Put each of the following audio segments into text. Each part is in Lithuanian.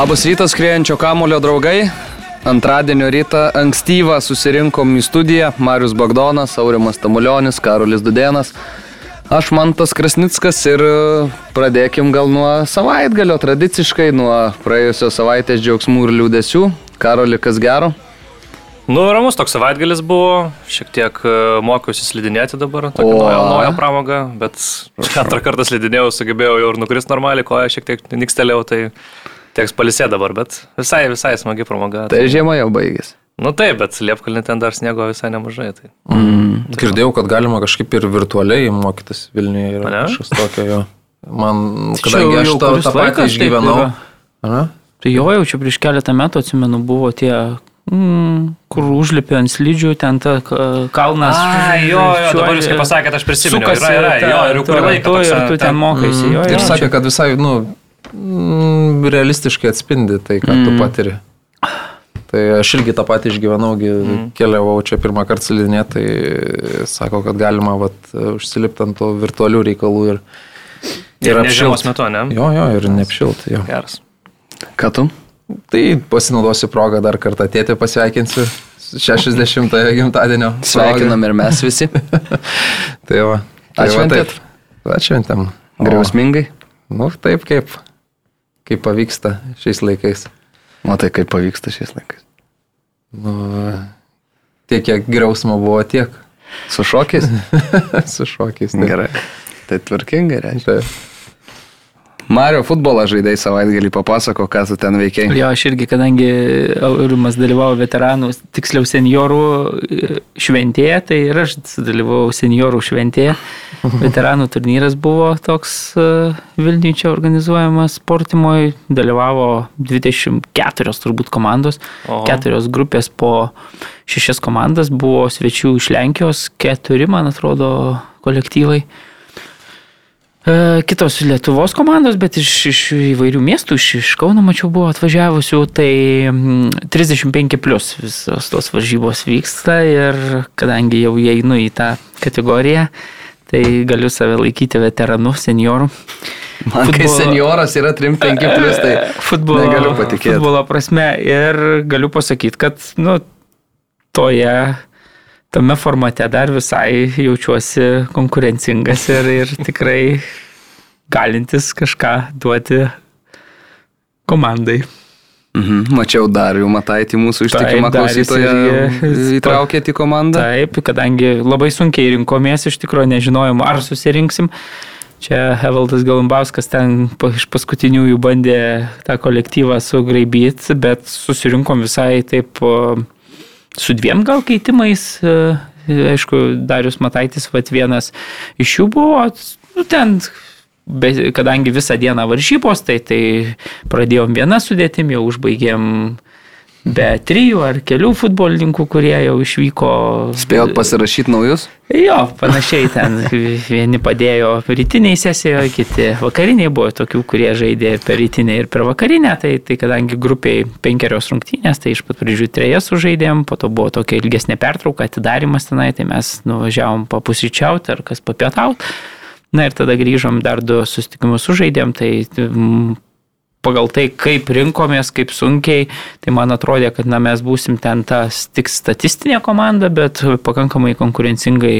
Labas rytas, skriejančio kamulio draugai. Antradienio rytą ankstyvą susirinkom į studiją Marius Bagdonas, Aurimas Tamulionis, Karolis Dudenas. Aš Mantas Krasnickas ir pradėkim gal nuo savaitgalio, tradiciškai nuo praėjusios savaitės džiaugsmų ir liūdėsių. Karoli, kas gero? Nu, ramus toks savaitgalis buvo, šiek tiek e, mokiausi slidinėti dabar, tokia nauja, nauja pramoga, bet antrą kartą slidinėjau, sugebėjau jau ir nukrist normaliai, koja šiek tiek nikstelėjau, tai teks palisė dabar, bet visai, visai smagi pramoga. Tai žiema jau baigėsi. Nu taip, bet Liepkalnė ten dar sniego visai nemažai. Tai. Mm. Girdėjau, kad galima kažkaip ir virtualiai mokytis Vilniuje ir Ane? kažkas tokio jo. Man, Tai kadangi aš tą, tą patį išgyvenau. yra. Tai jo, jau čia prieš keletą metų, atsimenu, buvo tie, mm, kur užlipė ant slidžių, ten ta ka- kalnas. Ai, jo, jo, dabar jūs kaip pasakėt, aš prisimenu. Yra, yra, jo, ir kurį laiką tu- ir tu ten mokaisi. Mm. Jo, Ir jo, sakė, čia- kad visai, nu, realistiškai atspindi tai, ką mm. tu patiri. Tai aš irgi tą patį išgyvenau, mm. keliavau čia pirmą kartą slidinėti, tai sako, kad galima vat, užsilipti ant to virtualių reikalų ir, Ir ne žiemos apšilt. metu, ne? Jo, jo, ir neapšilti. Jo. Geras. Ką tu? Tai pasinaudosiu progą dar kartą tėtį pasveikinsiu. su 60-ojo gimtadienio. Sveikinam ir mes visi. Tai va. Tai va Atšventėt? taip. Atšventėm. O, Griausmingai. Nu, taip kaip, kaip pavyksta šiais laikais. Matai, kaip pavyksta šiais laikais. Nu, tiek, kiek griausmo buvo, tiek Su šokiais? su šokiais. taip. Gerai. Tai tvarkingai reiškia. Taip. Mario futbolą žaidėjai savaitgalį papasako, ką tu ten veikiai. Jo, aš irgi, kadangi Aurimas dalyvavo veteranų, tiksliau seniorų e, šventėje, tai ir aš dalyvavau seniorų šventėje. Veteranų turnyras buvo toks e, Vilniuje čia organizuojamas sportimoje, dalyvavo 24 turbūt komandos, Oho. keturios grupės po šešias komandas, buvo svečių iš Lenkijos, keturi, man atrodo, kolektyvai. E, Kitos Lietuvos komandos, bet iš, iš įvairių miestų, iš, iš Kauno mačiau buvo atvažiavusių, tai mm, 35 plus visos tos varžybos vyksta ir kadangi jau įeinu į tą kategoriją, tai galiu save laikyti veteranu, senioru. Man kai Futbolo- senioras yra 3-5 plus, tai Futbolo, negaliu patikėti. Futbolo prasme ir galiu pasakyti, kad nu, toje, tame formate dar visai jaučiuosi konkurencingas ir, ir tikrai galintis kažką duoti komandai. Mhm. Mačiau Darių Mataitį, mūsų ištikimą Taip, klausytoją, irgi- įtraukėt į komandą. Taip, kadangi labai sunkiai rinkomės, iš tikrųjų nežinojom, ar susirinksim. Čia Evaldas Galumbauskas ten iš paskutiniųjų bandė tą kolektyvą sugraibyti, bet susirinkom visai taip o, su dviem gal keitimais. e, Aišku, Darius Mataitis, vat vienas iš jų buvo, nu, ten, be, kadangi visą dieną varžybos, tai, tai pradėjom vieną sudėtim, jau užbaigėm be trijų ar kelių futbolininkų, kurie jau išvyko. Spėjot pasirašyti naujus? Jo, panašiai ten vieni padėjo rytiniai sesijoje, kiti vakariniai buvo tokių, kurie žaidė per rytinę, ir per vakarinę, tai, tai kadangi grupiai penkerios rungtynės, tai iš pat pradžių trejas sužaidėm, po to buvo tokia ilgesnė pertrauka, atidarimas tenai, tai mes nuvažiavom papusryčiauti ar kas papietauti. Na ir tada grįžom dar du susitikimus sužaidėm, tai pagal tai, kaip rinkomės, kaip sunkiai, tai man atrodė, kad na, mes būsim ten ta tik statistinė komanda, bet pakankamai konkurencingai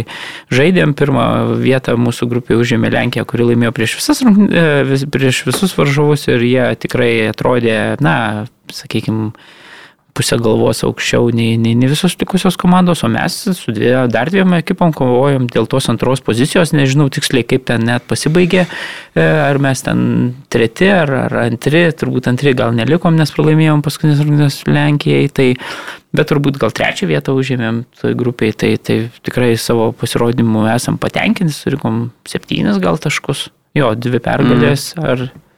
žaidėm. Pirmą vietą mūsų grupėje užėmė Lenkija, kuri laimėjo prieš, visas, e, prieš visus varžovus ir jie tikrai atrodė, na, sakykime, pusę galvos aukščiau nei, nei, nei visos likusios komandos, o mes su dvie, dar dviem ekipom kovojom dėl tos antros pozicijos, nežinau tiksliai kaip ten net pasibaigė, e, ar mes ten treti ar, ar antri, turbūt antri gal nelikom, nes pralaimėjom paskutinės rungtynės Lenkijai, tai, bet turbūt gal trečią vietą užėmėm toj grupiai, tai, tai tikrai savo pasirodymu esam patenkinti, surinkom septynis gal taškus, jo, dvi pergalės, mm. ar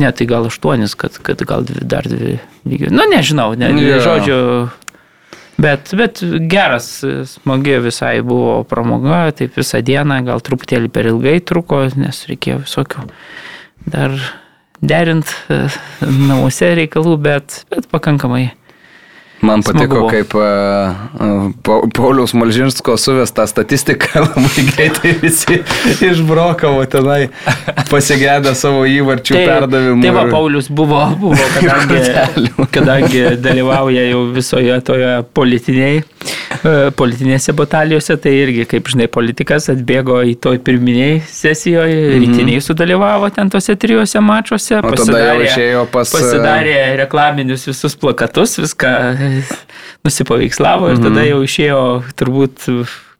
Ne, tai gal aštuonis, kad, kad gal dvi, dar dvi lygiai. Nu, nežinau, ne, yeah. žodžiu. Bet, bet geras, smagi visai buvo pramoga, taip visą dieną, gal truputėlį per ilgai truko, nes reikėjo visokių dar derint e, namuose reikalų, bet, bet pakankamai Man patiko, kaip uh, Pa- Pauliaus Malžinsko suvesta statistika labai greitai visi išbrokavo tenai, pasigėdę savo įvarčių perdavimų. tai va, ir- Paulius buvo, buvo kadangi, kadangi dalyvauja jau visoje toje politiniai, politinėse batalijose, tai irgi, kaip žinai, politikas atbėgo į toj pirminiai sesijoje, mhm. rytiniai sudalyvavo ten tose trijose mačiuose. Išėjo pas, e, Pasidarė reklaminius visus plakatus, viską e, nusipaveikslavo ir tada jau išėjo turbūt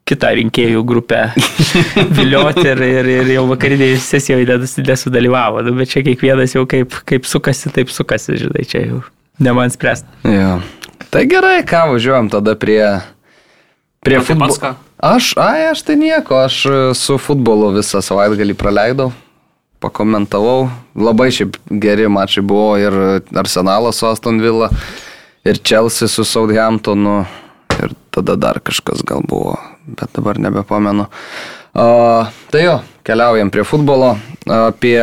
kitą rinkėjų grupę vilioti ir, ir, ir jau vakariniai sesijoje nesudalyvavo. Nu, bet čia kiekvienas jau kaip, kaip sukasi, taip sukasi, žinai, čia jau ne man spręsti. Jo. Tai gerai, ką važiuojam tada prie... Prie O pats ką? Aš, ai, aš tai nieko, aš e, su futbolu visą savaitgalį praleidau, pakomentavau. Labai šiaip geri mačai buvo ir Arsenalas su Aston Villa, ir Chelsea su Southamptonu, ir tada dar kažkas gal buvo, bet dabar nebepamenu. A, tai jo, keliaujam prie futbolo, apie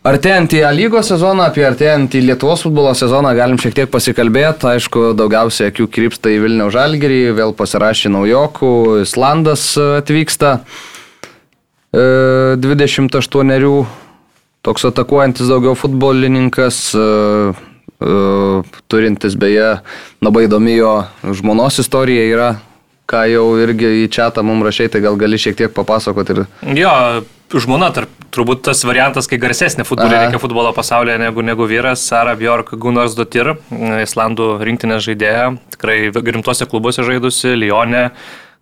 Artėjant į A lygos sezoną, apie artėjant į Lietuvos futbolo sezoną galim šiek tiek pasikalbėti. Aišku, daugiausiai akių krypsta į Vilnių Žalgirį, vėl pasirašė naujokų, Islandas atvyksta e, 28, toks atakuojantis daugiau futbolininkas, e, e, turintis beje labai įdomi jo žmonos istorija yra, ką jau irgi į čia mums rašai, tai gal gali šiek tiek papasakoti ir... Jo, žmona, tarp, turbūt tas variantas, kai garsesnė futbolininkė futbolo pasaulyje negu, negu vyras, Sara Bjork Gunnars Dotir, Islandų rinktinės žaidėja, tikrai rimtuose klubuose žaidusi, Lyonė,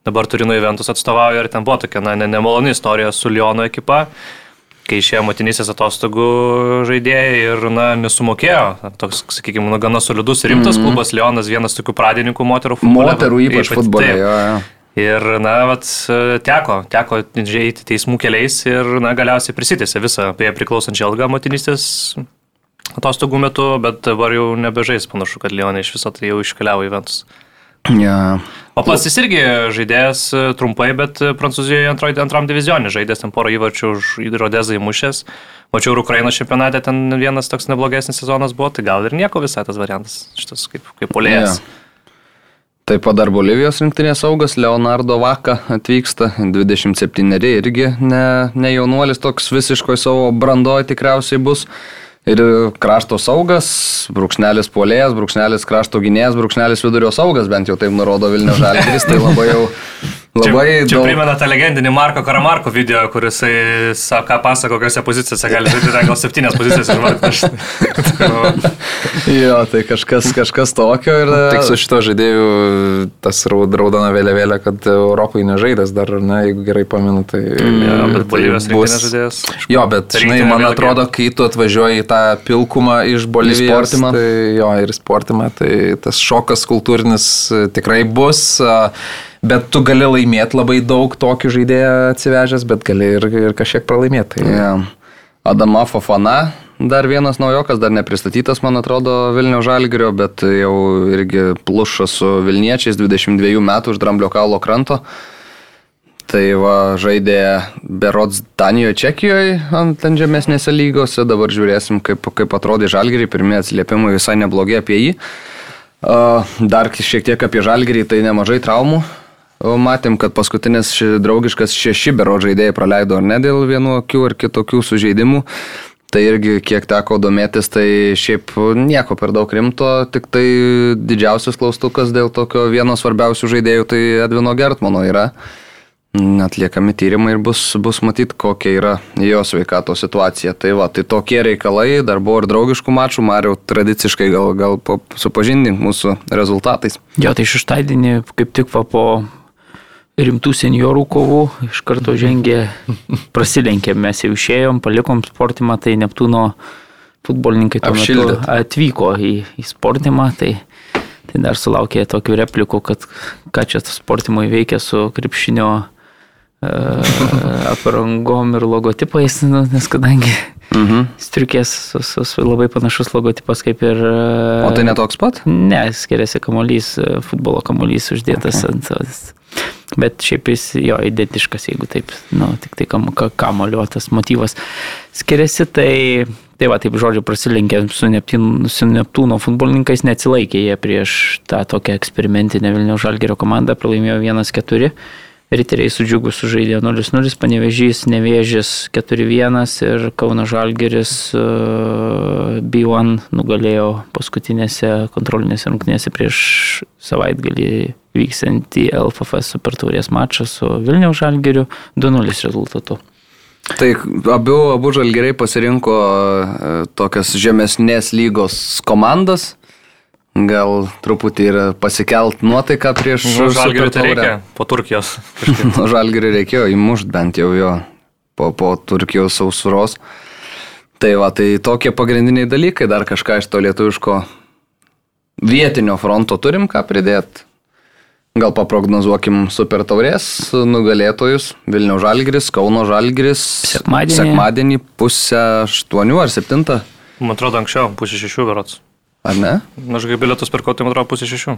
dabar Turino Juventus atstovauja ir ten buvo tokia na, ne- nemaloni istorija su Lyono ekipa kai išėjo motinysės atostogų žaidėjai ir, na, nesumokėjo. Toks, sakykime, nu, gana solidus ir rimtas mm -hmm. klubas, Leonas vienas tokių pradininkų moterų futbole. Moterų ypač futbole. taip. Jo, jo. Ir, na, vat, teko, teko žaisti teismų keliais ir, na, galiausiai prisitėsi visą apie priklausančią algą motinystės atostogų metu, bet dabar jau nebežais, panašu, kad Leonė iš viso tai jau iškeliavo į Ventus. Ja. O pats jis irgi žaidėjas e, trumpai, bet e, Prancūzijoje antroj, antram divizionė žaidėjas ten porą įvarčių už Rodezą įmušęs. Mačiau ir Ukrainos čempionate ten vienas toks neblogesnis sezonas buvo, tai gal ir nieko visai tas variantas, šitas kaip, kaip polėjas. Ja. Taip pat dar Bolivijos rinktinės saugas Leonardo Vaka atvyksta, 27 irgi ne, ne jaunuolis, toks visiškoj savo brandoje tikriausiai bus. Ir krašto saugas, brūkšnelis polėjas, brūkšnelis krašto gynėjas, brūkšnelis vidurio saugas, bent jau taip nurodo Vilnių Žalgiris, tai labai jau labai Čia, čia daug. primena tą legendinį Marko Karamarko video, kuris sako, ką pasako, kokiose pozicijose gali žaisti, gal septynės pozicijas išvardinti. Jo, tai kažkas, kažkas tokio ir... Tik su šito žaidėju tas raud- raudona vėliavėlė, kad Europai nežaidęs dar, na, jeigu gerai pamenu, tai... Ja, bet tai Bolivijos rinktinės žaidėjas. Jo, bet, žinai, man vėlgi- atrodo, kai tu atvažiuoji į tą pilkumą iš Bolivijos, sportimą. tai jo, ir sportimą, tai tas šokas kultūrinis tikrai bus, a, bet tu gali laimėti labai daug tokių žaidėjų atsivežęs, bet gali ir, ir kažkiek pralaimėti. Tai, Ja. Adama Fofana, dar vienas naujokas, dar nepristatytas, man atrodo, Vilnių Žalgirio, bet jau irgi pluša su Vilniečiais, 22 metų už Dramblio kaulo kranto. Tai va, žaidė Berods Danijoje, Čekijoje, ant ant žemesnėse lygose, dabar žiūrėsim, kaip, kaip atrodė Žalgiriai, pirmieji atsiliepimai visai neblogi apie jį. Dar šiek tiek apie Žalgirį, tai nemažai traumų. Matėm, kad paskutinis ši, draugiškas šeši bero žaidėjai praleido ar ne dėl vienu akių ar kitokių sužeidimų. Tai irgi kiek teko domėtis, tai šiaip nieko per daug rimto, tik tai didžiausias klaustukas dėl tokio vieno svarbiausių žaidėjų, tai Edvino Gertmano yra. Atliekami tyrimai ir bus, bus matyti, kokia yra jo sveikato situacija. Tai va, tai tokie reikalai, dar buvo ir draugiškų mačų, Mariau, tradiciškai gal, gal pa- supažindink mūsų rezultatais. Jo, tai šeštadienį kaip tik va po rimtų seniorų kovų iš karto žengė, prasilenkėm, mes jau išėjom, palikom sportimą, tai Neptūno futbolininkai atvyko į, į sportimą, tai, tai dar sulaukė tokių replikų, kad ką čia sportimui veikia su krepšinio e, aprangom ir logotipais, nu, nes kadangi Mhm. striukės su, su, su labai panašus logotipas kaip ir... e, O tai netoks pat? Ne, skiriasi kamuolys, e, futbolo kamuolys uždėtas okay. ant... Bet šiaip jis jo identiškas, jeigu taip, nu, tik tai kam, ka- kamulio tas motyvas skiriasi, tai, Tai va, taip žodžiu, prasilenkė su, Neptyn, su Neptūno futbolininkais, neatsilaikė jie prieš tą tokią eksperimentinę Vilnių Žalgerio komandą, pralaimėjo 1-4. Riteriai su džiugu sužaidė 0-0, Panevežys, Nevėžis 4-1 ir Kauno Žalgeris uh, B1 nugalėjo paskutinėse kontrolinėse rungtynėse prieš savaitgalį vyksiantį LFF supertaurės mačą su Vilniaus Žalgeriu 2-0 rezultatu. Tai abu, abu žalgeriai pasirinko e, tokias žemesnės lygos komandas. Gal truputį ir pasikelt nuotaiką prieš Nu, Žalgiriui tai reikia po Turkijos. Nu, žalgiriui reikėjo įmušti bent jau jo po, po Turkijos sausuros. Tai va, tai tokie pagrindiniai dalykai, dar kažką iš to lietuviško vietinio fronto turim ką pridėti. Gal paprognozuokim super taurės nugalėtojus. Vilniaus žalgiris, Kauno žalgiris. Sekmadienį. Sekmadienį pusę aštuonių ar septintą, Man atrodo, anksčiau, pusė šešių berots. ar ne? Aš kai bilietus pirkau, tai man atrodo pusė šešių.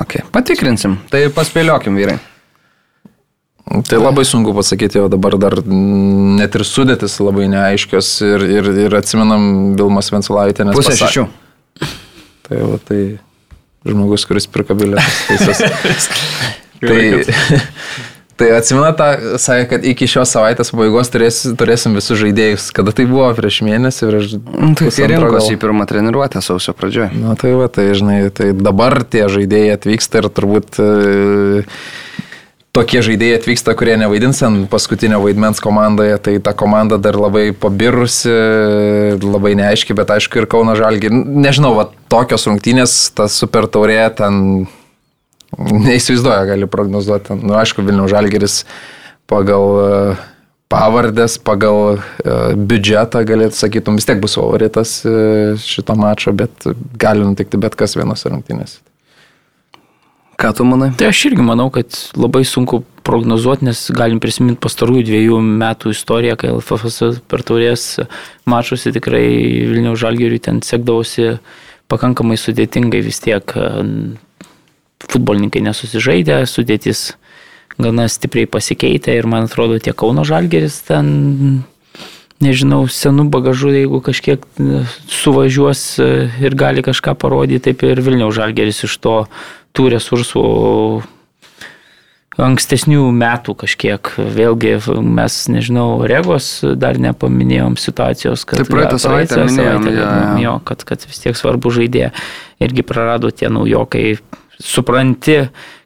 Okay. Patikrinsim. Tai paspėliokim, vyrai. Tai labai sunku pasakyti, o dabar dar net ir sudėtis labai neaiškios ir, ir, ir atsimenam Vilmas Vensulaitė. Pusę šešių. Tai, va, tai žmogus, kuris pirka bilietus. tai, tai atsimena tą, sakė, kad iki šios savaitės pabaigos turės, turėsim visus žaidėjus. Kada tai buvo prieš mėnesį, prieš... Nu, Tai gal. rinkosi į pirmą treniruotę sausio pradžioje. Na tai va, tai žinai, tai dabar tie žaidėjai atvyksta ir turbūt e, tokie žaidėjai atvyksta, kurie nevaidins ant paskutinio vaidmens komandoje, tai ta komanda dar labai pabirusi, labai neaiški, bet aišku ir Kauno Žalgi, nežinau, va, tokios rungtynės, ta super taurė ten neįsivaizduoja, gali prognozuoti. Nu, aišku, Vilniaus Žalgeris pagal e, pavardės, pagal e, biudžetą, galėtų sakytum, vis tiek bus favoritas e, šito mačo, bet gali nutikti bet kas vienose rungtynėse. Ką tu manai? Tai aš irgi manau, kad labai sunku prognozuoti, nes galim prisiminti pastarųjų dviejų metų istoriją, kai LFFS per taurės mačiusi tikrai Vilniaus Žalgiriui ten sekdavosi pakankamai sudėtingai vis tiek. e, Futbolininkai nesusižaidė, sudėtis gana stipriai pasikeitė ir man atrodo tiek Kauno Žalgeris ten, nežinau, senų bagažų, jeigu kažkiek e, suvažiuos e, ir gali kažką parodyti, taip ir Vilniaus Žalgeris iš to tų resursų ankstesnių metų kažkiek. Vėlgi mes, nežinau, Regos dar nepaminėjom situacijos, kad... Tai praeitą savaitę minėjom, savaitę jo, minėjom, jo. kad, kad vis tiek svarbu žaidėja irgi prarado tie naujokai. Supranti,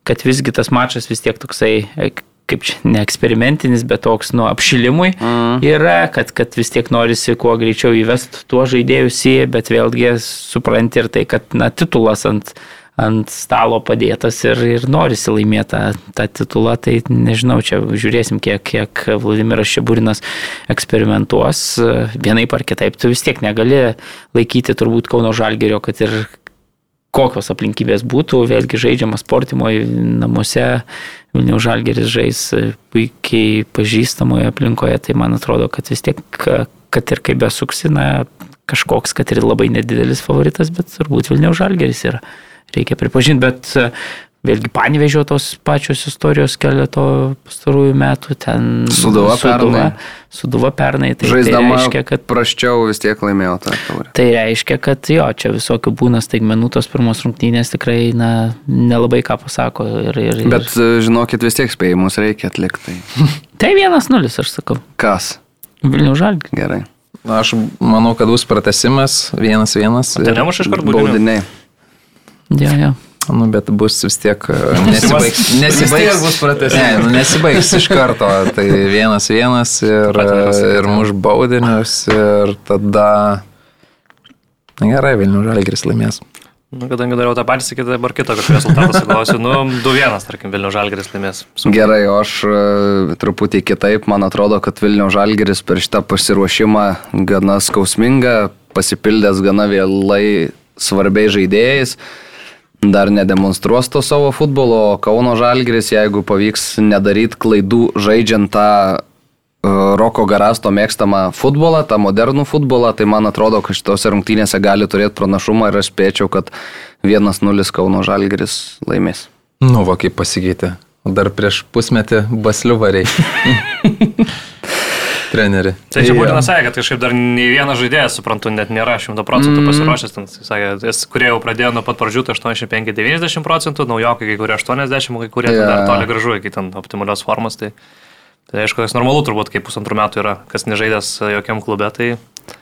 kad visgi tas mačas vis tiek toksai e, kaip čia, ne eksperimentinis, bet toks, nu, apšilimui mm. yra, kad, kad vis tiek norisi kuo greičiau įvest tuo žaidėjus į, bet vėlgi supranti ir tai, kad, na, titulas ant, ant stalo padėtas ir, ir norisi laimėti tą, tą titulą, tai nežinau, čia žiūrėsim, kiek, kiek Vladimiras Šeburinas eksperimentuos, vienaip ar kitaip, tu vis tiek negali laikyti turbūt Kauno Žalgerio, kad ir kokios aplinkybės būtų, vėlgi žaidžiama sportimoje namuose, Vilniaus Žalgeris žais puikiai pažįstamoje aplinkoje, tai man atrodo, kad vis tiek, kad ir kaip besuksina, kažkoks, kad ir labai nedidelis favoritas, bet turbūt Vilniaus Žalgeris yra, reikia pripažinti, bet vėlgi panevežio tos pačios istorijos keleto pastarųjų metų, ten Sūduva pernai. Suduva pernai, tai, tai Žaisdama reiškia, kad prasčiau vis tiek laimėjo tą taurę. Tai reiškia, kad jo, čia visokių būna staigmenų, tos pirmos rungtynės tikrai na, nelabai ką pasako. Ir, ir, ir... Bet e, žinokit, vis tiek spėjimus reikia atlikti. Tai Tai vienas nulis, aš sakau. kas? Vilnių žalgi. Gerai. Na, aš manau, kad bus pratesimas, vienas vienas. Tai nemuš iš karto baudinių. Baudiniai. Ja, ja. Nu, bet bus vis tiek e, nesibaigs. Nesibaigs. bus pratęsimas. Ne, nu, nesibaigs iš karto. Tai vienas vienas ir, Pratęsimas, ir muš baudinius ir tada... Na gerai, Vilnių Žalgiris laimės. Nu, kadangi dariau tą patį, sakyti dabar kitą kokį rezultatą sugalvosiu. Nu, 2-1, tarkim, Vilnių Žalgeris laimės. Su... Gerai, o aš e, truputį kitaip, man atrodo, kad Vilnių Žalgeris per šitą pasiruošimą gana skausminga, pasipildęs gana vėlai svarbiais žaidėjais, dar nedemonstruos to savo futbolo, o Kauno Žalgeris, jeigu pavyks nedaryti klaidų žaidžiant tą e, Roko Garasto mėgstamą futbolą, tą modernų futbolą, tai man atrodo, kad šitose rungtynėse gali turėti pranašumą ir aš spėčiau, kad 1-0 Kauno Žalgeris laimės. Nu, va kaip pasikeitė. Dar prieš pusmetį baslių variai. trenerį. Tai čia Jo. būtina sakė, kad kažkaip dar nei vienas žaidėjas, suprantu, net nėra 100 procentų Mm. pasiruošęs. Ten, sakė, jis, kurie jau pradėjo nuo pat pradžių, tai 85-90 procentų, naujokai kai kurie 80, kai kurie yeah. dar toli gražu iki ten optimalios formos. Tai, tai aišku, kas normalu turbūt, kai pusantrų metų yra, kas nežaidęs jokiam klube, tai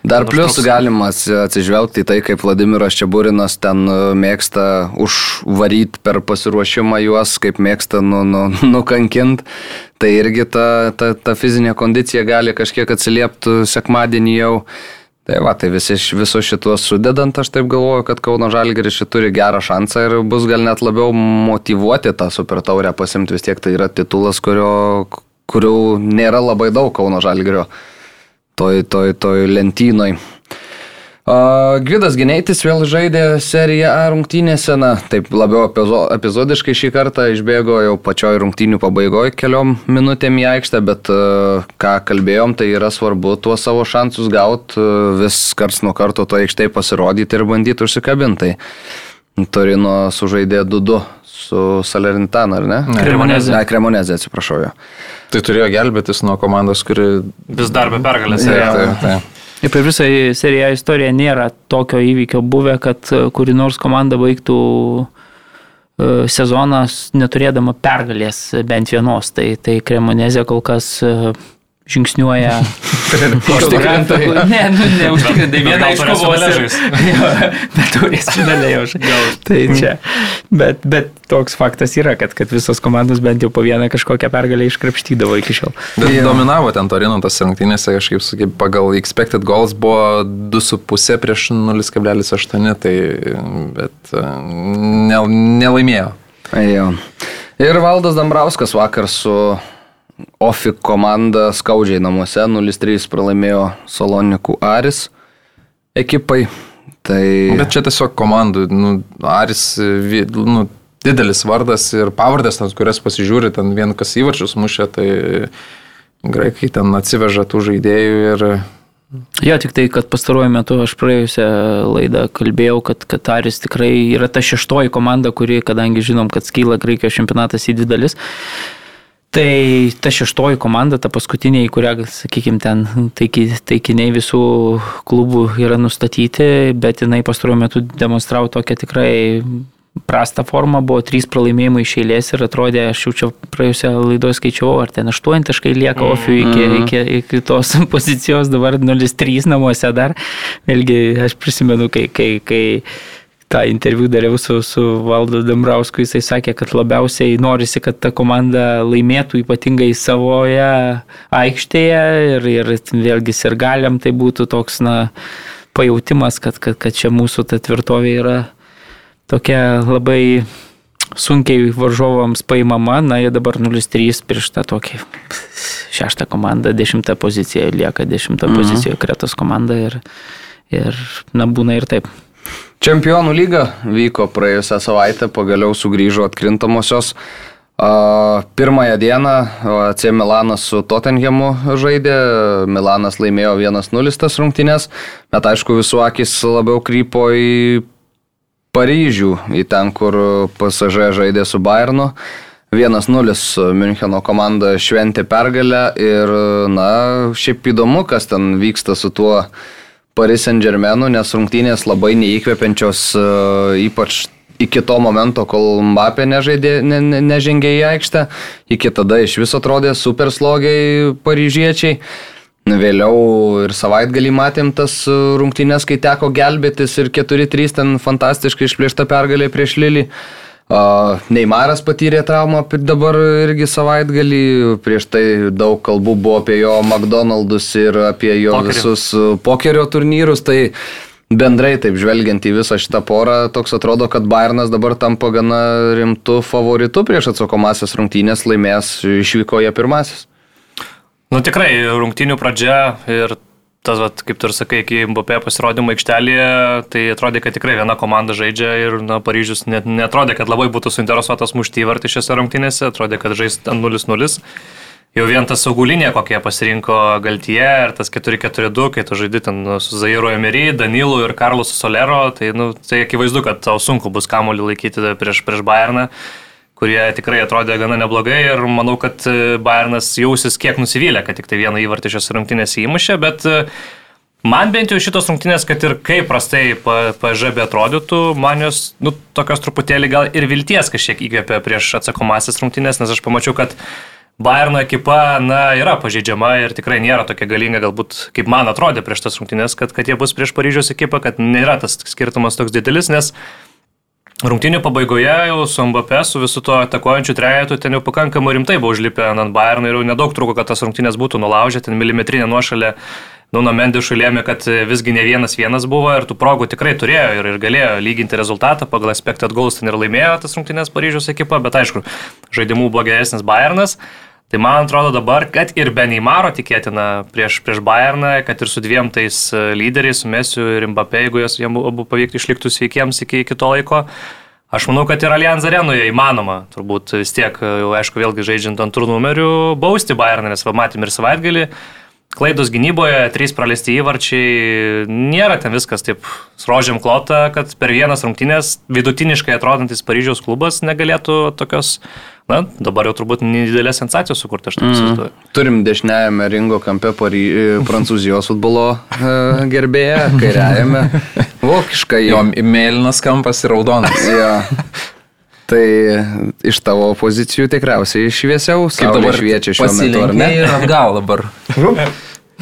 Dar užtruks. galima atsi- atsižvelgti į tai, kaip Vladimiras Čiaburinas ten e, mėgsta užvaryti per pasiruošimą juos, kaip mėgsta nu, nu, nukankint. Tai irgi ta, ta, ta fizinė kondicija gali kažkiek atsiliepti sekmadienį jau. Tai va, tai visi, visus šitos sudedant, aš taip galvoju, kad Kauno Žalgeris čia turi gerą šansą ir bus gal net labiau motivuoti tą super taurę pasimti, vis tiek tai yra titulas, kurio, kurių nėra labai daug Kauno Žalgerio toj, toj, toj lentynoj. A, Gvidas Geneitis vėl žaidė seriją A rungtynėse, na, taip labiau epizo- epizodiškai šį kartą išbėgo jau pačioj rungtynių pabaigoje keliom minutėm į aikštę, bet ką kalbėjom, tai yra svarbu tuos savo šansus gauti, vis kars nuo karto to aikštėje pasirodyti ir bandyti užsikabinti. Tai Torino sužaidė 2-2 su Salernitana, ar ne? Cremoneze. Ne, Kremonezė, atsiprašau jo. Tai turėjo gelbėtis nuo komandos, kuri... vis dar be pergalės. Taip, taip. Ir per visą seriją istoriją nėra tokio įvykio buvę, kad e, kuri nors komanda baigtų e, sezoną s- neturėdama pergalės e, bent vienos. Tai, tai Kremonezė kol kas žingsniuoja. Užtikrintai. Ne, nu, neužtikrintai. Bet Viena gal iš kovos. Bet turės finalė jau. Tai čia. Bet, bet toks faktas yra, kad, kad visos komandos bent jau po vieną kažkokią pergalę iškrapštydavo iki šiol. Bet Jo. dominavo ten Torino tas rungtynėse, kažkaip sakyt, pagal expected goals buvo 2,5 prieš 0,8, tai bet e, ne, nelaimėjo. Jo. Ir Valdas Dambrauskas vakar su Ofi komanda skaudžiai namuose 0-3 pralaimėjo Salonikų Aris ekipai. Tai Bet čia tiesiog komandų, nu, Aris, nu, didelis vardas ir pavardės, ten, kurias pasižiūri, ten vien kas įvarčius mušė, tai graikai ten atsiveža tų žaidėjų ir Jo, tik tai, kad pastaruoju metu aš praėjusią laidą kalbėjau, kad Kataris tikrai yra ta šeštoji komanda, kuri, kadangi žinom, kad skyla Graikijos čempionatas į dvi dalis. Tai ta šeštoji komanda, ta paskutinė, į kurią, sakykime, ten taiki, taikiniai visų klubų yra nustatyti, bet jinai pastaruoju metu demonstravo tokią tikrai prastą formą, buvo trys pralaimėjimai iš eilės ir atrodė, aš jau čia praėjusią laidoje skaičiau, ar ten 8 taškai lieka ofiu iki, iki, iki tos pozicijos, dabar 0-3 namuose dar. Vėlgi, aš prisimenu, kai, kai, kai tą interviu dariau su, su Valdu Dambrausku, jisai sakė, kad labiausiai norisi, kad ta komanda laimėtų ypatingai savoje aikštėje ir, ir vėlgi sirgaliam tai būtų toks, na, pajautimas, kad, kad, kad čia mūsų ta tvirtovė yra tokia labai sunkiai varžovams paimama, na jie dabar 0-3 prieš tą tokį šeštą komandą, dešimtą poziciją lieka dešimtą mhm. poziciją kretos komanda ir, ir na būna ir taip. Čempionų lyga vyko praėjusią savaitę, pagaliau sugrįžo atkrintamosios. Pirmąją dieną AC Milanas su Tottenhamu žaidė, Milanas laimėjo 1-0 tas rungtynės, bet aišku visų akis labiau krypo į Paryžių, į ten, kur PSG žaidė su Bayernu. 1-0 Müncheno komanda šventė pergalę ir, na, šiaip įdomu, kas ten vyksta su tuo Paris Saint Germainu, nes rungtynės labai neįkvepiančios, e, ypač iki to momento, kol Mbappé nežaidė, ne, ne, nežengė į aikštę, iki tada iš viso atrodė super slogiai paryžiečiai. Vėliau ir savaitgalį matėm tas e, rungtynės, kai teko gelbėtis ir 4-3 ten fantastiškai išplėšta pergalė prieš Lilį. Uh, Neimaras patyrė traumą dabar irgi savaitgalį, prieš tai daug kalbų buvo apie jo McDonald's ir apie jo Pokerį. visus e, pokerio turnyrus, tai bendrai taip žvelgiant į visą šitą porą, toks atrodo, kad Bayernas dabar tampa gana rimtų favoritų prieš atsakomasias rungtynės, laimės išvykoje pirmasis. Nu tikrai, rungtinių pradžia ir tas, vat, kaip tu ir sakai, iki Mbappé pasirodymo aikštelėje, tai atrodė, kad tikrai viena komanda žaidžia ir na, Paryžius net netrodė, kad labai būtų suinteresuotas mušti įvartį šiose rungtynėse, atrodė, kad žais ten 0-0. Jau vien tas saugulinė, kokie pasirinko Galtie ir tas 4-4-2, kai tu žaidži ten su Zairu Emery, Danilu ir Karlu Solero, tai, nu, tai akivaizdu, kad tau sunku bus kamuolį laikyti prieš, prieš Bayerną kurie tikrai atrodė gana neblogai ir manau, kad e, Bayernas jausis kiek nusivylę, kad tik tai vieną įvartį šios rungtynės įmušė, bet e, man bent jau šitos rungtynės, kad ir kaip prastai PŽB atrodytų, man jos, nu, tokios truputėlį gal ir vilties kažkiek įkvėpė prieš atsakomasis rungtynės, nes aš pamačiau, kad Bayerno ekipa, na, yra pažeidžiama ir tikrai nėra tokia galinga, galbūt kaip man atrodė prieš tas rungtynės, kad, kad jie bus prieš Paryžiaus ekipą, kad nėra tas skirtumas toks didelis, nes Rungtinių pabaigoje jau su Mbappé, su visu to atakuojančiu trejetu, ten jau pakankamai rimtai buvo užlipę ant Bayern ir jau nedaug trūko, kad tas rungtynės būtų nulaužę, ten milimetrinė nuošalė Nuno Mendišų lėmė, kad visgi ne vienas vienas buvo ir tų progų tikrai turėjo ir, ir galėjo lyginti rezultatą pagal expected goals ten ir laimėjo tas rungtynės Paryžiaus ekipa, bet aišku, žaidimų blogesnis Bayernas. Tai man atrodo dabar, kad ir be Neymaro tikėtina prieš, prieš Bayerną, kad ir su dviem tais e, lyderiais, su Mesiu ir Mbappé, jeigu jas jiems abu pavyktų išlikti sveikiems iki, iki to laiko, Aš manau, kad ir Allianz arenoje įmanoma, turbūt vis tiek, e, jau aišku, vėlgi žaidžiant antrų numerių, bausti Bayerną, nes va, matėm ir savaitgalį, klaidos gynyboje, trys praleisti įvarčiai, nėra ten viskas taip rožiam klota, kad per vienas rungtynės vidutiniškai atrodantis Paryžiaus klubas negalėtų tokios, na, dabar jau turbūt nedidelės sensacijos sukurti, aš taip mm. įsivaizduoju. Mm. Turim dešiniajame ringo kampe Pary... prancūzijos futbolo uh, gerbėją, kairiajame vokiškai. Jo, mėlynas kampas ir raudonas. ja. Tai iš tavo pozicijų tikriausiai šviesiau, kaip dabar šviečia šiuo metu, ar ne? Ir atgal dabar.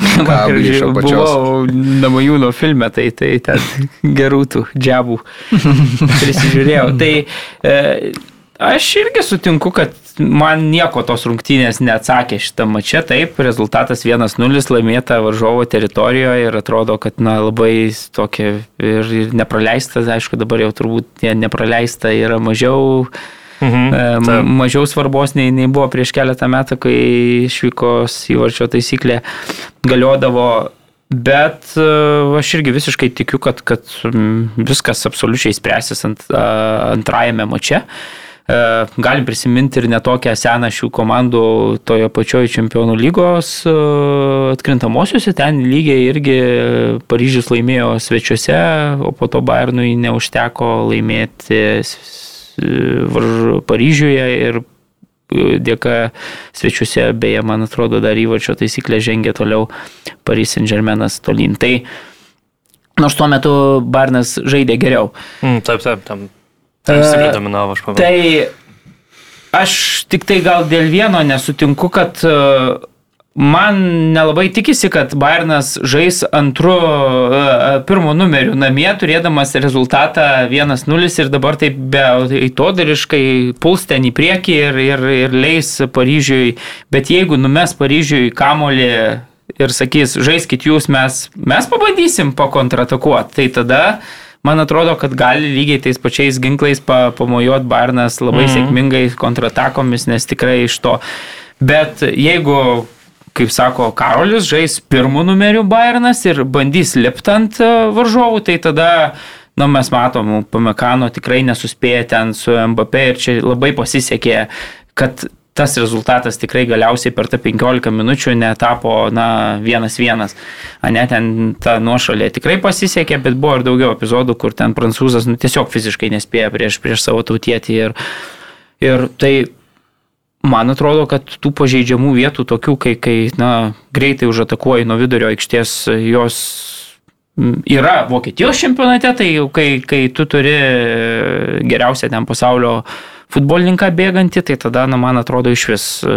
Vakar buvau Namajūno filme, tai, tai ten gerų tų džiabų prisižiūrėjau. Tai e, Aš irgi sutinku, kad man nieko tos rungtynės neatsakė šitą mačią. Taip, rezultatas 1-0 laimėta varžovo teritorijoje ir atrodo, kad na, labai tokia ir, ir nepraleista, aišku, dabar jau turbūt nepraleista yra mažiau. Mhm, e, mažiau svarbos nei, nei buvo prieš keletą metų, kai išvykos įvarčio taisyklė galiodavo Bet uh, aš irgi visiškai tikiu, kad, kad viskas absoliučiai spręsis ant, uh, antrajame mače. E, galim prisiminti ir netokią seną šių komandų toje pačioje čempionų lygos e, atkrintamosiuose. Ten lygiai irgi Paryžius laimėjo svečiuose, o po to Bayernui neužteko laimėti Paryžiuje ir dėka svečiuose, beje, man atrodo, dar įvačio taisyklė žengia toliau Paris Saint-Germainas tolyn. Tai nors tuo metu Barnas žaidė geriau. Mm, taip, taip, tam Taip, stipriai dominavo, aš pamenu. Tai aš tik tai gal dėl vieno nesutinku, kad e, man nelabai tikisi, kad Bayernas žais antru, e, e, pirmu numeriu namie, turėdamas rezultatą 1-0 ir dabar taip be įtodariškai puls ten į priekį ir, ir, ir leis Paryžiui. Bet jeigu numes Paryžiui kamolį ir sakys, žaiskit jūs, mes, mes pabandysim pakontratakuoti, tai tada man atrodo, kad gali lygiai tais pačiais ginklais pa, pamojuoti Barnas labai mm. sėkmingai kontratakomis, nes tikrai iš to. Bet jeigu kaip sako Karolis, žais pirmų numerių Bayernas ir bandys lipti ant e, varžovų, tai tada, na, nu, mes matom, Pamekano tikrai nesuspėja ten su MBP ir čia labai pasisekė, kad tas rezultatas tikrai galiausiai per tą 15 minučių netapo, na, vienas vienas. Ne, ten ta nuošalė tikrai pasisekė, bet buvo ir daugiau epizodų, kur ten prancūzas nu, tiesiog fiziškai nespėja prieš, prieš savo tautietį. Ir, ir tai man atrodo, kad tų pažeidžiamų vietų, tokių, kai, kai na, greitai užatakuoji nuo vidurio aikštės, jos yra Vokietijos čempionate, tai kai, kai tu turi geriausią ten pasaulio futbolininką bėgantį, tai tada, na, man atrodo, iš vis e,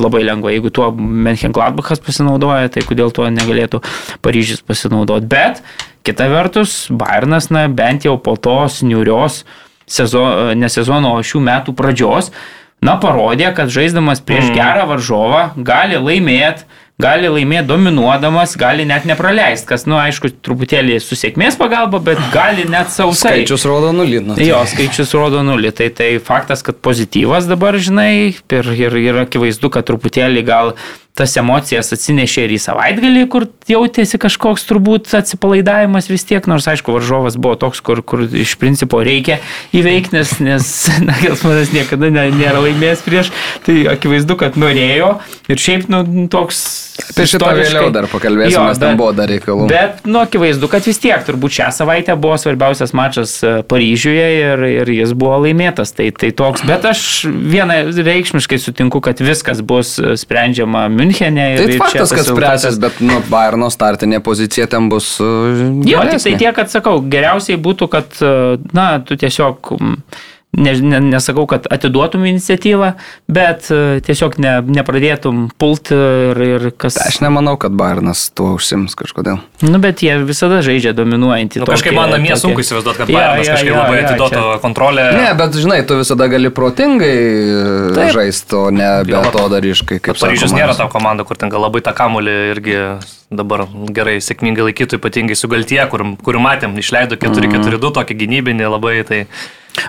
labai lengva. Jeigu tuo Menchenkladbachas pasinaudoja, tai kodėl tuo negalėtų Paryžius pasinaudoti. Bet, kita vertus, Bayernas, na, bent jau po tos niurios sezono, ne sezono, o šių metų pradžios, na, parodė, kad žaisdamas prieš mm. gerą varžovą gali laimėti gali laimėti dominuodamas, gali net nepraleisti, kas, nu, aišku, truputėlį su sėkmės pagalba, bet gali net sausai. Skaičius rodo nulį. Nu, tai. Jo, skaičius rodo nulį. Tai, tai faktas, kad pozityvas dabar, žinai, ir, ir, ir akivaizdu, kad truputėlį gal tas emocijas atsinešė ir į savaitgalį, kur jautėsi kažkoks turbūt atsipalaidavimas vis tiek, nors aišku, varžovas buvo toks, kur, kur iš principo reikia įveikti, nes, nes Nagelsmanas niekada nėra laimėjęs prieš, tai akivaizdu, kad norėjo ir šiaip, nu, toks Apie šitą vėliau dar pakalbėsim, Jo, nes ten bet- buvo dar reikalų. Bet, nu, akivaizdu, kad vis tiek turbūt šią savaitę buvo svarbiausias mačas e, Paryžiuje ir, ir jis buvo laimėtas. Tai, tai toks, bet aš vieną reikšmiškai sutinku, kad viskas bus e, sprendžiama Münchenė. ir- Tai ir faktas, tas kad spręsis, bet nu, Bayerno startinė pozicija ten bus. uh, Jo, tik tai tiek, kad sakau, geriausiai būtų, kad, e, na, tu tiesiog, mm, ne, ne, nesakau, kad atiduotum iniciatyvą, bet e, tiesiog ne, nepradėtum pulti ir, ir kas... Aš nemanau, kad Bayernas tuo užsims kažkodėl. Nu, bet jie visada žaidžia dominuojantį. Nu, kažkaip man namie sunku įsivaizduoti, kad Jo, Bayernas jo, kažkaip jo, labai jo, atiduotų čia- kontrolę. Ne, bet žinai, tu visada gali protingai Taip. žaisti, o ne be Jo, to dariškai. Kad Paryžius nėra ta komanda, kur ten gal labai tą kamulį irgi dabar gerai, sėkmingai laikytų, ypatingai su Galtie, kur, kur matėm, išleido 4-4-2, tokį gynybinį labai, tai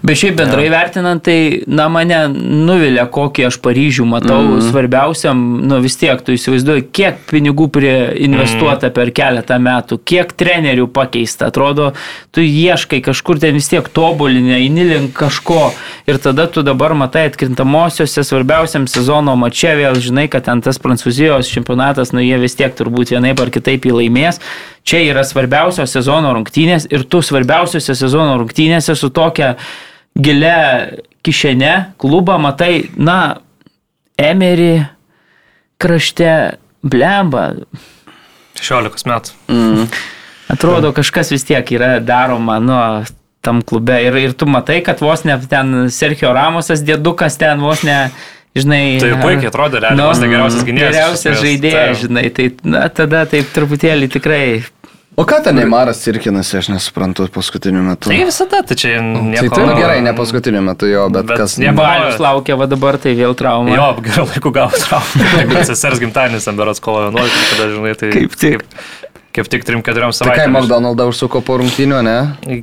Bet šiaip bendrai ja. vertinant, tai, na, mane nuvilia, kokį aš Paryžių matau. Mm. Svarbiausiam, nu vis tiek, tu įsivaizduoji, kiek pinigų investuota mm. per keletą metų, kiek trenerių pakeista. Atrodo, tu ieškai kažkur ten vis tiek tobulinę, įnilink kažko. Ir tada tu dabar matai atkrintamosiose svarbiausiam sezono mače, vėl žinai, kad ten tas Prancūzijos čempionatas, nu jie vis tiek turbūt vienaip ar kitaip jį laimės. Čia yra svarbiausios sezono rungtynės ir tu svarbiausiose sezono rungtynėse su tokia gilia kišene klubą matai, na, Emery krašte blemba. 16 metų. Mm. Atrodo, kažkas vis tiek yra daroma, nu, tam klube. Ir, ir tu matai, kad vos ne ten Sergio Ramosas dėdukas ten vos ne, žinai. Tai puikiai atrodė, realiai, ne geriausias gynėjas. Nu, Geriausias žaidėjas, Tai- žinai. Tai na, tada taip truputėlį tikrai O ką ten Neimaras cirkinasi, aš nesuprantu paskutiniu metu. Tai visada, tai čia Tai nieko. tai nu, gerai, ne paskutiniu metu jo, bet, Bet kas... nieko- Balius laukia, va dabar tai vėl trauma. Jo, gerą laikų gavo traumą. Sesers gimtadienis, berots kovo 11, kada, žinai, tai... Kaip tik. Kaip, kaip tik 3-4 Tai ką, savaitėms. McDonald's užsuko po rungtynių, ne?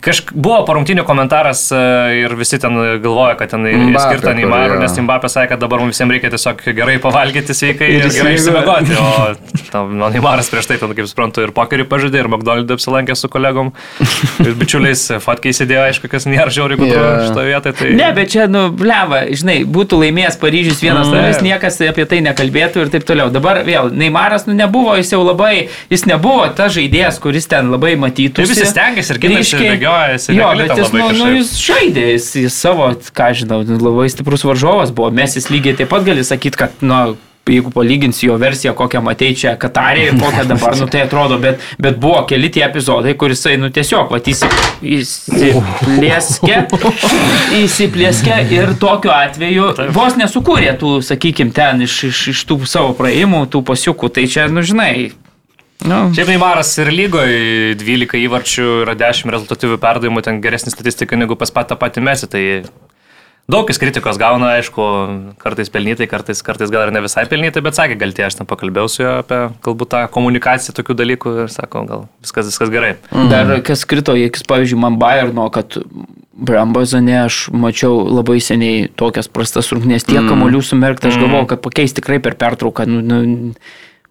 Kažk buvo parungtinių komentaras e, ir visi ten galvoja, kad ten Mbappé, skirta jo. nes Mbappé sakė, kad dabar mums visiems reikia tiesiog gerai pavalgyti sveikai Ir ir, gerai išsimiegoti. išsimegoti. O tam, nu, Neimaras prieš tai, ten, kaip suprantu, ir pokerį pažadė, ir McDonald's apsilankė su kolegom, ir bičiuliais, fotkiai sėdėjo, aišku, kas nėra žiauriai gudru yeah. šitoje vietoje. Tai... Ne, bet čia, nu, bleva, žinai, būtų laimėjęs Paryžius vienas Mm. nulis, niekas apie tai nekalbėtų ir taip toliau. Dabar vėl, Neimaras, nu, nebuvo, jis jau labai, jis nebuvo tas žaidėjas, kuris ten labai matytų. Tai visi stengiasi ir ir bėgiojasi, Jo, bet jis, nu, nu, jis žaidė, jis, jis savo, ką žinau, labai stiprus varžovas buvo. Mes jis lygiai taip pat gali sakyti, kad, nu, jeigu palyginsi jo versiją, kokią matei čia Katarė ir kokią dabar, nu tai atrodo, bet, bet buvo keli tie epizodai, kur jisai, nu tiesiog, va, įsiplėskė, įsiplėskė ir tokiu atveju vos nesukūrė tų, sakykime, ten iš, iš, iš tų savo praėjimų, tų pasiukų, tai čia, nu žinai. Nu, Šiaip Neimaras ir lygoje 12 įvarčių yra 10 rezultatyvių perdavimų, ten geresnė statistika negu pas pat tą patį mesį. Tai daug jis kritikos gauna, aišku, kartais pelnytai, kartais, kartais gal ir ne visai pelnytai, bet sakė, gal tie aš ten pakalbėjau su juo apie galbūt tą komunikaciją tokių dalykų ir sako, gal viskas, viskas gerai. Dar kas krito, jis, pavyzdžiui, man Bayerno, kad Brambazane aš mačiau labai seniai tokias prastas rungtynės, tiek kamolių sumerkta, aš galvojau, kad pakeis tikrai per pertrauką, nu, nu,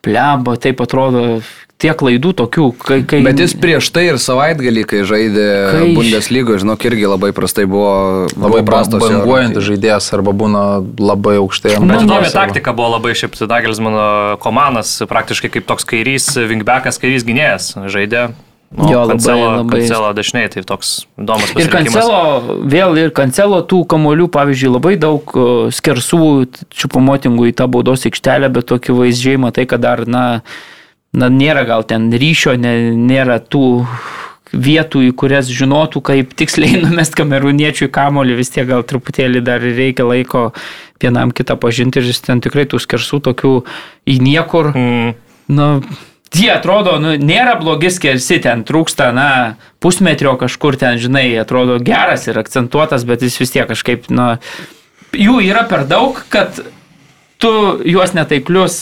plemba, taip atrodo, tiek klaidų tokių, kai... kai Bet jis prieš tai ir savaitgalį, kai žaidė Kai- Bundeslygoje, žinok, irgi labai prastai buvo, Labai jo banguojantis žaidėjas arba būna labai aukštai Bet įdomi taktika buvo labai šiaip Dagelis mano komanas, praktiškai kaip toks kairys, wingbackas, kairys gynėjas žaidė. O Jo, labai- kancelo, labai- kancelo dešiniai, tai toks įdomus Ir kancelo, vėl ir kancelo tų kamolių, pavyzdžiui, labai daug skersų čiupamotingų į tą baudos aikštelę, bet tokiu vaizdžiai matai, kad dar, na, na nėra gal ten ryšio, ne, nėra tų vietų, į kurias žinotų, kaip tiksliai numest kamerūniečių į kamolį, vis tiek gal truputėlį dar reikia laiko vienam kitą pažinti ir jis ten tikrai tų skersų tokių į niekur. Mm. Nu, Jie atrodo, nu, nėra blogi skersi, ten trūksta, na, pusmetrio kažkur ten, žinai, atrodo geras ir akcentuotas, bet jis vis tiek kažkaip, na, jų yra per daug, kad tu juos netaiklius,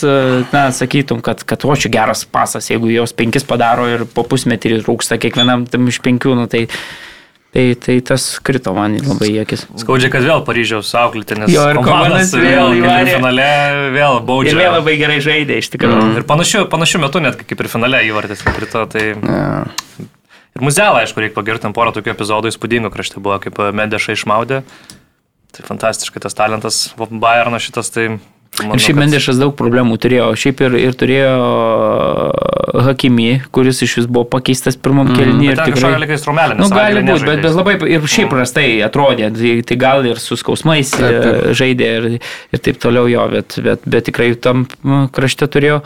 na, sakytum, kad, kad o čia geras pasas, jeigu jos penkis padaro ir po pusmetrį trūksta kiekvienam tam iš penkių, nu, tai, tai, tai tas krito man labai į akis. Skaudžiai, kad vėl Paryžiaus auklėti, nes Jo, ir komandas vėl įvarė. finale vėl baudžia. Ir vėl labai gerai žaidė, iš tikrųjų. Mm. Ir panašiu, panašiu metu net kaip ir finale įvartis krito. Tai... Ne. Ir muzelą, aišku, reikia pagirti ant porą tokių epizodų įspūdingo krašte buvo, kaip Medeša išmaudė. Tai fantastiškai tas talentas Bayerno šitas, tai manau, Ir šiaip kad- Mendešas daug problemų turėjo. Šiaip ir, ir turėjo Hakimi, kuris iš vis buvo pakeistas pirmam mm, kelniui. Bet ten kažkokia instrumelė, Nu, gali būti, bet, bet labai ir šiaip prastai atrodė. Tai, tai gal ir su skausmais Taip, taip. taip, žaidė ir, ir taip toliau jo, bet, bet, bet tikrai tam m, krašte turėjo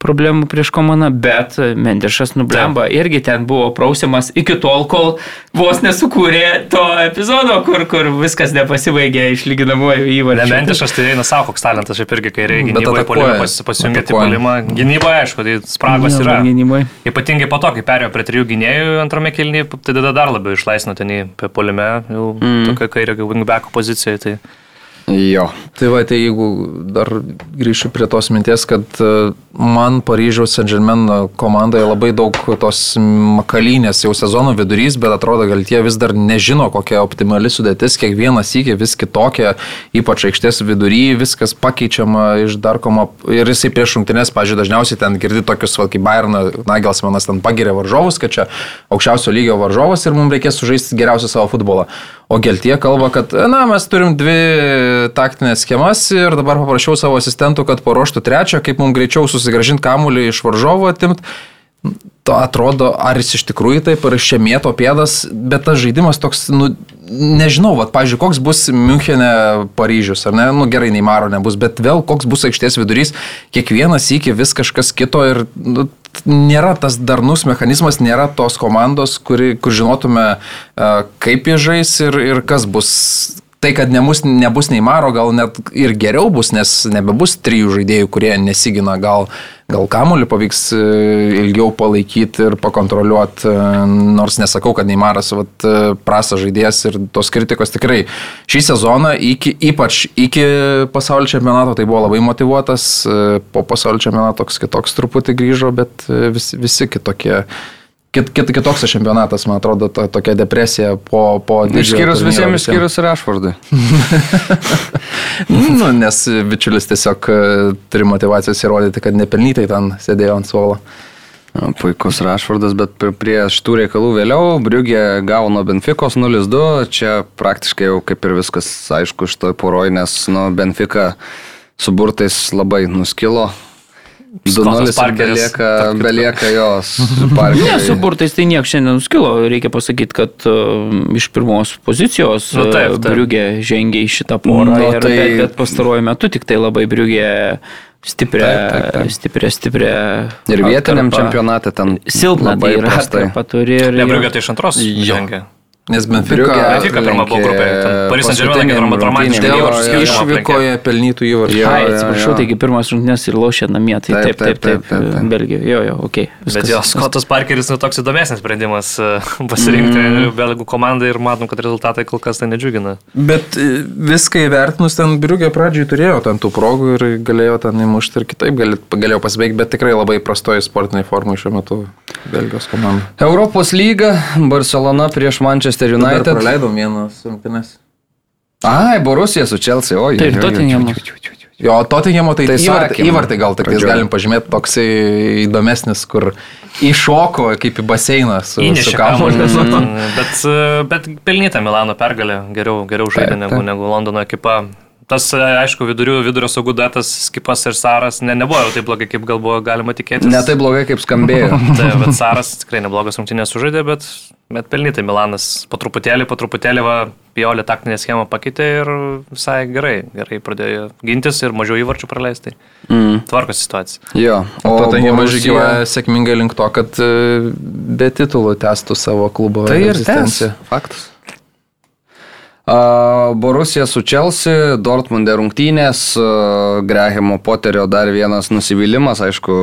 problemų prieš komandą, bet Mendešas nublemba irgi ten buvo prausiamas iki tol, kol vos nesukūrė to epizodo, kur, kur viskas nepasibaigė išlyginamuoju įvarčiu. Dementišas tai eina savo, koks talentas, šiaip irgi, kai reikia gynyboje polimą pas, pasijungti polimą. Gynyboje, aišku, tai spragos yra. gynyboj. Ypatingai po to, kai perėjo prie trijų gynėjų antrame kelnyje, tai tada dar labiau išlaisvino ten į pe- polime, jau mm. tokia kairio wingbacko pozicija. Tai... Jo. Tai va, tai jeigu dar grįšiu prie tos minties, kad e, man Paryžiaus Saint-Germain komandoje labai daug tos makalynės jau sezono vidurys, bet atrodo, gal tie vis dar nežino, kokia optimali sudėtis, kiekvienas įkė vis kitokia, ypač aikštės vidury, viskas pakeičiama iš Darkomo ir jisai prieš rungtynės, pažiūrėjau, dažniausiai ten girdi tokius, va, kaip Bayern Nagelsmanas ten pagiria varžovus, kad čia aukščiausio lygio varžovas ir mums reikės sužaisti geriausią savo futbolą. O Geltie kalba, kad, na, mes turim dvi taktinės schemas ir dabar paprašiau savo asistentų, kad paruoštų trečią, kaip mums greičiau susigražinti kamuolį iš varžovo atimti. To atrodo, ar jis iš tikrųjų taip, ar iš čia mėto pėdas, bet tas žaidimas toks, nu, nežinau, va, pažiūrėjau, koks bus Münchenė Paryžius, ar ne, nu gerai, Neimaro nebus, bet vėl koks bus aikštės vidurys, kiekvienas iki vis kažkas kito ir nu, nėra tas darnus mechanizmas, nėra tos komandos, kuri, kur žinotume, kaip jie žais ir, ir kas bus. Tai, kad nebus, nebus Neimaro, gal net ir geriau bus, nes nebebus trijų žaidėjų, kurie nesigina, gal, gal kamuolį pavyks e, ilgiau palaikyti ir pakontroliuoti, e, nors nesakau, kad Neimaras vat, e, prastas žaidėjas ir tos kritikos tikrai šį sezoną, iki, ypač iki pasaulio čempionato, tai buvo labai motivuotas, po pasaulio čempionato toks kitoks truputį grįžo, bet vis, visi kitokie. Kit, kit, kitoks tas čempionatas, man atrodo, to, tokia depresija po... po Išskyrus visiems, išskyrus ir Ašvardui. Nu, nes bičiulis tiesiog e, turi motivacijos įrodyti, kad nepelnytai ten sėdėjo ant suolo. Puikus Rašvardas, bet pr- prieš tų reikalų vėliau Briugė nuo Benfikos 0-2, čia praktiškai jau kaip ir viskas aišku iš toj poroj, nes nu, Benfika su burtais labai nuskilo. 2-0 ir Parkeris, belieka, belieka jos Ne, su burtais tai nieks šiandien nuskilo. Reikia pasakyti, kad uh, iš pirmos pozicijos Nu, taip, taip. Briugė žengė į šitą porą. Nu, ir, tai- bet, bet pastaruoju metu tik tai labai Briugė stiprią, Taip, taip, taip. stiprią, stiprią. Ir vietiniam atkarpą. čempionate ten Silpna tai labai yra prastai. atkarpa turi. ir- Nebriugė tai iš antros Jo. Nes Benfica Benfica pirma buvo ten Paris Saint-Germain paskutinėm tokia dramatiška rungtynėm. įvarčių Jo, skirtumo. jo, jo. išvykoje pelnytų įvarčių. Ai, atsiprašau, taigi pirmas rungtynės ir lošia namie, tai Taip, taip, taip, taip. Belgijoje, jo, jo, ok. Bet jo, Skotas Parkeris nu, toks įdomesnis sprendimas e, pasirinkti mm. belgų komandą ir matom, kad rezultatai kol kas tai nedžiugina. Bet e, viską įvertinus, ten Briugė pradžioj turėjo ten tų progų ir galėjo ten įmušti ir kitaip galėjo pasibaigti, bet tikrai labai prastoji sportiniai formai šiuo metu Belgijos komanda. Europos lyga, Barcelona prieš Manchester Dar United. praleidom vienas rungtynes. Ai, Borusija su Chelsea, oi. Tai ir oi. Jo, Tottenhamo tai, Tai tai įvartį, sakėm įvartį gal tik tais galim pažymėti toksai įdomesnis, kur iššoko kaip į baseiną su, su Įnešė kamuoliu. kamuolį. Bet, bet pelnyta Milano pergalė, geriau, geriau žaidė negu, negu Londono ekipa. Tas, e, aišku, vidurio, vidurio saugų datas, Skipas ir Saras ne, nebuvo jau taip blogai, kaip gal buvo galima tikėtis. Ne taip blogai, kaip skambėjo. Taip, bet Saras tikrai neblogas rungtynės sužaidė, bet, bet pelnytai Milanas po truputėlį, po truputėlį va, Piolė taktinę schemą pakeitė ir visai gerai, gerai pradėjo gintis ir mažiau įvarčių praleisti. Mm. Tvarkosi situacija. Jo, O Tottenhamas Borussia- žygiuoja sėkmingai link to, kad e, be titulų testų savo klubo Tai ir egzistenciją. tęs. Faktas. Borusija su Chelsea, Dortmundė rungtynės, Grahamo Poterio dar vienas nusivylimas, aišku,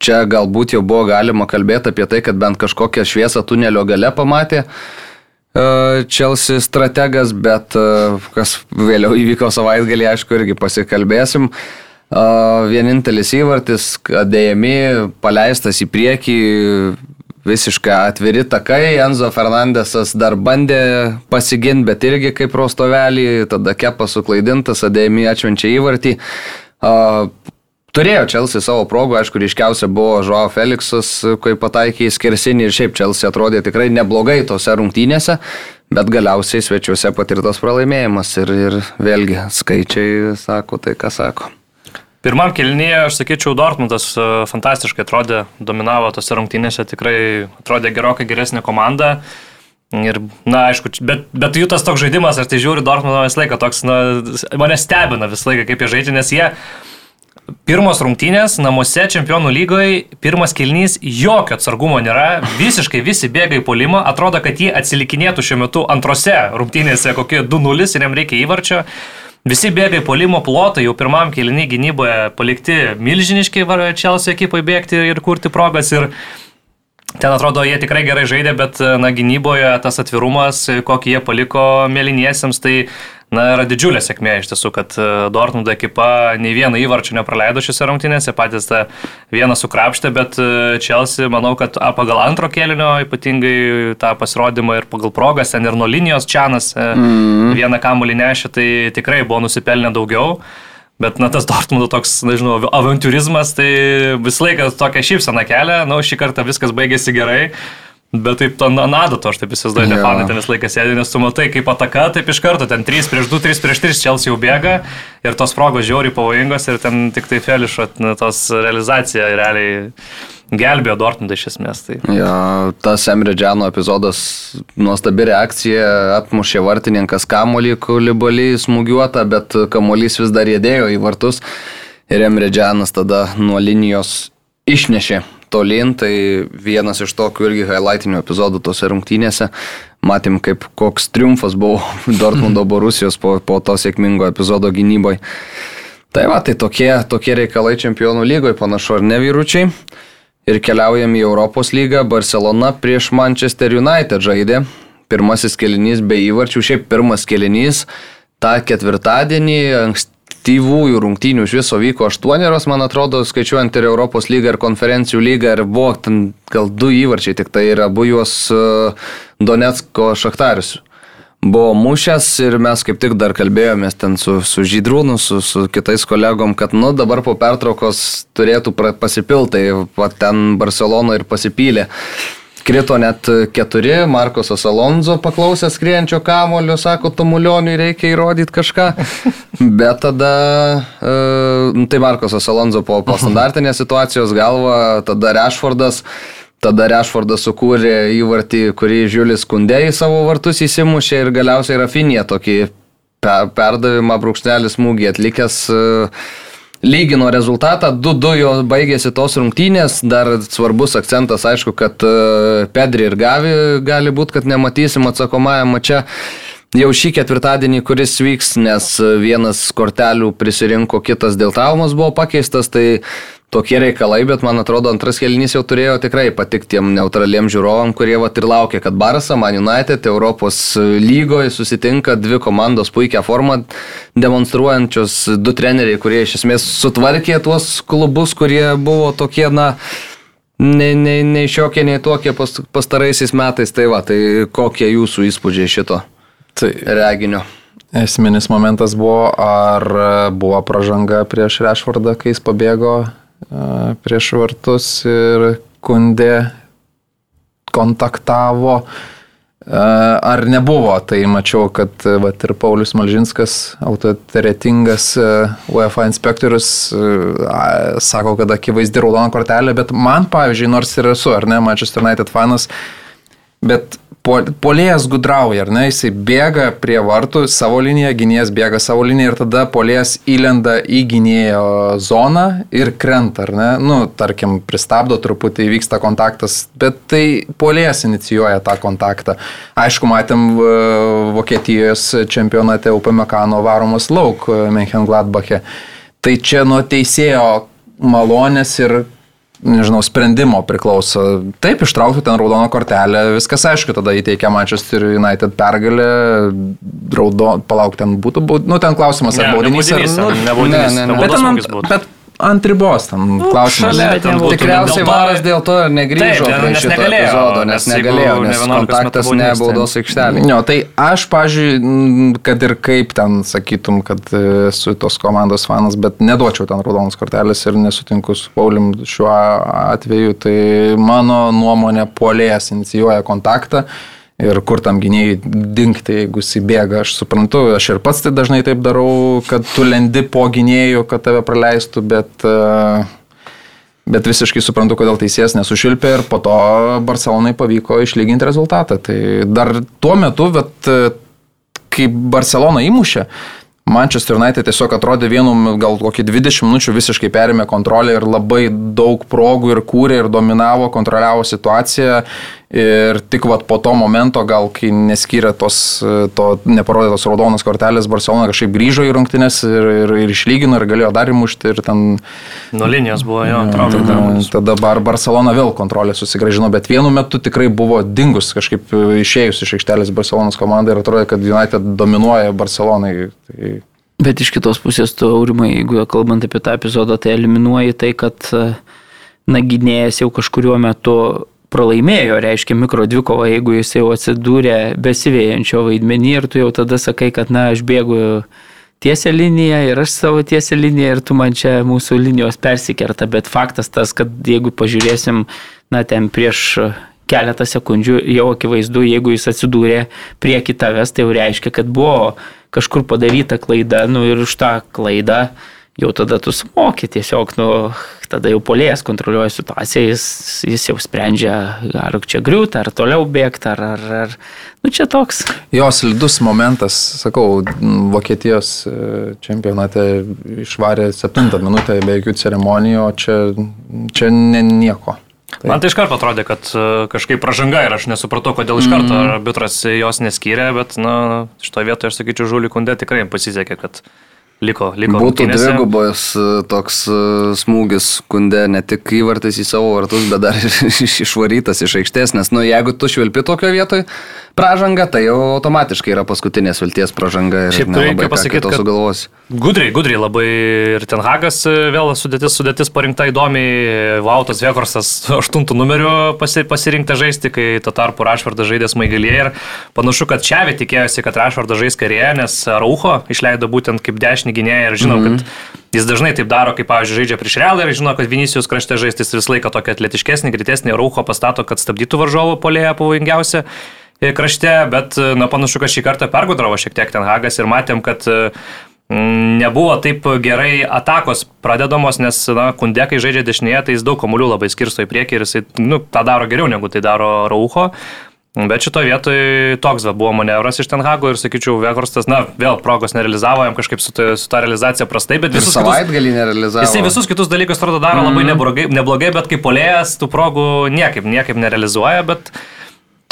čia galbūt jau buvo galima kalbėti apie tai, kad bent kažkokią šviesą tunelio gale pamatė Chelsea strategas, bet kas vėliau įvyko savaitgalį, aišku, irgi pasikalbėsim. Vienintelis įvartis, dėjami, paleistas į priekį, visiškai atviri takai, Enzo Fernandesas dar bandė pasiginti, bet irgi kaip rostovelį, tada kepas suklaidintas, Adėjami atšvenčia įvartį. Uh, Turėjo Chelsea savo progų, aišku, ryškiausia buvo Joao Felixas, kai pataikė į skersinį ir šiaip Chelsea atrodė tikrai neblogai tose rungtynėse, bet galiausiai svečiuose patirtas pralaimėjimas ir, ir vėlgi skaičiai sako tai, ką sako. Pirmam kelnyje, aš sakyčiau, Dortmundas e, fantastiškai atrodė, dominavo tose rungtynėse, tikrai atrodė gerokai geresnė komanda. Ir, na, aišku, bet, bet jų tas toks žaidimas, aš tai žiūriu Dortmundą visą laiką, toks, na, mane stebina visą laiką, kaip jie žaidžia, nes jie Pirmos rungtynės namuose čempionų lygoje, pirmas kilnys, jokio atsargumo nėra, visiškai visi bėga į polimą, atrodo, kad jie atsilikinėtų šiuo metu antrose rungtynėse kokie 2-0 ir jam reikia įvarčio. Visi bėga į polimo plotą, jau pirmam kilinį gynyboje palikti milžiniški Čelsio ekipai bėgti ir kurti progas. Ir Ten atrodo, jie tikrai gerai žaidė, bet na, gynyboje tas atvirumas, kokį jie paliko mėlyniesiems, tai na, yra didžiulė sėkmė iš tiesų, kad e, Dortmund ekipa nei vieną įvarčių nepraleido šiuose rungtynėse, patys tą vieną sukrapštė, bet e, Chelsea, manau, kad pagal antro kėlinio ypatingai tą pasirodymą ir pagal progas, ten ir nuo linijos Čianas mm. vieną kamuolį nešė, tai tikrai buvo nusipelnę daugiau. Bet, na, tas Dortmundo toks, nežinau, avantūrizmas, tai visą laiką tokia šypsena kelia, na, nu, šį kartą viskas baigėsi gerai. Bet taip, to nadato, aš taip įsivaizduoju, ja. fanai ten visą laiką sėdi, nes tu matai, kaip ataka, taip iš karto, ten 3 prieš 2, 3 prieš 3 Chelsea jau bėga ir tos progos žiauriai pavojingos ir ten tik tai Felišo tos realizacija realiai gelbėjo Dortmundą iš esmės. Tai. Ja, tas Emre Džiano epizodas, nuostabi reakcija, atmušė vartininkas kamolį, kulibalį smūgiuotą, bet kamolys vis dar jėdėjo į vartus ir Emre Džianas tada nuo linijos išnešė tolin, tai vienas iš tokių irgi highlightinių epizodų tose rungtynėse. Matėm, kaip koks triumfas buvo Dortmundo Borusijos po, po to sėkmingo epizodo gynyboje. Tai va, tai tokie, tokie reikalai čempionų lygoje panašu ar ne vyručiai. Ir keliaujam į Europos lygą. Barcelona prieš Manchester United žaidė. Pirmasis kelinys be įvarčių, šiaip pirmas kelinys. Ta ketvirtadienį, anksti aktyvųjų rungtynių iš viso vyko aštuonerios, man atrodo, skaičiuojant ir Europos lygą, ir konferencijų lygą, ir buvo ten gal du įvarčiai, tik tai yra abu juos e, Donetsko šachtarius. Buvo mušęs ir mes kaip tik dar kalbėjomės ten su, su Žydrūnu, su, su kitais kolegom, kad nu dabar po pertraukos turėtų pasipiltai, ten Barcelona ir pasipylė. Krito net keturi, Markosas Alonso paklausė skrienčio kamulio, sako, Tomulioniui reikia įrodyti kažką. Bet tada, e, tai Markosas Alonso po, po standartinės situacijos galva, tada Rešfordas. Tada Rešfordas sukūrė įvartį, kurį Žiulis Kundė į savo vartus įsimušė ir galiausiai Rafinė tokį perdavimą brūkšnelis smūgį atlikęs. Uh, lygino rezultatą, 2-2 jo baigėsi tos rungtynės, dar svarbus akcentas, aišku, kad e, Pedri ir Gavi gali būti, kad nematysim atsakomajam mače. Jau šį ketvirtadienį, kuris vyks, nes vienas kortelių prisirinko, kitas dėl traumos buvo pakeistas, tai tokie reikalai, bet man atrodo antras kelnys jau turėjo tikrai patikti tiem neutraliem žiūrovam, kurie vat ir laukia, kad Barça, Man United, Europos lygoje susitinka dvi komandos puikią formą demonstruojančios du treneriai, kurie iš esmės sutvarkė tuos klubus, kurie buvo tokie, na, nei, nei, nei šiokie, nei tokie pastaraisiais metais. Tai va, tai kokie jūsų įspūdžiai šito tai reginio? Esminis momentas buvo, ar buvo pažanga prieš Rešvardą, kai jis pabėgo prieš vartus ir kundė kontaktavo. Ar nebuvo, tai mačiau, kad vat, ir Paulius Malžinskas, autoritetingas UEFA inspektorius, sako, kad akivaizdi raudona kortelė, bet man, pavyzdžiui, nors ir esu, ar ne, Manchester United fanas, bet Polėjas gudrauja, ar ne, jisai bėga prie vartų savo liniją, gynėjas bėga savo liniją ir tada polėjas įlenda į gynėjo zoną ir krenta, ar ne, nu, tarkim, pristabdo truputį, vyksta kontaktas, bet tai polėjas inicijuoja tą kontaktą. Aišku, matėm Vokietijos čempionate Upamekano varomas lauk Menchen Gladbache. Tai čia nuo teisėjo malonės ir nežinau, sprendimo priklauso. Taip, ištrauktų ten raudoną kortelę, viskas aišku, tada įteikia Manchester United pergalę, raudo, palauk, ten būtų, nu ten klausimas, ar baudinys, ar ne, ne, ne, ne, bet, man, bet ant ribos, ten nu, klausimas. Šalia, tikriausiai varas dėl to ir negrįžo taip, prie šito negalėjo, epizodo, nes negalėjo, nes kontaktas ne baudos aikštelė. Jo, tai aš, pažiūrėjau, kad ir kaip ten sakytum, kad esu tos komandos fanas, bet neduočiau ten raudonos kortelės ir nesutinku su Paulium šiuo atveju, tai mano nuomonė polėjas inicijuoja kontaktą Ir kur tam gynėjai dinkti, jeigu jis įbėga, aš suprantu, aš ir pats tai dažnai taip darau, kad tu lendi po gynėjų, kad tave praleistų, bet, e, bet visiškai suprantu, kodėl teisėjas nesušilpė ir po to Barcelonai pavyko išlyginti rezultatą. Tai dar tuo metu, bet kai Barcelona įmušė, Manchester United tiesiog atrodė vienu, gal kokį 20 minučių visiškai perėmė kontrolę ir labai daug progų ir kūrė ir dominavo, kontroliavo situaciją. Ir tik vat, po to momento, gal kai neskyrė tos, to neparodytos raudonos kortelės, Barcelona kažkaip grįžo į rungtynės ir, ir, ir išlygino ir galėjo dar įmušti. Ir ten... Nuo linijos buvo jo, traukė. Tada, tada bar, Barcelona vėl kontrolę susigražino, bet vienu metu tikrai buvo dingus kažkaip išėjus iš aikštelės Barcelonas komandai ir atrodė, kad United dominuoja Barcelonai. Tai... Bet iš kitos pusės, tu, Aurimai, jeigu kalbant apie tą epizodą, tai eliminuoji tai, kad nagynėjas jau kažkuriuo metu pralaimėjo, reiškia mikro dvikovą, jeigu jis jau atsidūrė besivėjančio vaidmenį ir tu jau tada sakai, kad na, aš bėgu tiesią liniją ir aš savo tiesią liniją ir tu man čia mūsų linijos persikerta, bet faktas tas, kad jeigu pažiūrėsim, na, ten prieš keletą sekundžių jau akivaizdu, jeigu jis atsidūrė prie kitavęs, tai jau reiškia, kad buvo kažkur padaryta klaida, nu ir už tą klaidą jau tada tu sumoki tiesiog, nu, tada jau polėjas kontroliuoja situaciją, jis, jis jau sprendžia, ar čia griūti, ar toliau bėgti, ar, ar, ar, nu čia toks. Jo slidus momentas, sakau, Vokietijos e, čempionate išvarė 7 minutę be jokių ceremonijų, o čia, čia ne, nieko. Tai. Man tai iš karto atrodė, kad e, kažkaip pražanga ir aš nesupratau, kodėl iš karto mm. arbitras jos neskyrė, bet, na, šito vietoje aš sakyčiau, Žulį Kundė tikrai pasisekė, kad liko, liko. Būtų dvigubas e, toks e, smūgis kundė ne tik įvartis į savo vartus, bet dar ir išvarytas iš aikštės, nes, nu, jeigu tu švilpi tokio vietoj pražanga, tai jau automatiškai yra paskutinės vilties pražanga ir Šiaip reikia pasakyti, kad sugalvosi. Gudriai, gudriai labai ir ten Hagas e, vėl sudėtis, sudėtis parinkta įdomiai, Vautas Vekorsas 8 numeriu pasi, pasirinkta žaisti, kai tuo tarpu Rašvardas žaidė smaigalėje ir panašu, kad Čiavi tikėjosi, kad Rašvardas žais karėje, nes Raucho išleido būtent kaip dešinį gynėją ir žinau, mm -hmm. kad jis dažnai taip daro, kaip, pavyzdžiui, žaidžia prieš realą ir žino, kad Vinicius krašte žaistis visą laiką tokį atletiškesnį, greitesnį rauko pastato, kad stabdytų varžovo polėje pavojingiausia krašte, bet, na, panašu, kad šį kartą pergudravo šiek tiek ten Hagas ir matėm, kad nebuvo taip gerai atakos pradedamos, nes, na, kundekai žaidžia dešinėje, tai jis daug kamuolių labai skirsto į priekį ir jisai, nu, tą daro geriau negu tai daro Raucho. Bet šito vietoj toks va, buvo manevras iš Tenhago ir, sakyčiau, Vekorstas, na, vėl progos nerealizavo, jam kažkaip su, su ta realizacija prastai, bet visus... Savaitgalį nerealizavo. Jisai visus kitus dalykus, atrodo, daro mm. labai neblogai, neblogai, bet kaip polėjas tų progų niekaip, niekaip nerealizuoja, bet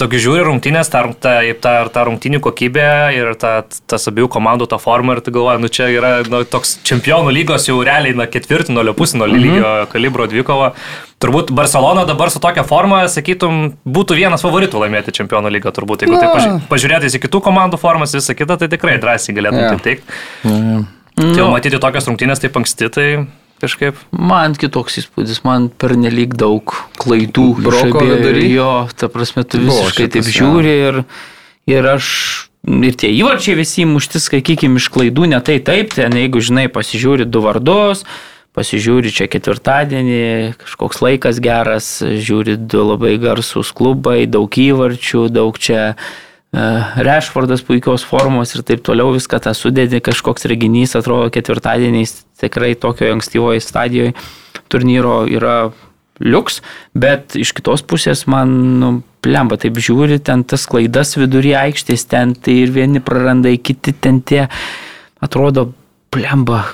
Tokį žiūri rungtynės, ta, ta, ta, ta rungtynių kokybė ir ta, tas abiejų komandų ta forma ir tu galvoji, nu čia yra nu, toks čempionų lygos jau realiai na, ketvirtinolio, pusinolio mm -hmm. lygio kalibro dvikova. Turbūt Barcelona dabar su tokia forma, sakytum, būtų vienas favoritų laimėti čempionų lygą, turbūt. Jeigu ja. tai pažiūrėtis į kitų komandų formas, visą kitą, tai tikrai drąsiai galėtum ja. taip teikti. Ja. Ja. Tai jau matyti tokias rungtynės taip anksti, tai kažkaip. Man kitoks įspūdis, man per nelik daug klaidų. Broko vidury. Jo, ta prasme, tu visiškai Buvo, taip žiūri ir, ir aš ir tie įvarčiai visi mušti, sakykime, iš klaidų, ne tai taip, ten jeigu žinai, pasižiūri du vardus, pasižiūri čia ketvirtadienį, kažkoks laikas geras, žiūri du labai garsus klubai, daug įvarčių, daug čia E, Rešfordas puikios formos ir taip toliau viską tą sudėdė, kažkoks reginys atrodo ketvirtadieniais tikrai tokio ankstyvoje stadijoje turnyro yra liuks, bet iš kitos pusės man, nu, plemba, taip žiūri, ten tas klaidas vidury aikštės, ten tai ir vieni praranda, kiti ten tie, atrodo, plemba,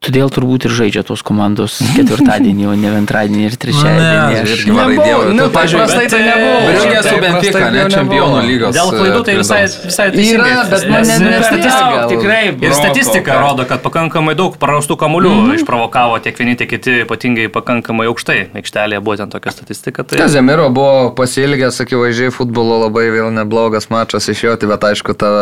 Todėl turbūt ir žaidžia tos komandos ketvirtadienį, o ne antradienį ir trečiadienį. Aš irgi varai dievui. Nu, pažiūrėjau, tai nebuvo. Briugė su Benfica, ne čempionų lygos. Dėl klaidų tai visai, visai teisingai. Yra, bet man net statistika. Tikrai. Ir statistika rodo, kad pakankamai daug prarastų kamuolių mm -hmm. išprovokavo tiek vieni, tiek kiti, ypatingai pakankamai aukštai. Aikštelėje buvo ten tokia statistika. Tai... Kazemiro buvo pasilgęs, akivaizdžiai, futbolo labai vėl neblogas mačas iš jo, tai bet aišku, tą,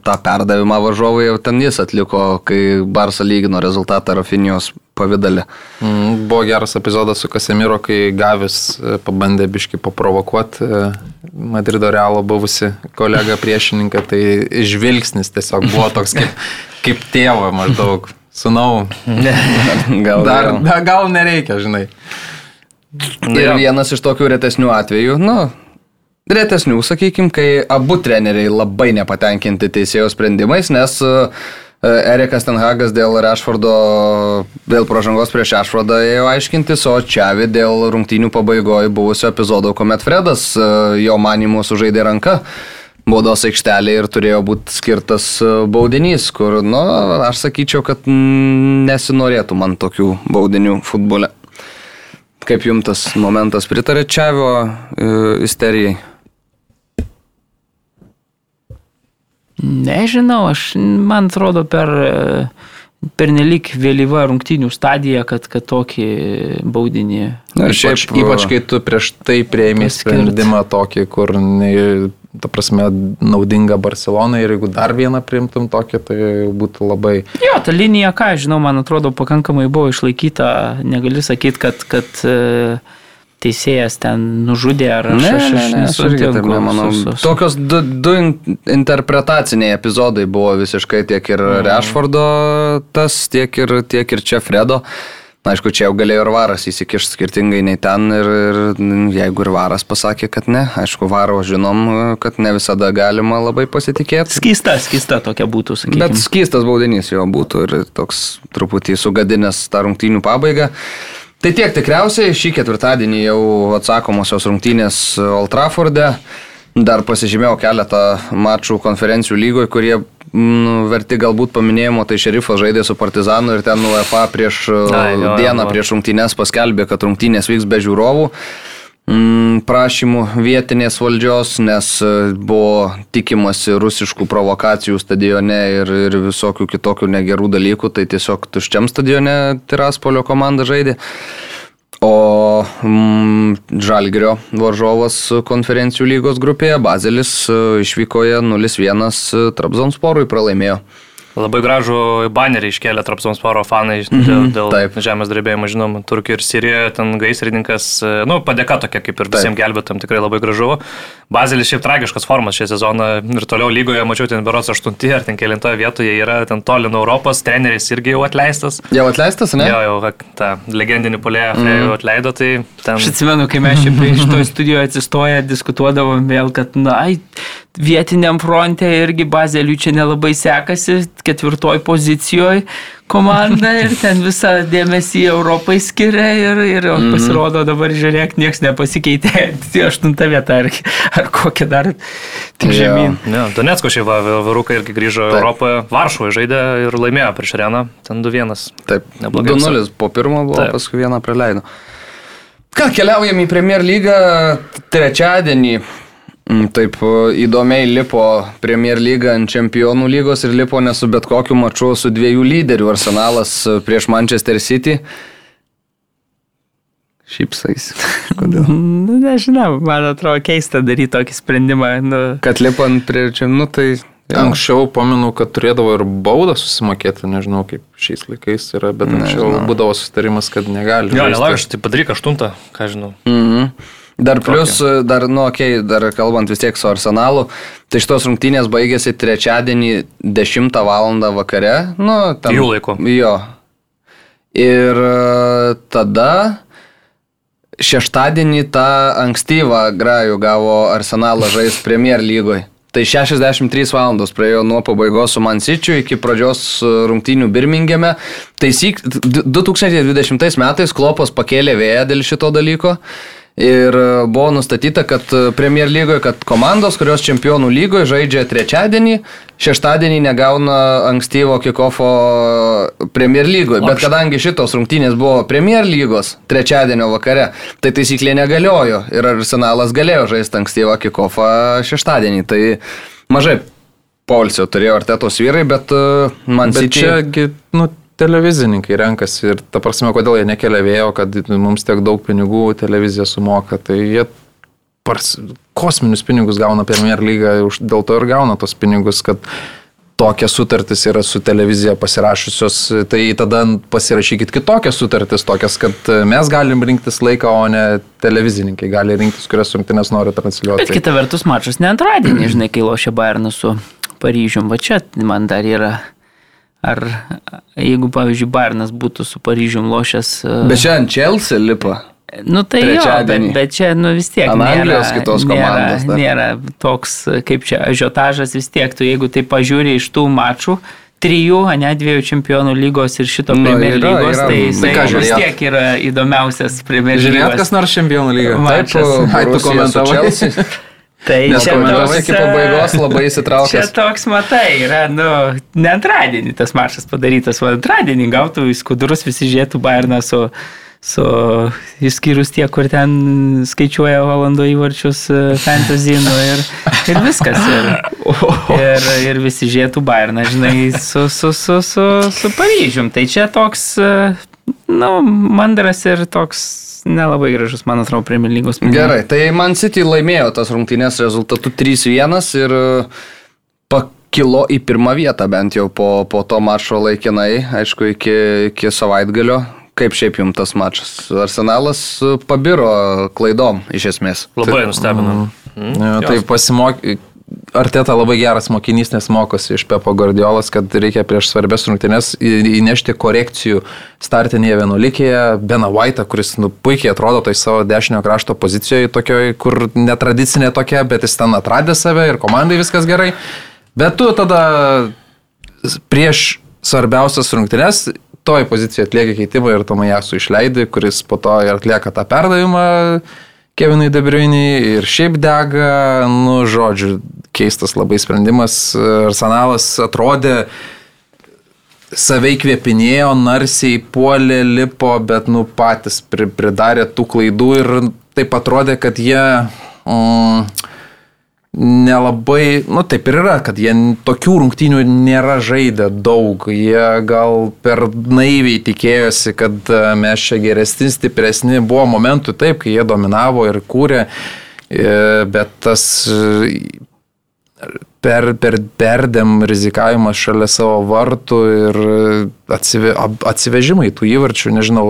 tą perdavimą varžovui ten jis atliko, kai Barsa lygino rezultatą rezultatą Rafinijos pavydalė. Mm, buvo geras epizodas su Kasemiro, kai Gavis e, pabandė biški paprovokuoti e, Madrido Realo buvusi kolega priešininką, tai žvilgsnis tiesiog buvo toks kaip, kaip tėvo maždaug. Sunau. gal, Dar, gal. gal nereikia, žinai. Ir vienas iš tokių retesnių atvejų, nu, retesnių, sakykime, kai abu treneriai labai nepatenkinti teisėjo sprendimais, nes e, Erikas Tenhagas dėl Rešfordo, dėl pražangos prieš Rešfordą ėjo aiškintis, o Čiavi dėl rungtynių pabaigoje buvusio epizodo, kuomet Fredas e, jo manimu sužaidė ranką baudos aikštelė ir turėjo būti skirtas e, baudinys, kur, nu, aš sakyčiau, kad nesinorėtų man tokių baudinių futbole. Kaip jums tas momentas pritarė Čiavio isterijai? Nežinau, aš, man atrodo, per, per nelik vėlyvą rungtinių stadiją, kad, kad tokį baudinį. Na, ir šiaip, ypač, ypač kai tu prieš tai prieimė sprendimą tokį, kur, ne, ta prasme, naudinga Barcelonai ir jeigu dar vieną priimtum tokį, tai būtų labai... Jo, ta linija, ką žinau, man atrodo, pakankamai buvo išlaikyta, negali sakyti, kad... kad uh, teisėjas ten nužudė ar aš, ne, aš, aš ne, aš irgi taip nemanau. Su, su... Tokios du, du interpretaciniai epizodai buvo visiškai tiek ir mm. Rešfordo tas, tiek ir, tiek ir čia Fredo. Na, aišku, čia jau galėjo ir varas įsikišti skirtingai nei ten ir, ir jeigu ir varas pasakė, kad ne, aišku, varo žinom, kad ne visada galima labai pasitikėti. Skysta, skysta tokia būtų, sakykime. Bet skystas baudinys jo būtų ir toks truputį sugadinęs tą rungtynių pabaigą. Tai tiek tikriausiai šį ketvirtadienį jau atsakomosios rungtynės Old Trafforde. Dar pasižymėjau keletą mačų konferencijų lygoje, kurie nu, verti galbūt paminėjimo, tai šerifas žaidė su Partizanu ir ten UEFA prieš Ai, jo, dieną jo. prieš rungtynės paskelbė, kad rungtynės vyks be žiūrovų. Mm, prašymų vietinės valdžios, nes e, buvo tikimasi rusiškų provokacijų stadione ir, ir visokių kitokių negerų dalykų, tai tiesiog tuščiam stadione Tiraspolio komanda žaidė. O mm, Žalgirio varžovas konferencijų lygos grupėje Bazelis e, išvykoje 0-1 Trabzonsporui pralaimėjo. Labai gražų banerį iškėlė Trapsonsporo fanai dėl, mm -hmm, dėl taip. žemės drebėjimo, žinom, Turkijoje ir Sirijoje, ten gaisrininkas, nu, padėka tokia kaip ir visiems gelbėtam, tikrai labai gražu. Bazelis šiaip tragiškas formas šią sezoną ir toliau lygoje, mačiau, ten beros 8 ar ten kelintoje vietoje yra ten toli nuo Europos, treneris irgi jau atleistas. Jau atleistas, ne? Jau, jau tą legendinį polėją mm. jau atleido, tai ten... Aš atsimenu, kai mes čia prie šito studijoje atsistoję diskutuodavom vėl, kad, na, ai, vietiniam fronte irgi bazeliui čia nelabai sekasi, ketvirtoj pozicijoje komanda ir ten visą dėmesį Europai skiria ir, ir mm -hmm. pasirodo dabar žiūrėk, niekas nepasikeitė, tai aštunta vieta ar, ar kokia dar tik žemyn. Ja, ja, Donetsko šeima, Varukai irgi grįžo į Europą, Varšuvoje žaidė ir laimėjo prieš Reną, ten 2-1. Taip, 2-0 po pirmo buvo, Taip. paskui vieną praleido. Ką, keliaujam į Premier lygą trečiadienį. Mm, taip įdomiai lipo Premier lyga ant čempionų lygos ir lipo ne su bet kokiu maču, su dviejų lyderių arsenalas e, prieš Manchester City. Šypsais. Kodėl? Nu, nežinau, man atrodo keista daryti tokį sprendimą. Nu. Kad lipant prie čia, nu tai... Ja. Anksčiau pamenu, kad turėdavo ir baudą susimokėti, nežinau kaip šiais laikais yra, bet anksčiau nežinau. būdavo sustarimas, kad negali. Jo, nelauk, aš tai padaryk aštuntą, ką žinau. Mhm. Dar plus, Tokia. dar, nu, okei, okay, dar kalbant vis tiek su Arsenalu, tai šitos rungtynės baigėsi trečiadienį 10 val. vakare. Nu, tam, Jų laiko. Jo. Ir e, tada šeštadienį tą ankstyvą grajų gavo Arsenalą žais Premier lygoje. Tai 63 valandos praėjo nuo pabaigos su Mansičiu iki pradžios rungtynių Birmingeme. Taisyk, 2020 metais Klopas pakėlė vėją dėl šito dalyko. Ir e, buvo nustatyta, kad e, Premier lygoje, kad komandos, kurios čempionų lygoje žaidžia trečiadienį, šeštadienį negauna ankstyvo kikofo Premier lygoje. Bet kadangi šitos rungtynės buvo Premier lygos trečiadienio vakare, tai taisyklė negaliojo ir Arsenalas galėjo žaisti ankstyvą kikofą šeštadienį. Tai mažai polsio turėjo artetos vyrai, bet man bet City... čia, nu, televizininkai renkasi ir ta prasme, kodėl jie nekelia vėjo, kad mums tiek daug pinigų televizija sumoka, tai jie pars, kosminius pinigus gauna Premier lygą, dėl to ir gauna tos pinigus, kad tokias sutartis yra su televizija pasirašusios, tai tada pasirašykit kitokias sutartis, tokias, kad mes galim rinktis laiką, o ne televizininkai gali rinktis, kurias rungtynės nori transliuoti. Bet kita vertus, mačas ne antradienį, žinai, kai lošia Bayernas su Paryžium, va čia man dar yra Ar jeigu, pavyzdžiui, Barnas būtų su Paryžium lošęs. Bet šiandien Chelsea lipa. Nu tai jo, bet, bet čia nu, vis tiek Ant nėra, Anglijos kitos komandos dar. nėra, nėra toks, kaip čia, ažiotažas vis tiek, tu jeigu tai pažiūri iš tų mačų, trijų, ne dviejų čempionų lygos ir šito Nu, Premier yra, lygos, yra. tai Tai jisai ką vis tiek yra įdomiausias Premier Žiūrėt, lygos. kas nors čempionų lygą. Mačas. Ai, tu komentavai. Tai Nes čia toks, iki pabaigos labai Čia įsitraukęs. toks, matai, yra, nu, ne antradienį tas maršas padarytas, o antradienį gautų į skudurus visi žiūrėtų Bayerną su, su, išskyrus tie, kur ten skaičiuoja valando įvarčius e, fantasy, nu, ir, ir viskas. Ir, ir, ir visi žiūrėtų Bayerną, žinai, su, su, su, su, su Paryžium. Tai čia toks, e, nu, mandras ir toks nelabai gražus, man atrodo, Premier lygos. Gerai, tai Man City laimėjo tas rungtynės rezultatų 3-1 ir e, pakilo į pirmą vietą bent jau po, po to mačo laikinai, aišku, iki, iki savaitgalio. Kaip šiaip jums tas mačas? Arsenalas e, pabiro klaidom iš esmės. Labai nustebino. Mm. Ja, tai pasimokė. Arteta labai geras mokinys, nes mokosi iš Pepo Gordiolas, kad reikia prieš svarbės rungtynės įnešti korekcijų startinėje vienuolikėje. Bena White, kuris nu, puikiai atrodo tai savo dešinio krašto pozicijoje, tokioj, kur netradicinė tokia, bet jis ten atradė save ir komandai viskas gerai. Bet tu tada prieš svarbiausias rungtynes toj pozicijoje atlieka keitimą ir Tomajasų išleidai, kuris po to ir atlieka tą perdavimą Kevinui Debriuniai ir šiaip dega, nu, žodžiu, keistas labai sprendimas. Arsenalas atrodė savai kvėpinėjo, narsiai puolė, lipo, bet, nu, patys pri, pridarė tų klaidų ir taip atrodė, kad jie... Mm, nelabai, nu taip ir yra, kad jie tokių rungtynių nėra žaidę daug. Jie gal per naiviai tikėjosi, kad e, mes čia geresni, stipresni. Buvo momentų taip, kai jie dominavo ir kūrė, e, bet tas per, per perdėm rizikavimas šalia savo vartų ir atsive, atsivežimai tų įvarčių, nežinau,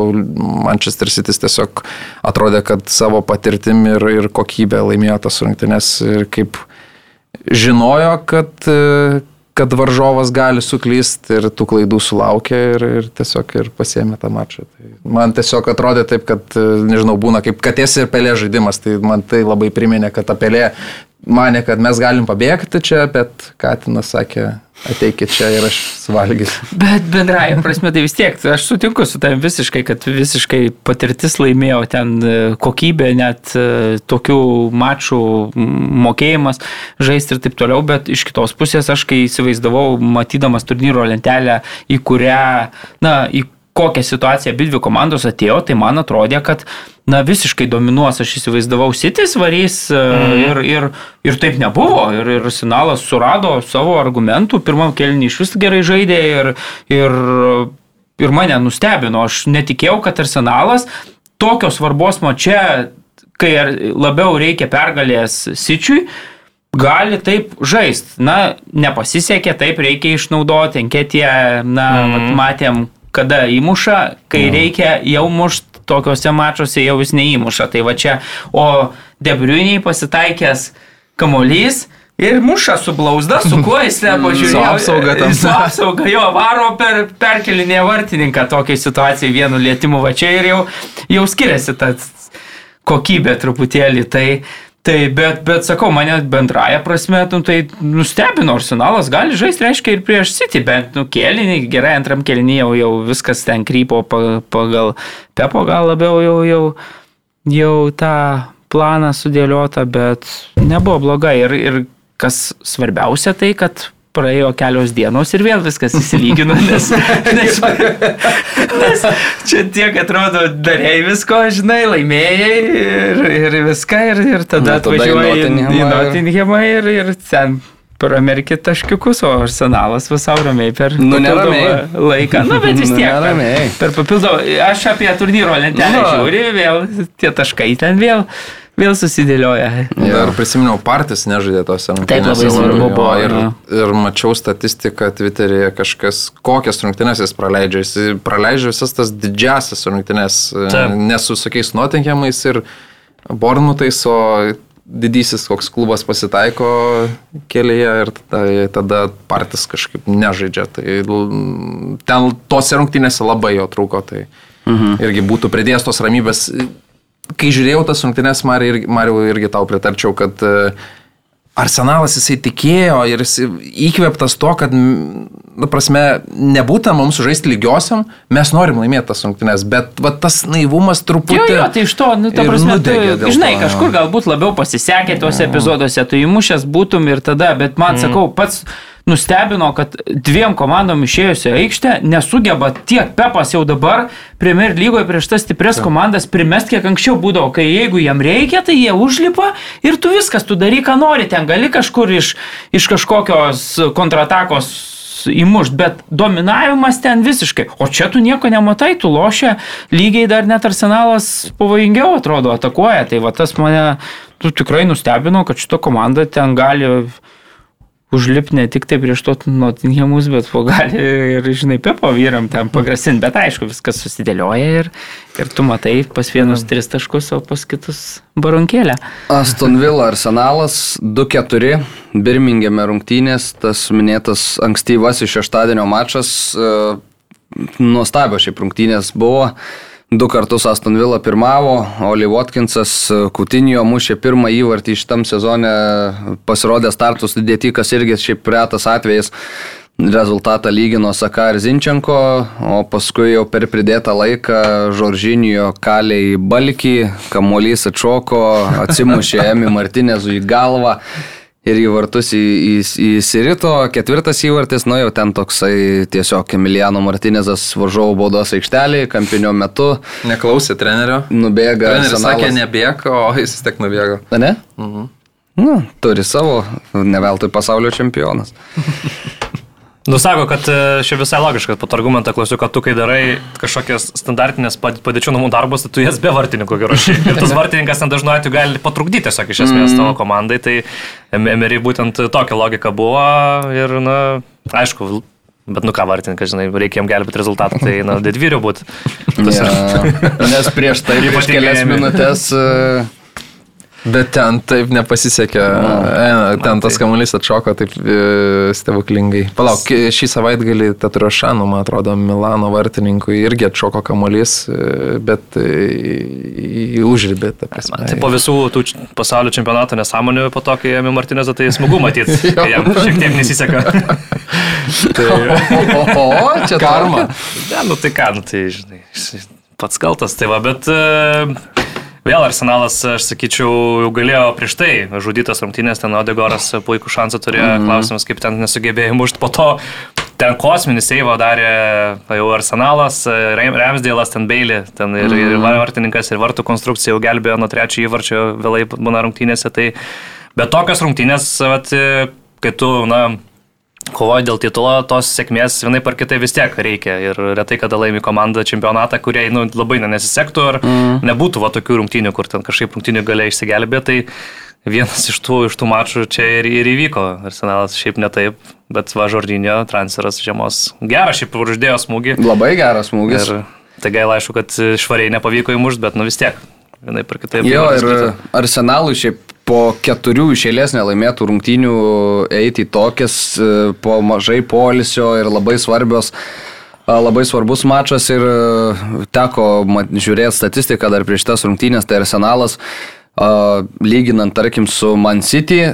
Manchester City tiesiog atrodė, kad savo patirtim ir, ir kokybę laimėjo tas rungtynes ir kaip žinojo, kad, kad varžovas gali suklysti ir tų klaidų sulaukė ir, ir tiesiog ir pasėmė tą mačą. Tai man tiesiog atrodė taip, kad, nežinau, būna kaip katės ir pelė žaidimas, tai man tai labai priminė, kad ta pelė mane, kad mes galim pabėgti čia, bet Katinas sakė, ateikit čia ir aš suvalgysiu. Bet bendraja prasme, tai vis tiek, aš sutinku su tavim visiškai, kad visiškai patirtis laimėjo ten e, kokybė, net e, tokių mačų mokėjimas žaisti ir taip toliau, bet iš kitos pusės aš kai įsivaizdavau, matydamas turnyro lentelę, į kurią, na, į kokią situaciją abi dvi komandos atėjo, tai man atrodė, kad na, visiškai dominuos, aš įsivaizdavau, Sitis varys mm. ir, ir, ir taip nebuvo. Ir, ir Sinalas surado savo argumentų, pirmam kelnį iš vis gerai žaidė ir, ir, ir mane nustebino. Aš netikėjau, kad Arsenalas tokios svarbos mače, kai labiau reikia pergalės Sičiui, gali taip žaisti. Na, nepasisekė, taip reikia išnaudoti, enketėje, na, mm. matėm, kada įmuša, kai mm. reikia jau mušti tokiuose mačiuose, jau jis neįmuša. Tai va čia, o Debriuniai pasitaikęs kamolys. Ir muša su blauzda, su kuo jis ten pažiūrėjo. Su apsauga tam. Su apsauga, jo, varo per perkelinę vartininką tokiai situacijai vienu lietimu. Va čia ir jau, jau skiriasi ta kokybė truputėlį. Tai, tai bet, bet sakau, mane bendraja prasme, nu, tai nustebino, arsenalas gali žaisti, reiškia, ir prieš City, bet, nu, kėlinį, gerai, antram kėlinį jau, jau viskas ten krypo pa- pagal Pepo, gal labiau jau, jau, jau tą planą sudėliota, bet nebuvo blogai. Ir, ir kas svarbiausia, tai kad praėjo kelios dienos ir vėl viskas įsilygino, nes, nes, nes čia tiek atrodo, darėjai visko, žinai, laimėjai ir, ir viską, ir, ir tada Na, tada atvažiuoji į Nottinghamą ir- ir, ten pramerki taškiukus, o arsenalas visau ramiai per Nu, neramiai. laiką. Nu, bet vis Nu, tiek. per, neramiai. per papildomą, aš apie turnyro lentelę Nu. žiūriu, vėl tie taškai ten vėl, vėl susidėlioja. Dar prisiminiau, partijas nežaidė tose rungtynėse. labai svarbu buvo, Ir, ir mačiau statistiką Twitter'yje kažkas, kokias rungtynės jis praleidžia. Jis praleidžia visas tas didžiasias rungtynės, Taip. ne su tokiais Nottinghamais ir Bornutais, o didysis koks klubas pasitaiko kelyje ir tada, tada partijas kažkaip nežaidžia. Tai ten tose rungtynėse labai jo trūko. Tai Mhm. irgi būtų pridėjęs tos ramybės kai žiūrėjau tas rungtynes, Mariu irgi, Mariu irgi tau pritarčiau, kad e, Arsenalas jisai tikėjo ir jis įkvėptas to, kad, na prasme, nebūtų mums žaisti lygiosiam, mes norim laimėti tas rungtynes, bet va, tas naivumas truputį... Jo, jo, tai iš to, nu, ta prasme, tu, žinai, to, kažkur galbūt labiau pasisekė tuose epizoduose, tu įmušęs būtum ir tada, bet man, mm. sakau, pats nustebino, kad dviem komandom išėjusi aikštė nesugeba tiek Pepas jau dabar Premier lygoje prieš tas stipres komandas primest, kiek anksčiau būdavo, kai jeigu jam reikia, tai jie užlipa ir tu viskas, tu daryk, ką nori, ten gali kažkur iš, iš kažkokios kontratakos įmušt, bet dominavimas ten visiškai. O čia tu nieko nematai, tu lošia, lygiai dar net arsenalas pavojingiau atrodo, atakuoja. Tai va tas mane tu tikrai nustebino, kad šito komanda ten gali užlipti ne tik tai prieš to Nottinghamus, bet po gali ir, žinai, Pepo vyram ten pagrasinti, bet aišku, viskas susidėlioja ir, ir tu matai pas vienus tris taškus, o pas kitus baronkėlę. Aston Villa Arsenalas 2-4, Birmingeme rungtynės, tas minėtas ankstyvas iš šeštadienio mačas, e, nuostabios šiaip rungtynės buvo. Du kartus Aston Villa pirmavo, Oli Watkinsas Kutinio mušė pirmą įvartį šitam sezone, pasirodė startus didėtikas irgi šiaip retas atvejis. Rezultatą lygino Saka ir Zinčenko, o paskui jau per pridėtą laiką Žoržinijo kaliai balkį, kamuolys atšoko, atsimušė Emi Martinezų į galvą ir į vartus į, į, įsirito. Ketvirtas įvartis, nu jau ten toksai tiesiog Emiliano Martinezas varžovų baudos aikštelėje, kampinio metu. Neklausė trenerio. Nubėga. Treneris Arsenalas. sakė nebėg, o jis vis tiek nubėgo. Ne? Mhm. Nu, turi savo, neveltui pasaulio čempionas. Nu, sako, kad e, čia visai logiška, to argumentą klausiu, kad tu, kai darai kažkokias standartinės pad- padėčių namų darbus, tai tu jas be vartininkų geroši. Ir tas vartininkas ten dažnu atveju gali patrukdyti tiesiog iš esmės tavo komandai. Tai Em- Emery būtent tokia logika buvo ir, na, aišku, bet nu ką vartininkas, žinai, reikia jam gelbėti rezultatą, tai, na, didvyrių būtų. Ja, nes prieš tai, prieš kelias minutės e, Bet ten taip nepasisekė. E, ten tas kamuolys atšoko taip e, stebuklingai. Palauk, ki- šį savaitgalį Taturašanų, man atrodo, Milano vartininkui irgi atšoko kamuolys, e, bet e, į prasme. Tai po visų tų pasaulio čempionato nesąmonių, po to, kai Emi Martinezą, tai smagu matyti, kai jam šiek tiek nesiseka. tai, O, o, o, čia karma. Ne, nu tai ką, nu tai, žinai, pats kaltas, tai va, bet e, vėl Arsenalas, aš sakyčiau, jau galėjo prieš tai žudytas rungtynės, ten Odegoras puikų šansą turėjo, mm. klausimas, kaip ten nesugebėjo mušti, po to ten kosminį seivą darė jau Arsenalas, Remsdėlas, ten Beilį, ten ir, mm. ir vartininkas, ir vartų konstrukcija jau gelbėjo nuo trečio įvarčio, vėlai būna rungtynėse, tai bet tokios rungtynės, vat, kai tu, na, kovoja dėl titulo, tos sėkmės vienai par kitai vis tiek reikia. Ir retai kada laimi komanda čempionatą, kuriai nu, labai nesisektų ir mm. nebūtų va, tokių rungtynių, kur ten kažkaip rungtynių galia išsigelbė. Tai vienas iš tų, iš tų mačų čia ir, ir įvyko. Arsenalas šiaip ne taip, bet va Žordinio transferas žiemos. Geras šiaip uždėjo smūgį. Labai geras smūgis. Ir tai gaila, aišku, kad švariai nepavyko įmušti, bet nu vis tiek. Vienai par kitaip. Jo, ir. Arsenalui šiaip po keturių išėlės nelaimėtų rungtynių eiti į tokias, e, po mažai polisio ir labai svarbios. a, Labai svarbus mačas ir e, teko žiūrėti statistiką dar prieš tas rungtynės, tai Arsenalas, lyginant tarkim su Man City,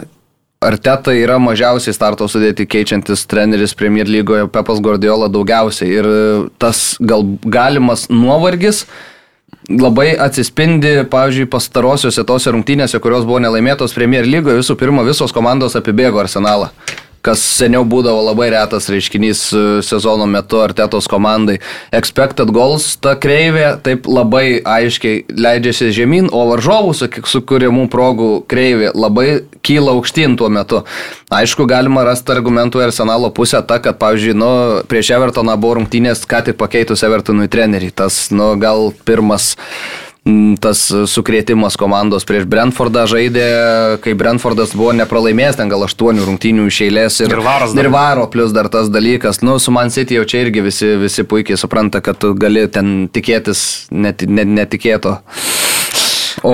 Arteta yra mažiausiai starto sudėti keičiantis treneris Premier lygoje, Pepas Guardiola daugiausiai. Ir e, tas gal galimas nuovargis labai atsispindi, pavyzdžiui, pastarosiuose tose rungtynėse, kurios buvo nelaimėtos Premier lygoje, visų pirma, visos komandos apibėgo arsenalą kas seniau būdavo labai retas reiškinys e, sezono metu Artetos komandai. Expected goals ta kreivė taip labai aiškiai leidžiasi žemyn, o varžovų sukūrimų progų kreivė labai kyla aukštyn tuo metu. Aišku, galima rasti argumentų į arsenalo pusę ta, kad, pavyzdžiui, nu, prieš Evertoną buvo rungtynės, ką tik pakeitus Evertonui trenerį. Tas, nu, gal pirmas tas sukrėtimas komandos prieš Brentfordą žaidė, kai Brentfordas buvo nepralaimėjęs, ten gal aštuonių rungtynių iš eilės ir, Ir varas dar. ir varo, plus dar tas dalykas. Nu, su Man City jau čia irgi visi, visi puikiai supranta, kad tu gali ten tikėtis net, net, netikėto. O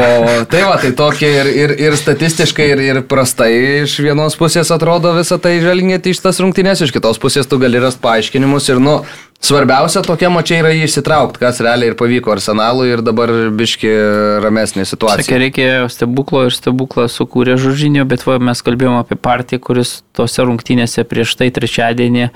tai va, tai tokie ir, ir, ir statistiškai, ir, ir prastai iš vienos pusės atrodo visą tai žvelgiant iš tas rungtynės, iš kitos pusės tu gali rasti paaiškinimus ir, nu, Svarbiausia tokia mačia yra jį įsitraukti, kas realiai ir pavyko Arsenalui ir dabar biški ramesnė situacija. Sakė, reikėjo stebuklo ir stebuklą sukūrė Žužinio, bet va, mes kalbėjome apie partiją, kuris tose rungtynėse prieš tai trečiadienį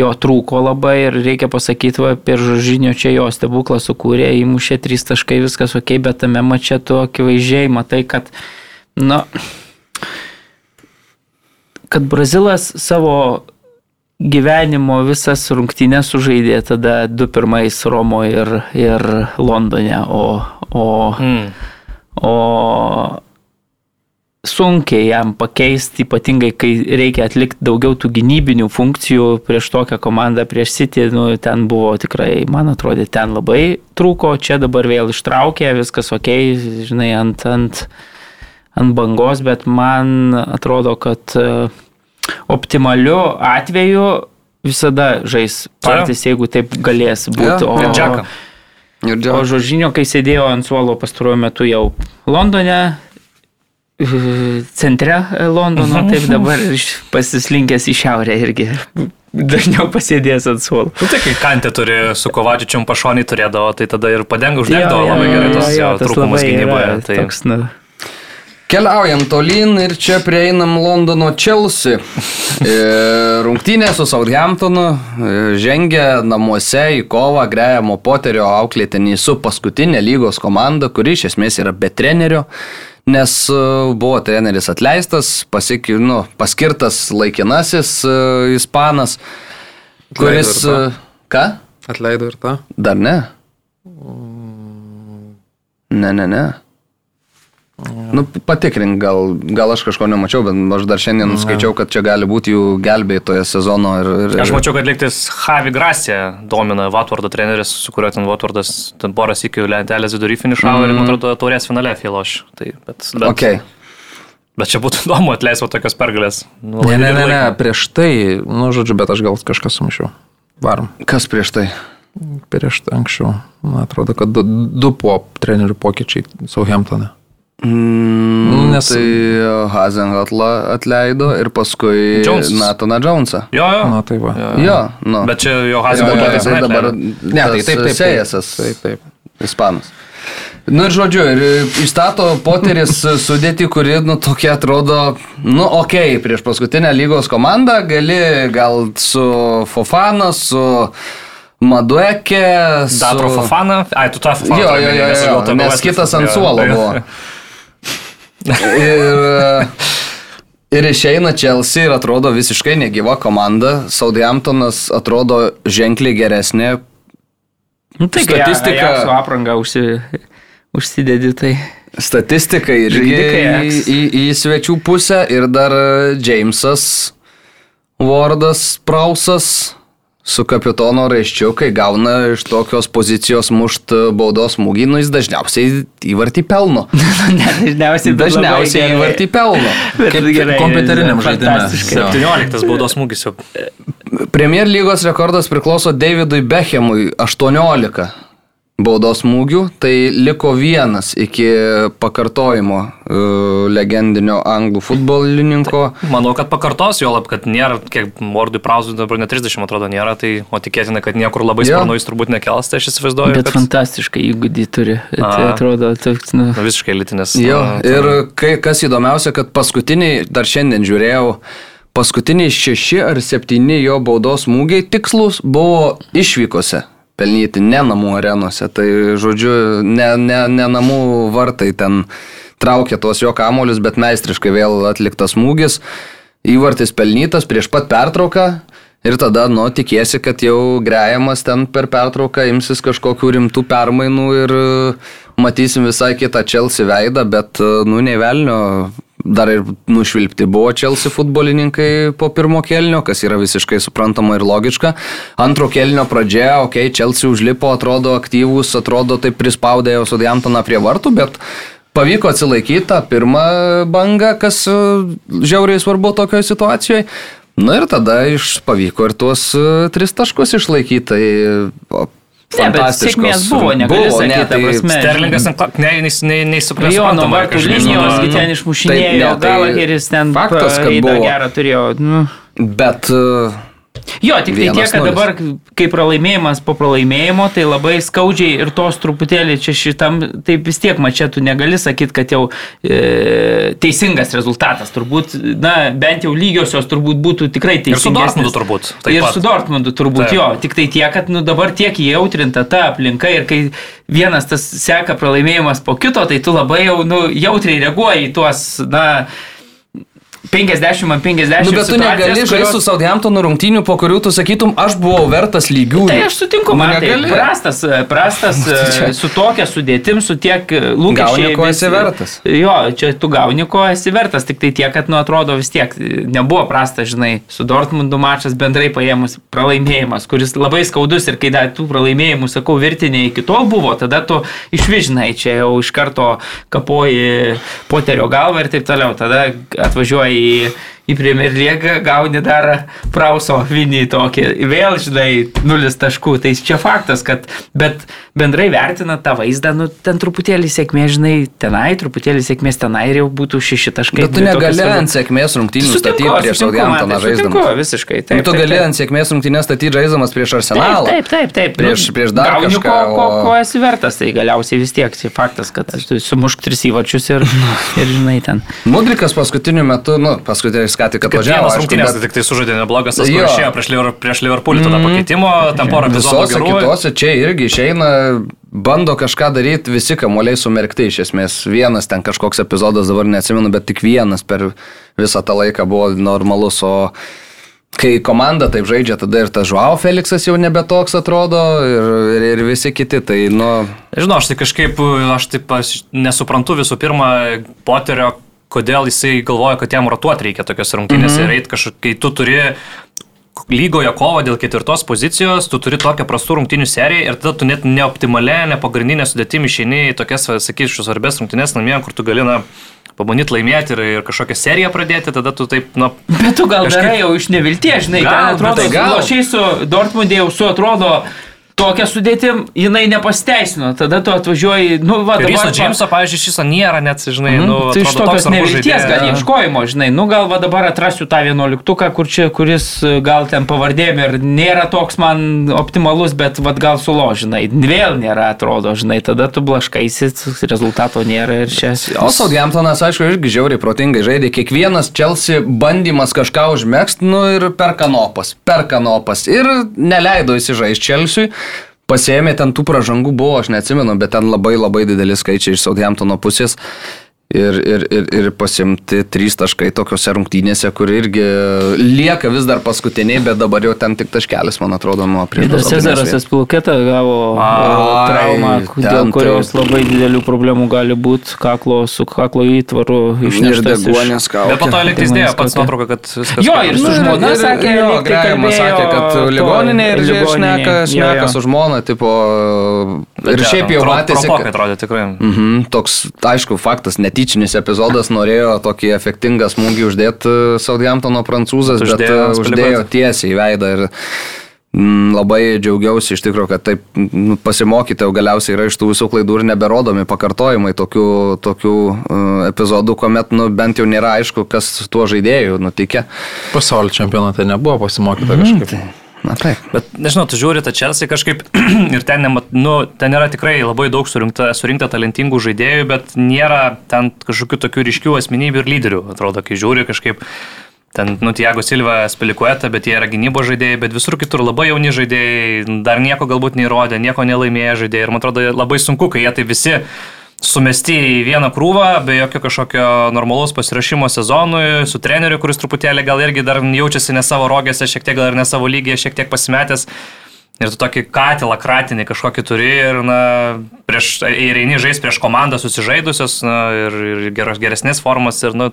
jo trūko labai ir reikia pasakyti, va, apie Žužinio čia jo stebuklą sukūrė, įmušė trys taškai, viskas ok, bet tame mače tu akivaizdžiai matai, kad, na, kad Brazilas savo gyvenimo visas rungtynės sužaidė tada du pirmais Romoje ir, ir Londone, o, o, Mm. o sunkiai jam pakeisti, ypatingai kai reikia atlikti daugiau tų gynybinių funkcijų prieš tokią komandą, prieš City, nu, ten buvo tikrai, man atrodė, ten labai trūko, čia dabar vėl ištraukė, viskas ok, žinai, ant, ant, ant bangos, bet man atrodo, kad e, optimaliu atveju visada žais partijas, jeigu taip galės būti. Jo, ir Džeką. Ir O dėl... Žožinio, kai sėdėjo ant suolo pastaruoju metu jau Londone, e, centre Londono, taip dabar pasislinkęs į šiaurę irgi dažniau pasėdės ant suolo. Nu, tai kai Kantė turi su Kovačičium pašonį turėdavo, tai tada ir padengų uždengdavo labai gerai tos jo, trūkumus gynyboje. Tai Toks, nu, Keliaujam tolyn ir čia prieinam Londono Chelsea. E, Rungtynė su Southamptonu e, žengia namuose į kovą Grejamo Poterio auklėtinį su paskutinė lygos komanda, kuri iš esmės yra be trenerio, nes e, buvo treneris atleistas, pasik, nu, paskirtas laikinasis ispanas, kuris... Atleido Ką? Atleido ir tą. Dar ne? Ne, ne, ne. Nu, patikrink, gal, gal aš kažko nemačiau, bet aš dar šiandien skaičiau, kad čia gali būti jų gelbėtoje sezono. Ir, ir, Aš mačiau, kad liktis Javi Gracia domina Vatvardo treneris, su kuriuo ten Vatvardas ten poras iki lentelės vidury finišavo mm. ir, man atrodo, taurės finale filoš. Tai, bet, bet, Okay. bet čia būtų įdomu atleisti tokias pergalės. Nu, Ne, ne, ne, ne, prieš tai, nu, žodžiu, bet aš gal kažką sumaišiau. Varom. Kas prieš tai? Prieš tai anksčiau. Man atrodo, kad du, du po trenerių pokyčiai Southamptone. Mm, Nes- Nes... Tai Hazenhatlą atleido ir paskui Jones. Nataną Jonesą. Jo, jo. Na, tai va. Jo, nu. Bet čia jo Ir Hazino dabar, tai Ne, tai taip, taip, taip. Sėjasas, Taip, taip. ispanas. Nu ir žodžiu, ir įstato poteris sudėti, kuri, nu, tokia atrodo, nu, okei, okay, prieš paskutinę lygos komandą gali gal su Fofana, su Madueke, su... Datro Fofana. Ai, tu tą Fofana. Jo, jo, jo, jo, gal tave nes kitas ant jo, suolo jo. buvo. Ir, ir išeina Chelsea ir atrodo visiškai negyva komanda. Southamptonas atrodo ženkliai geresnė. nu, tai Statistika- su apranga užsi, užsidedi, tai Statistika Žaidikai į, į, į svečių pusę ir dar Jamesas Wardas Prausas su kapitono raiščiu, kai gauna iš tokios pozicijos mušt baudos smūgį, nu jis dažniausiai įvartį pelno. ne, dažniausiai Dažniausiai įvartį pelno. Kaip gerai, kompiuteriniam. Jo. 17 baudos smūgis jau. Premier lygos rekordas priklauso Davidui Beckhamui 18 baudos smūgių, tai liko vienas iki pakartojimo e, legendinio anglų futbolininko. Manau, kad pakartos, jo lab, kad nėra, kiek Mordui Prausui dabar net 30 atrodo nėra, tai o tikėtina, kad niekur labai sparnu jis turbūt nekels, tai aš įsivaizduoju, Bet kad fantastiškai įgūdį turi. Tai atrodo, toks, nu, nu, visiškai litinis. Jo, ir kai, kas įdomiausia, kad paskutiniai, dar šiandien žiūrėjau, paskutiniai šeši ar septyni jo baudos smūgiai tikslus buvo išvykose. Pelnyti ne namų arenose, tai žodžiu, ne, ne, ne namų vartai ten traukė tuos jo kamolius, bet meistriškai vėl atliktas smūgis, įvartis pelnytas prieš pat pertrauką. Ir tada, nu, tikėsi, kad jau grejamas ten per pertrauką imsis kažkokių rimtų permainų ir e, matysim visai kitą Chelsea veidą, bet, e, nu, nevelnio, dar ir nušvilpti buvo Chelsea futbolininkai po pirmo kelnio, kas yra visiškai suprantama ir logiška. Antro kelnio pradžia, okei, okay, Chelsea užlipo, atrodo aktyvus, atrodo taip prispaudė jau Southamptoną prie vartų, bet pavyko atsilaikyti tą pirmą bangą, kas e, žiauriai svarbu tokioje situacijoje. Na ir tada iš pavyko ir tuos e, tris taškus išlaikyti. Tai, Ne, bet sėkmės buvo, negali Buvo, sakyti, ne, ta prasme. Sterlingas, ne, nei, nei, nei Jo, nuo vartų linijos, gi ten išmušinėjo, Taip, ne, tai Galaheris ten faktas, kad buvo. gerą turėjo. Nu, Bet e, Jo, tik tai tiek, kad 1-0. dabar, kai pralaimėjimas po pralaimėjimo, tai labai skaudžiai ir tos truputėlį čia šitam, taip vis tiek mačia tu negali sakyti, kad jau e, teisingas rezultatas. Turbūt, na, bent jau lygiosios turbūt būtų tikrai Ir su teisingas. Dortmundu turbūt. Ir pat. su Dortmundu turbūt Taip. jo, tik tai tiek, kad nu, dabar tiek įjautrinta ta aplinka ir kai vienas tas seka pralaimėjimas po kito, tai tu labai jau nu, jautriai reaguoji į tuos, na, 50 ant 50. Nu, bet tu negali žaisti su Southamptonu rungtynių, po kurių tu sakytum, aš buvau vertas lygių. Tai aš sutinku, Nu, man tai negali. prastas, prastas čia- e, su tokia sudėtim, su tiek e, lūkesčiai. Gauni, ko esi vertas. Jo, čia tu gauni, ko esi vertas, tik tai tiek, kad, nu, atrodo vis tiek e, nebuvo prastas, žinai, su Dortmundu mačas bendrai paėmus pralaimėjimas, kuris labai skaudus ir kai dar tų pralaimėjimų, sakau, virtinė iki tol buvo, tada tu išvižinai čia jau iš karto kapoji poterio galvą ir taip toliau, tada atvažiuoji į į Premier League gauni dar prauso vinį tokį, vėl, žinai, nulis taškų. Tai čia faktas, kad, bet bendrai vertina tą vaizdą, nu, ten truputėlį sėkmė, žinai, tenai, truputėlį sėkmės tenai ir jau būtų šeši taškai. Bet tu tokios negali svarbu- ant sėkmės rungtynių statyti prieš Southamptoną žaisdamas. Visiškai. Nu, Taip, tu taip, gali ant sėkmės rungtynės statyti žaisdamas prieš Arsenalą. Taip, taip, taip. Prieš- Nu, prieš dar gauni kažką, Ko, ko, ko esi vertas, tai galiausiai vis tiek tai faktas, kad tu sumušk tris įvačius ir, ir žinai ten. Mudrikas paskutiniu metu, nu, paskutinis ką tik atvažiavo. vienas rungtynės, bet tai tik tai sužaidė neblogas, tas išėjo prieš, Liver, prieš Liverpoolį tada pakeitimo, ten porą Visose gerų. kitose čia irgi išeina, bando kažką daryti, visi kamuoliai sumerkti iš esmės. Vienas ten kažkoks epizodas, dabar neatsimenu, bet tik vienas per visą tą laiką buvo normalus, o kai komanda taip žaidžia, tada ir tas Žuau Feliksas jau nebe toks atrodo ir, ir, ir visi kiti. Tai, nu, Žinau, aš tai kažkaip, aš taip nesuprantu visų pirma Poterio, kodėl jisai galvoja, kad jam rotuoti reikia tokios rungtynės Mhm. ir eit kažkaip, kai tu turi lygoje kovą dėl ketvirtos pozicijos, tu turi tokią prastų rungtynių seriją ir tada tu net neoptimalę, ne pagrindinę sudėtimį išeini į tokias, sakyčiau, svarbės rungtynės namie, kur tu gali, na, pabandyti laimėti ir, ir kažkokią seriją pradėti, tada tu taip, na, Bet tu gal Kažkaip- darai jau iš nevilties, žinai, Gal, ten atrodo, tai gal. lošiai su Dortmundė jau su atrodo tokia sudėtim, jinai nepasteisino, tada tu atvažiuoji, nu, va, dabar... Va- Džeimso, pavyzdžiui, šis nėra net, žinai, Mhm. nu, tai iš tokios nevilties gal ieškojimo, žinai, nu gal va dabar atrasiu tą vienuoliktuką, kur čia, kuris e, gal ten pavardėm ir nėra toks man optimalus, bet va gal sulo, žinai, vėl nėra, atrodo, žinai, tada tu blaškaisi, rezultato nėra ir čia... O Southamptonas, aišku, irgi žiauriai protingai žaidė. Kiekvienas Chelsea bandymas kažką užmėgsti, nu ir per kanopas, per kanopas. Ir neleido įsižaisti Chelsea. Pasėmė ten tų pražangų buvo, aš neatsimenu, bet ten labai labai dideli skaičiai iš Southamptono pusės. Ir, ir, ir, ir pasimti trys taškai tokiuose rungtynėse, kur irgi lieka vis dar paskutiniai, bet dabar jau ten tik taškelis, man atrodo, nuo prie Ir Cezaras Espluketa gavo Ai, traumą, ten dėl kurios taip. labai didelių problemų gali būti kaklo, su kaklo įtvaru Ir išneštas. iš- deguonės kaukė. Bet po to Tai man dėjo pats nuotrauką, kad viskas. Jo, ir su žmona ir- sakė, jo, kalbėjo sakė, kad ligoninė ir šneka, šneka su žmona, tipo, ir šiaip jau matėsi, kad... atrodė tikrai. Mhm, toks, aišku, faktas, netyčinis epizodas norėjo tokį efektingą smūgį uždėti Southamptono prancūzas, bet Uždėjo e, uždėjo tiesiai į veidą ir mm, labai džiaugiausi iš tikrųjų, kad taip mm, pasimokyti jau galiausiai yra iš tų visų klaidų ir neberodomi pakartojimai tokių, tokių uh, epizodų, kuomet nu, bent jau nėra aišku, kas su tuo žaidėju nutikė. Pasaulio čempionate nebuvo pasimokyta Mhm, kažkaip. Na taip. Bet nežinau, tu žiūri tą Chelsea kažkaip ir ten, nemat, nu, ten yra tikrai labai daug surinkta, surinkta talentingų žaidėjų, bet nėra ten kažkokių tokių ryškių asmenybių ir lyderių. Atrodo, kai žiūri kažkaip ten, nu, Tiago Silva, Spilikueta, bet jie yra gynybos žaidėjai, bet visur kitur labai jauni žaidėjai, dar nieko galbūt neįrodė, nieko nelaimėję žaidėjai. Ir man atrodo, labai sunku, kai jie tai visi sumesti į vieną krūvą, be jokio kažkokio normalaus pasirašymo sezonui, su treneriu, kuris truputėlį gal irgi dar jaučiasi ne savo rogėse, šiek tiek gal ir ne savo lygiai, šiek tiek pasimetęs. Ir tu tokį katilą kratinį kažkokį turi ir, na, prieš, ir eini žais prieš komandą susižaidusios, na, ir, ir geros, geresnės formos, ir, nu,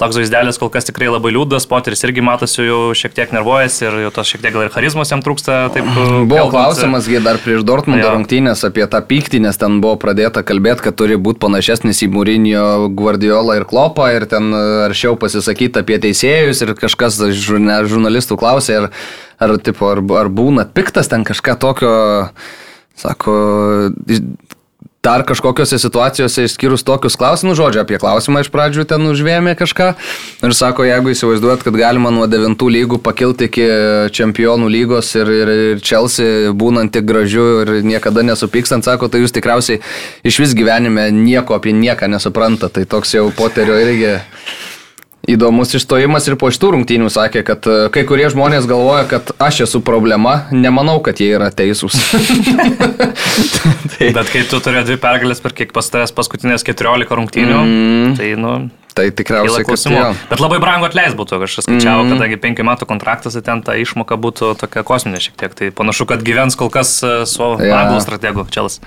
toks vaizdelis kol kas tikrai labai liūdas, Poteris irgi matosi jau šiek tiek nervuojasi ir tos šiek tiek gal ir charizmos jam trūksta. Taip, Buvo klausimas, gi dar prieš Dortmundo Jo. rungtynės apie tą pyktį, nes ten buvo pradėta kalbėti, kad turi būti panašesnis į Mūrinio Guardiolą ir Klopą ir ten e, aršiau pasisakyti apie teisėjus ir kažkas žurnalistų klausė, ar, ar, tipo, ar, ar būna piktas ten kažką tokio, sako, dar kažkokiose situacijose išskyrus tokius klausimus, žodžiu, apie klausimą iš pradžių ten užvėmė kažką. Ir sako, jeigu įsivaizduot, kad galima nuo devintų lygų pakilti iki čempionų lygos ir, ir, ir Chelsea būnant tik gražiu ir niekada nesupykstant, sako, tai jūs tikriausiai iš vis gyvenime nieko apie nieką nesupranta. Tai toks jau poterio irgi įdomus išstojimas ir po šitų rungtynių sakė, kad e, kai kurie žmonės galvoja, kad aš esu problema, nemanau, kad jie yra teisūs. Bet kai tu turi dvi pergalės per kiek pas tavęs paskutinės 14 rungtynių, mm. tai nu... Tai tikriausiai klausimų. Bet labai brangu atleis būtų, aš skaičiavau, mm. kadangi penkių metų kontraktas, tai ten ta išmoka būtų tokia kosminė šiek tiek. Tai panašu, kad gyvens kol kas e, su ja. anglų strategu Čelas.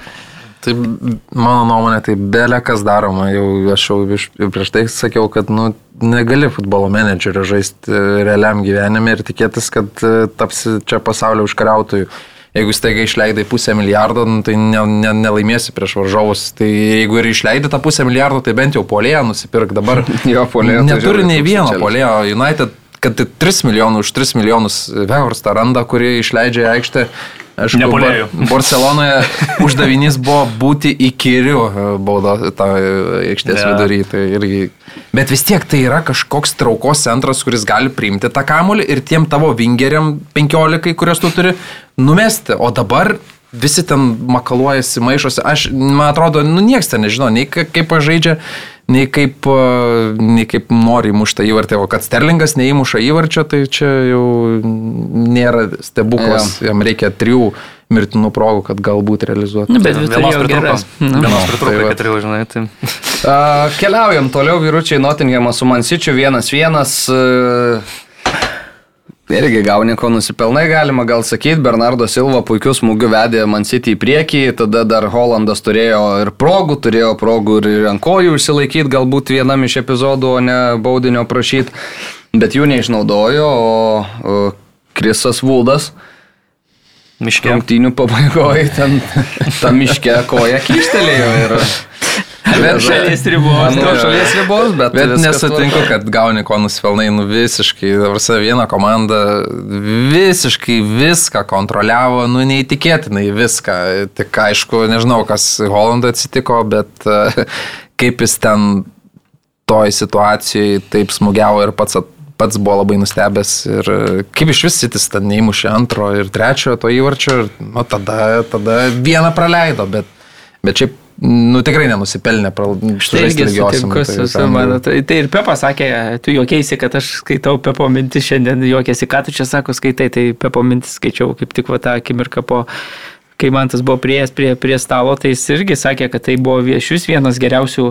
Tai mano nuomonė, tai belė kas daroma. Jau aš jau, jau prieš tai sakiau, kad nu, negali futbolo menedžerio žaisti realiam gyvenime ir tikėtis, kad e, tapsi čia pasaulio užkariautojų. Jeigu staiga išleidai pusę milijardo, nu, tai ne, ne, nelaimėsi prieš varžovus. Tai jeigu ir išleidai tą pusę milijardo, tai bent jau polėją nusipirk dabar. jo, polėją. Tai Neturi nei vieno polėjo. United, kad 3 milijonus, už 3 milijonus Vehorstą randa, kurį išleidžia aikštę Aišku, Nepolėjau. Barcelonoje uždavinys buvo būti įkyriu e, baudo tą e, aikštės yeah. vidury. Tai irgi... Bet vis tiek tai yra kažkoks traukos centras, kuris gali priimti tą kamulį ir tiem tavo vingeriam 15, kuriuos tu turi numesti. O dabar visi ten makaluojasi, maišosi. Aš, man atrodo, nu nieks ten nežino, nei kaip pažaidžia, nei kaip, nei kaip nori įmušta įvartį. O kad Sterlingas neįmuša įvarčio, tai čia jau nėra stebuklas. Ja. Jam reikia trijų mirtinų progų, kad galbūt realizuotų. Nu, bet vienos pritrūko. Nu. Vienos pritrūko, tai keturių, žinai. Tai. Uh, keliaujam toliau, vyručiai, Nottinghamas su Mansičiu, vienas vienas. Uh, Irgi gauni ko nusipelnai, galima gal sakyti, Bernardo Silva puikius smūgių vedė Man City į priekį, tada dar Hollandas turėjo ir progų, turėjo progų ir ant kojų išsilaikyti, galbūt vienam iš epizodų, o ne baudinio prašyti, bet jų neišnaudojo, o Krisas Vuldas Miške. Rungtynių pabaigoje ten ta miške koja kyštelėjo ir Bet šalies ribos. Nu, šalies ribos, bet, bet nesutinku, kad gauni ko nusipelnai, nu visiškai. Dabar viena komanda visiškai viską kontroliavo, nu neįtikėtinai viską. Tik aišku, nežinau, kas Holandai atsitiko, bet kaip jis ten toj situacijai taip smūgiavo ir pats at, pats buvo labai nustebęs ir kaip iš vis sitis ten neįmušė antro ir trečiojo to įvarčio, nu tada, tada vieną praleido, bet, bet šiaip nu, tikrai nenusipelnė štai irgi sutinku su, su mano. Tai, tai ir Pepa sakė, tu juokėsi, kad aš skaitau Pepo mintis šiandien, juokėsi, ką tu čia sako skaitai, tai Pepo mintis skaičiau kaip tik va tą akimirką po kai man tas buvo prieėjęs prie, prie stalo, tai jis irgi sakė, kad tai buvo iš vis vienas geriausių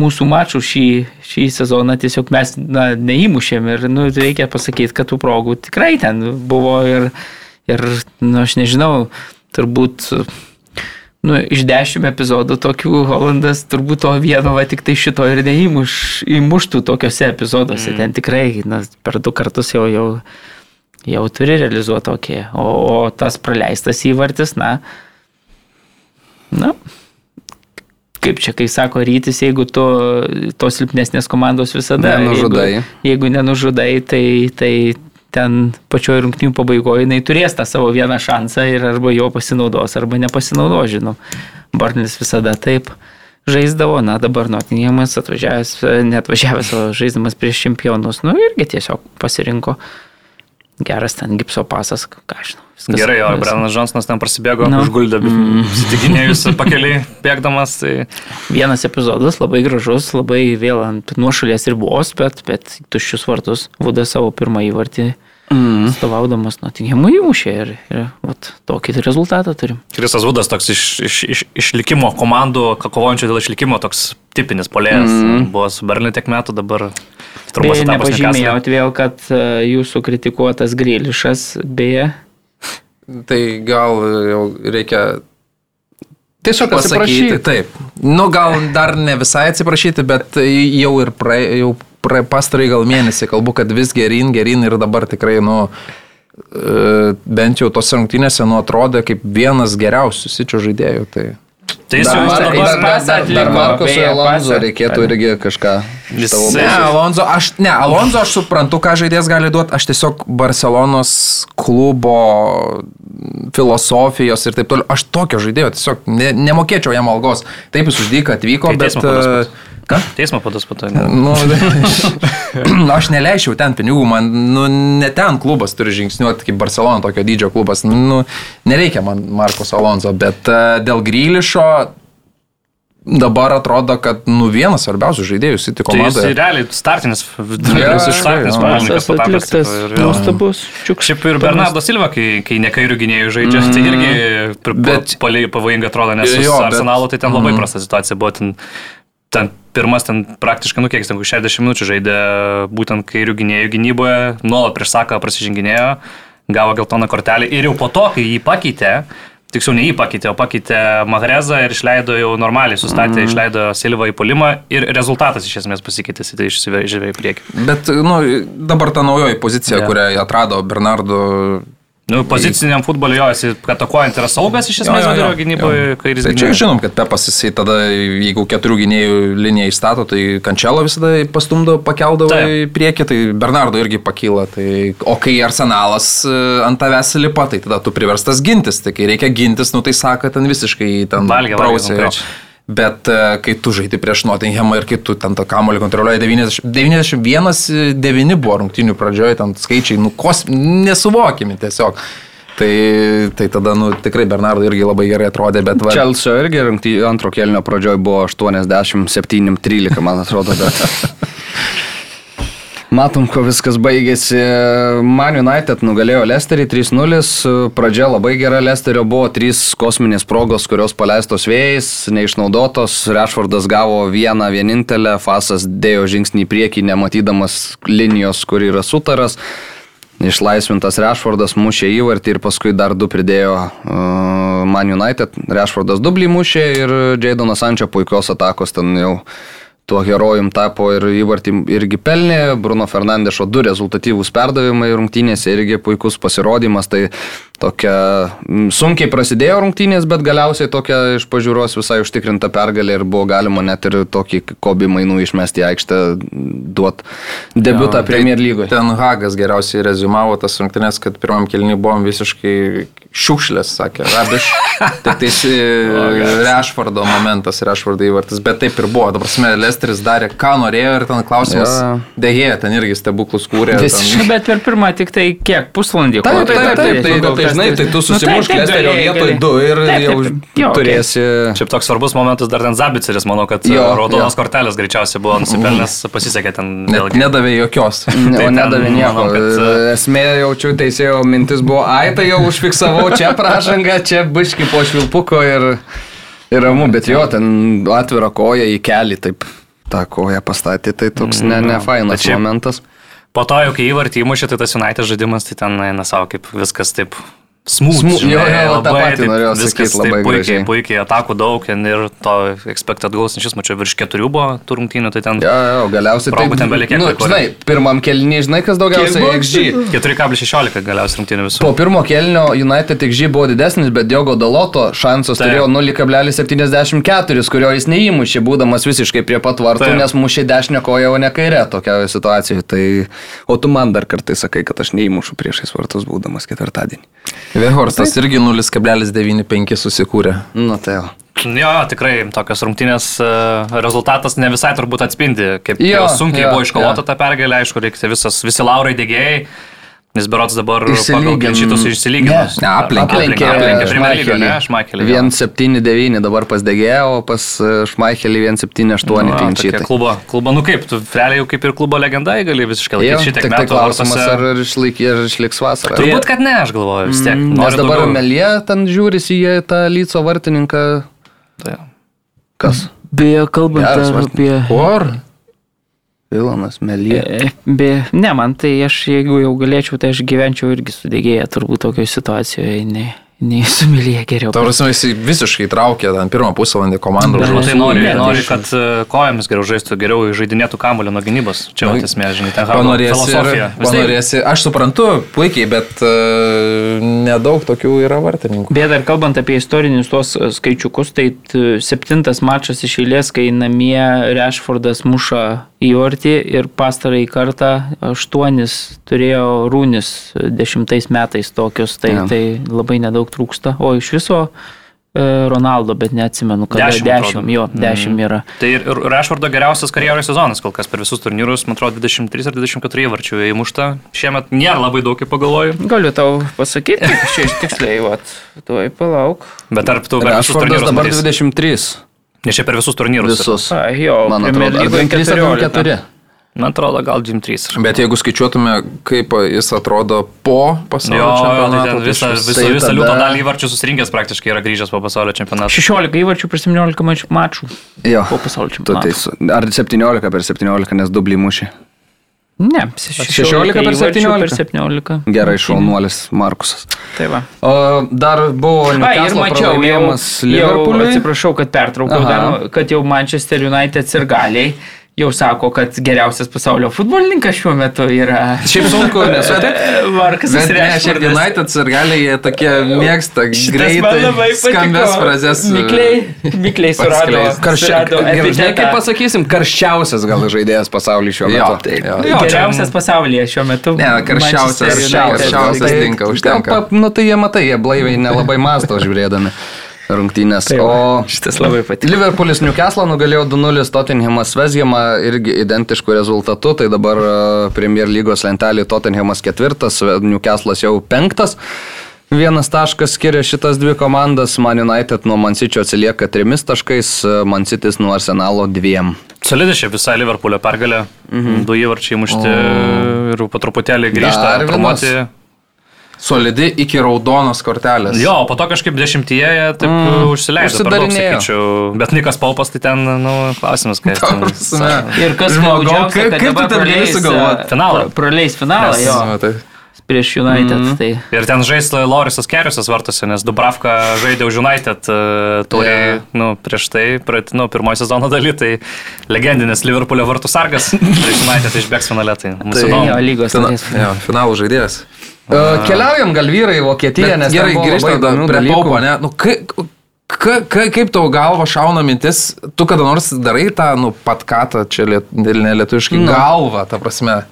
mūsų mačų šį, šį sezoną, tiesiog mes na, neįmušėm ir nu, reikia pasakyti, kad tų progų tikrai ten buvo ir, ir nu, aš nežinau, turbūt nu, iš dešimt epizodų tokių Holandas turbūt to vieno, va tik tai šito ir neįmuš, įmuštų tokiuose epizoduose. Mm. Ten tikrai na, per du kartus jau, jau, jau turi realizuoti tokį. O, o tas praleistas įvartis, na, na, kaip čia, kai sako rytis, jeigu tu tos silpnesnės komandos visada nenužudai, jeigu, jeigu nenužudai tai, tai ten pačioje rungtynių pabaigoje jinai turės tą savo vieną šansą ir arba jo pasinaudos, arba nepasinaudos, žinom. Barnis visada taip žaisdavo, na dabar Nottinghamas atvažiavęs, netvažiavęs, o žaisdamas prieš čempionus, nu irgi tiesiog pasirinko geras ten gipso pasas, ką žinau. Viskas, Gerai, o Brennas Džonsonas ten prasibėgo, no. užguldė, mm. įsitikinėjus pakeliai bėgdamas. Tai... Vienas epizodas labai gražus, labai vėl ant nuošalės ribos, bet, bet tuščius vartus Vudas savo pirmą įvartį Mm. Stovaudamas Nottinghamui įmušė ir, ir vat, tokį rezultatą turim. Krisas Vudas toks iš, iš, iš, išlikimo komandų, kovojančių dėl išlikimo, toks tipinis polėjas. Mm. Buvo su Berlin tiek metų, dabar Trumpas etapas. Nepažymėjot vėl, kad e, jūsų kritikuotas Grilišas, beje. Tai gal jau reikia Tiesiog pasakyti. Taip. Nu, gal dar ne visai atsiprašyti, bet jau ir pra, jau pastarai gal mėnesį kalbu, kad vis gerin, gerin ir dabar tikrai, nu, e, bent jau tos rungtynėse, nu, atrodė kaip vienas geriausių sičio žaidėjų. Tai Tai jis jau dabar atliko, Markusui beje, Alonso reikėtų irgi kažką. Jisai- Ne. Alonso, aš, ne, Alonso aš suprantu, ką žaidėjas gali duoti, aš tiesiog Barcelonos klubo filosofijos ir taip toliau, aš tokio žaidėjo tiesiog ne, nemokėčiau jam algos. Taip jis uždyka atvyko, Tai bet... teismo. Ką? Teismo padas po to. Nu, aš neleičiau ten pinigų, man nu, ne ten klubas turi žingsniuoti kaip Barcelona, tokio dydžio klubas. Nu, nereikia man Markos Alonso, bet uh, dėl Grylišo dabar atrodo, kad nu, vienas svarbiausių žaidėjų City Tai jis komandoje. realiai startinis, visiškai, startinis jo. futbolininkas Pasas patapęs. nuostabus. Šiaip ir Bernardo Silva, kai, kai ne kairių gynėjų žaidžia, tai irgi Bet- pavojingai atrodo, nes su Jo, bet- Arsenalu tai ten labai prasta situacija buvo. Ten, ten pirmas ten praktiškai, nu kiek, ten kokių 60 minučių žaidė būtent kairių gynėjų gynyboje, nuolat prieš saką prasižinginėjo, gavo geltoną kortelę ir jau po to, kai jį pakeitė, tiksliau ne jį pakeitė, o pakeitė Mahrezą ir išleido jau normaliai, sustatė, mm. išleido Silvą į polimą ir rezultatas iš esmės pasikeitė, tai išsivežė į priekį. Bet nu, dabar ta naujoji pozicija, yeah. kurią atrado Bernardo. Nu, poziciniam futbolui jo, jis atakuojant yra saugas iš esmės vidurio gynyboje, kairis Tai čia žinom, kad Pepas jisai tada, jeigu keturių gynėjų liniją įstato, tai Kančelo visada pastumdo, pakeldavo Taip. į priekį, tai Bernardo irgi pakyla. Tai, o kai arsenalas e, ant tavęs lipa, tai tada tu priverstas gintis. Tai kai reikia gintis, nu tai sako, ten visiškai ten valgė prausė. jo. Bet e, kai tu žaidži prieš Nottinghamą ir kai tu ten tą kamolį kontroliuoji 90, 91-9 buvo rungtinių pradžioje, ten skaičiai, nu, kos, nesuvokimi tiesiog. Tai, tai tada, nu, tikrai Bernardo irgi labai gerai atrodė, bet va. Čelsio irgi rungty, antro kelnio pradžioj buvo 87-13, man atrodo, bet. Matom, kuo viskas baigėsi. Man United nugalėjo Lesterį 3-0. Pradžia labai gera Lesterio buvo trys kosminės progos, kurios paleistos vėjais, neišnaudotos. Rešvardas gavo vieną vienintelę, Fasas dėjo žingsnį į priekį, nematydamas linijos, kur yra sutaras. Išlaisvintas Rešvardas mušė įvartį ir paskui dar du pridėjo uh, Man United. Rešvardas dublį mušė ir Jaidonas Sančia puikios atakos ten jau tuo herojum tapo ir įvartį irgi pelnė. Bruno Fernandešo du rezultatyvūs perdavimai rungtynėse irgi puikus pasirodymas. Tai tokia mm, sunkiai prasidėjo rungtynės, bet galiausiai tokia iš pažiūros visai užtikrinta pergalė ir buvo galima net ir tokį kobi mainų išmesti į aikštę duot debutą Jo, Premier lygoje. Ten Hagas geriausiai rezumavo tas rungtynes, kad pirmam kelniui buvom visiškai šiukšlės, sakė Rabiš. Tik tais Rešvardo momentas, Rešvardo įvartis, bet taip ir buvo. Dabar prasme, Lesteris darė, ką norėjo ir ten klausimas. Jo. Dehėja, ten irgi stebuklus kūrė. Visiškai. ten- Bet per pirmą tik tai kiek? Pusvalandį. Taip, ko? taip, taip, taip, tai, gal tai, tas žinai, tai tu Nu, susimušk taip, taip, Lesterio galėjai, vietoj galėjai. du ir Taip, taip, jau taip. Jo, okei. turėsi. Šiaip toks svarbus momentas dar ten Zabiceris, manau, kad Jo, jo, raudonos jo. kortelės greičiausiai buvo nusipelnęs, pasisekė ten Net vėlgi. nedavė jokios. O Tai nedavė nieko. kad, e, Esmė jaučiu teisėjo mintis buvo, ai tai jau užfiksavau čia pražangą, čia biški po švilpuko ir, ir ramu, bet jo, ten atvira koja į kelį, taip tą koją pastatė, tai toks ne, ne fainas Bet šiaip- momentas. Po to jau kai įvartį įmušė, tai tas United žaidimas, tai ten eina savo kaip viskas taip smūg. Smū- jo, jo, tą patį norėjau sakyt, labai puikiai, gražiai. puikiai atakų daug ir to expected goals, šis mačiau virš keturių buvo tų rungtynių, tai ten Jo, jo, galiausiai Progų ten belikė nu, žinai, pirmam kelnį, žinai, kas daugiausiai XG. 4,16 galiausiai rungtynių visų. Po pirmo kelnio United XG buvo didesnis, bet Diogo Daloto šansas Taip. turėjo 0,74, kurio jis neįmušė, būdamas visiškai prie pat vartų, Taip. nes mušė dešinę koją, o ne kairę tokioje situacijoje. Tai, o tu man dar kartai sakai, kad aš neįmušu priešais vartus, būdamas ketvirtadienį. Vehorstas irgi 0,95 susikūrė. Nu tai jau. Jo, tikrai tokios rungtynės e, rezultatas ne visai turbūt atspindi, kaip Jo, sunkiai jo, buvo iškovota ta pergalė, aišku, reikia visas, visi laurai dėgėjai, nes berots dabar Išsilygin- pagal šitus išsilygino. Ne, ne, aplenkė. aplenkė, League, ne, jo. 1,79 dabar pas Degė, o pas e, Šmaikelį 1,78 Nu, klinčiai. tokia Klubo, klubo, nu kaip, tu realiai jau kaip ir klubo legendai gali visiškai laikyti šitiek tik tai metų. klausimas, vartuose. ar, ar, išlaikė, ar išliks vasarą. Turbūt, kad ne, aš galvoju, vis tiek. Nes Noriu dabar daugiau. Melie ten žiūrisi į tą Lyco vartininką. Tai, Kas? Beje, kalbant apie... Kur? Vilanas Melie. E, Be, ne, man tai aš, jeigu jau galėčiau, tai aš gyvenčiau irgi sudėgėję turbūt tokioje situacijoje, nei, nei sumylėję geriau. Ta prasme, jis visiškai traukė ten pirmą pusvalandį komandą Bet- O tai nori, Ne, nori, kad e, kojomis geriau žaistų, geriau žaidinėtų kamuolį nuo gynybos. Čia jau esmė, žinai, ten Panorėsi, ir, panorėsi, aš suprantu puikiai, bet uh, nedaug tokių yra vartininkų. Bet dar kalbant apie istorinius tuos e, skaičiukus, tai septintas mačas iš eilės, kai namie Rešfordas muša į ortį ir pastarąjį kartą aštuonis turėjo rūnis dešimtais metais tokius, tai, Jo. tai labai nedaug trūksta, o iš viso e, Ronaldo, bet neatsimenu, kad 10, 10 jo, 10 mm. yra. Tai ir Rashfordo geriausias karjeros sezonas kol kas per visus turnyrus, man atrodo, 23 ar 24 varčių įmušta. Šiemet nėra labai daug, kaip pagalvoju. Galiu tau pasakyti, čia iš tiksliai, vat, tuoj palauk. Bet tarp tų Rashfordas dabar matys. 23. Ne čia per visus turnyrus. Visus. A, jo, man atrodo, 24. Man atrodo, gal 23. Bet jeigu skaičiuotume, kaip jis atrodo po Jo, pasaulio jo, tai čempionato, ten tai visą, visą, tai visą tada- liūto dalį įvarčių susirinkęs praktiškai yra grįžęs po pasaulio čempionato. 16 įvarčių per 17 mač- mačų Jo. po pasaulio čempionato. teisus. Ar 17 per 17, nes dublį mušė. Ne, 16 per įvarčių 17. Per 17. Gerai, šaunuolis Markusas. Tai va. O, dar buvo ir Newcastle pralaimėjimas Liverpooliui. atsiprašau, kad pertraukiau, kad jau Manchester United sirgaliai jau sako, kad geriausias pasaulio futbolininkas šiuo metu yra Šiaip sunku nesutikti. Markas ne, šiaip United ir gali jie tokie mėgsta greitai skambės frazes. Mikliai, mikliai surado. Karščiausias. Žinai, kaip pasakysim, karščiausias gal žaidėjas pasaulyje šiuo Jo, metu. taip. Jo, Jo, čia- Geriausias pasaulyje šiuo metu. Ne, karščiausias, karščiausias Tai- tinka, užtenka. Pa- Nu tai jie matai, jie blaiviai nelabai masto žiūrėdami rungtynės. Tai va, O Šitas labai patiko. Liverpoolis Newcastle nugalėjo 2-0 Tottenhamas Vesgiamą irgi identiškų rezultatų, tai dabar e, Premier lygos lentelį Tottenhamas ketvirtas, Newcastle'as jau penktas. Vienas taškas skiria šitas dvi komandas, Man United nuo Mansičio atsilieka trimis taškais, Mansitis nuo Arsenalo dviem. Solidė šiaip visai Liverpoolio pergalė. Mhm. Du įvarčiai mušti ir po truputėlį grįžta Dar vienas. Solidi iki raudonos kortelės. Jo, po to kažkaip dešimtyje taip mm. užsileido. per daug, Užsidarinėjo. Bet Nikas Paupas tai ten, nu, klausimas, Ta ten Ir kas Žmogau, kaip- kad kaip tu dabar taip gali praleis, sugalvot? e, Finalą. pra- Praleis finalą, Nes- jo, Na, tai. prieš United. Mm. Tai Ir ten žais Lorisas Keriusas vartose, nes Dubravka žaidė už United uh, tauriai, Yeah. nu, prieš tai, praeit, nu, pirmojo sezono daly, tai legendinis Liverpoolio vartų sargas prieš United išbėgs finale, tai mūsų Tai- įdomu. jo, lygos Fina, jo, finalų žaidėjas. Uh, keliaujam gal vyrai į Vokietiją, nes gerai, grįžtant prie paupo, ne? Nu, ka, ka, ka, kaip tau galva šauna mintis, tu kada nors darai tą, nu, patkatą, čia liet, nelietuviškai, Nu. galvą, ta prasme.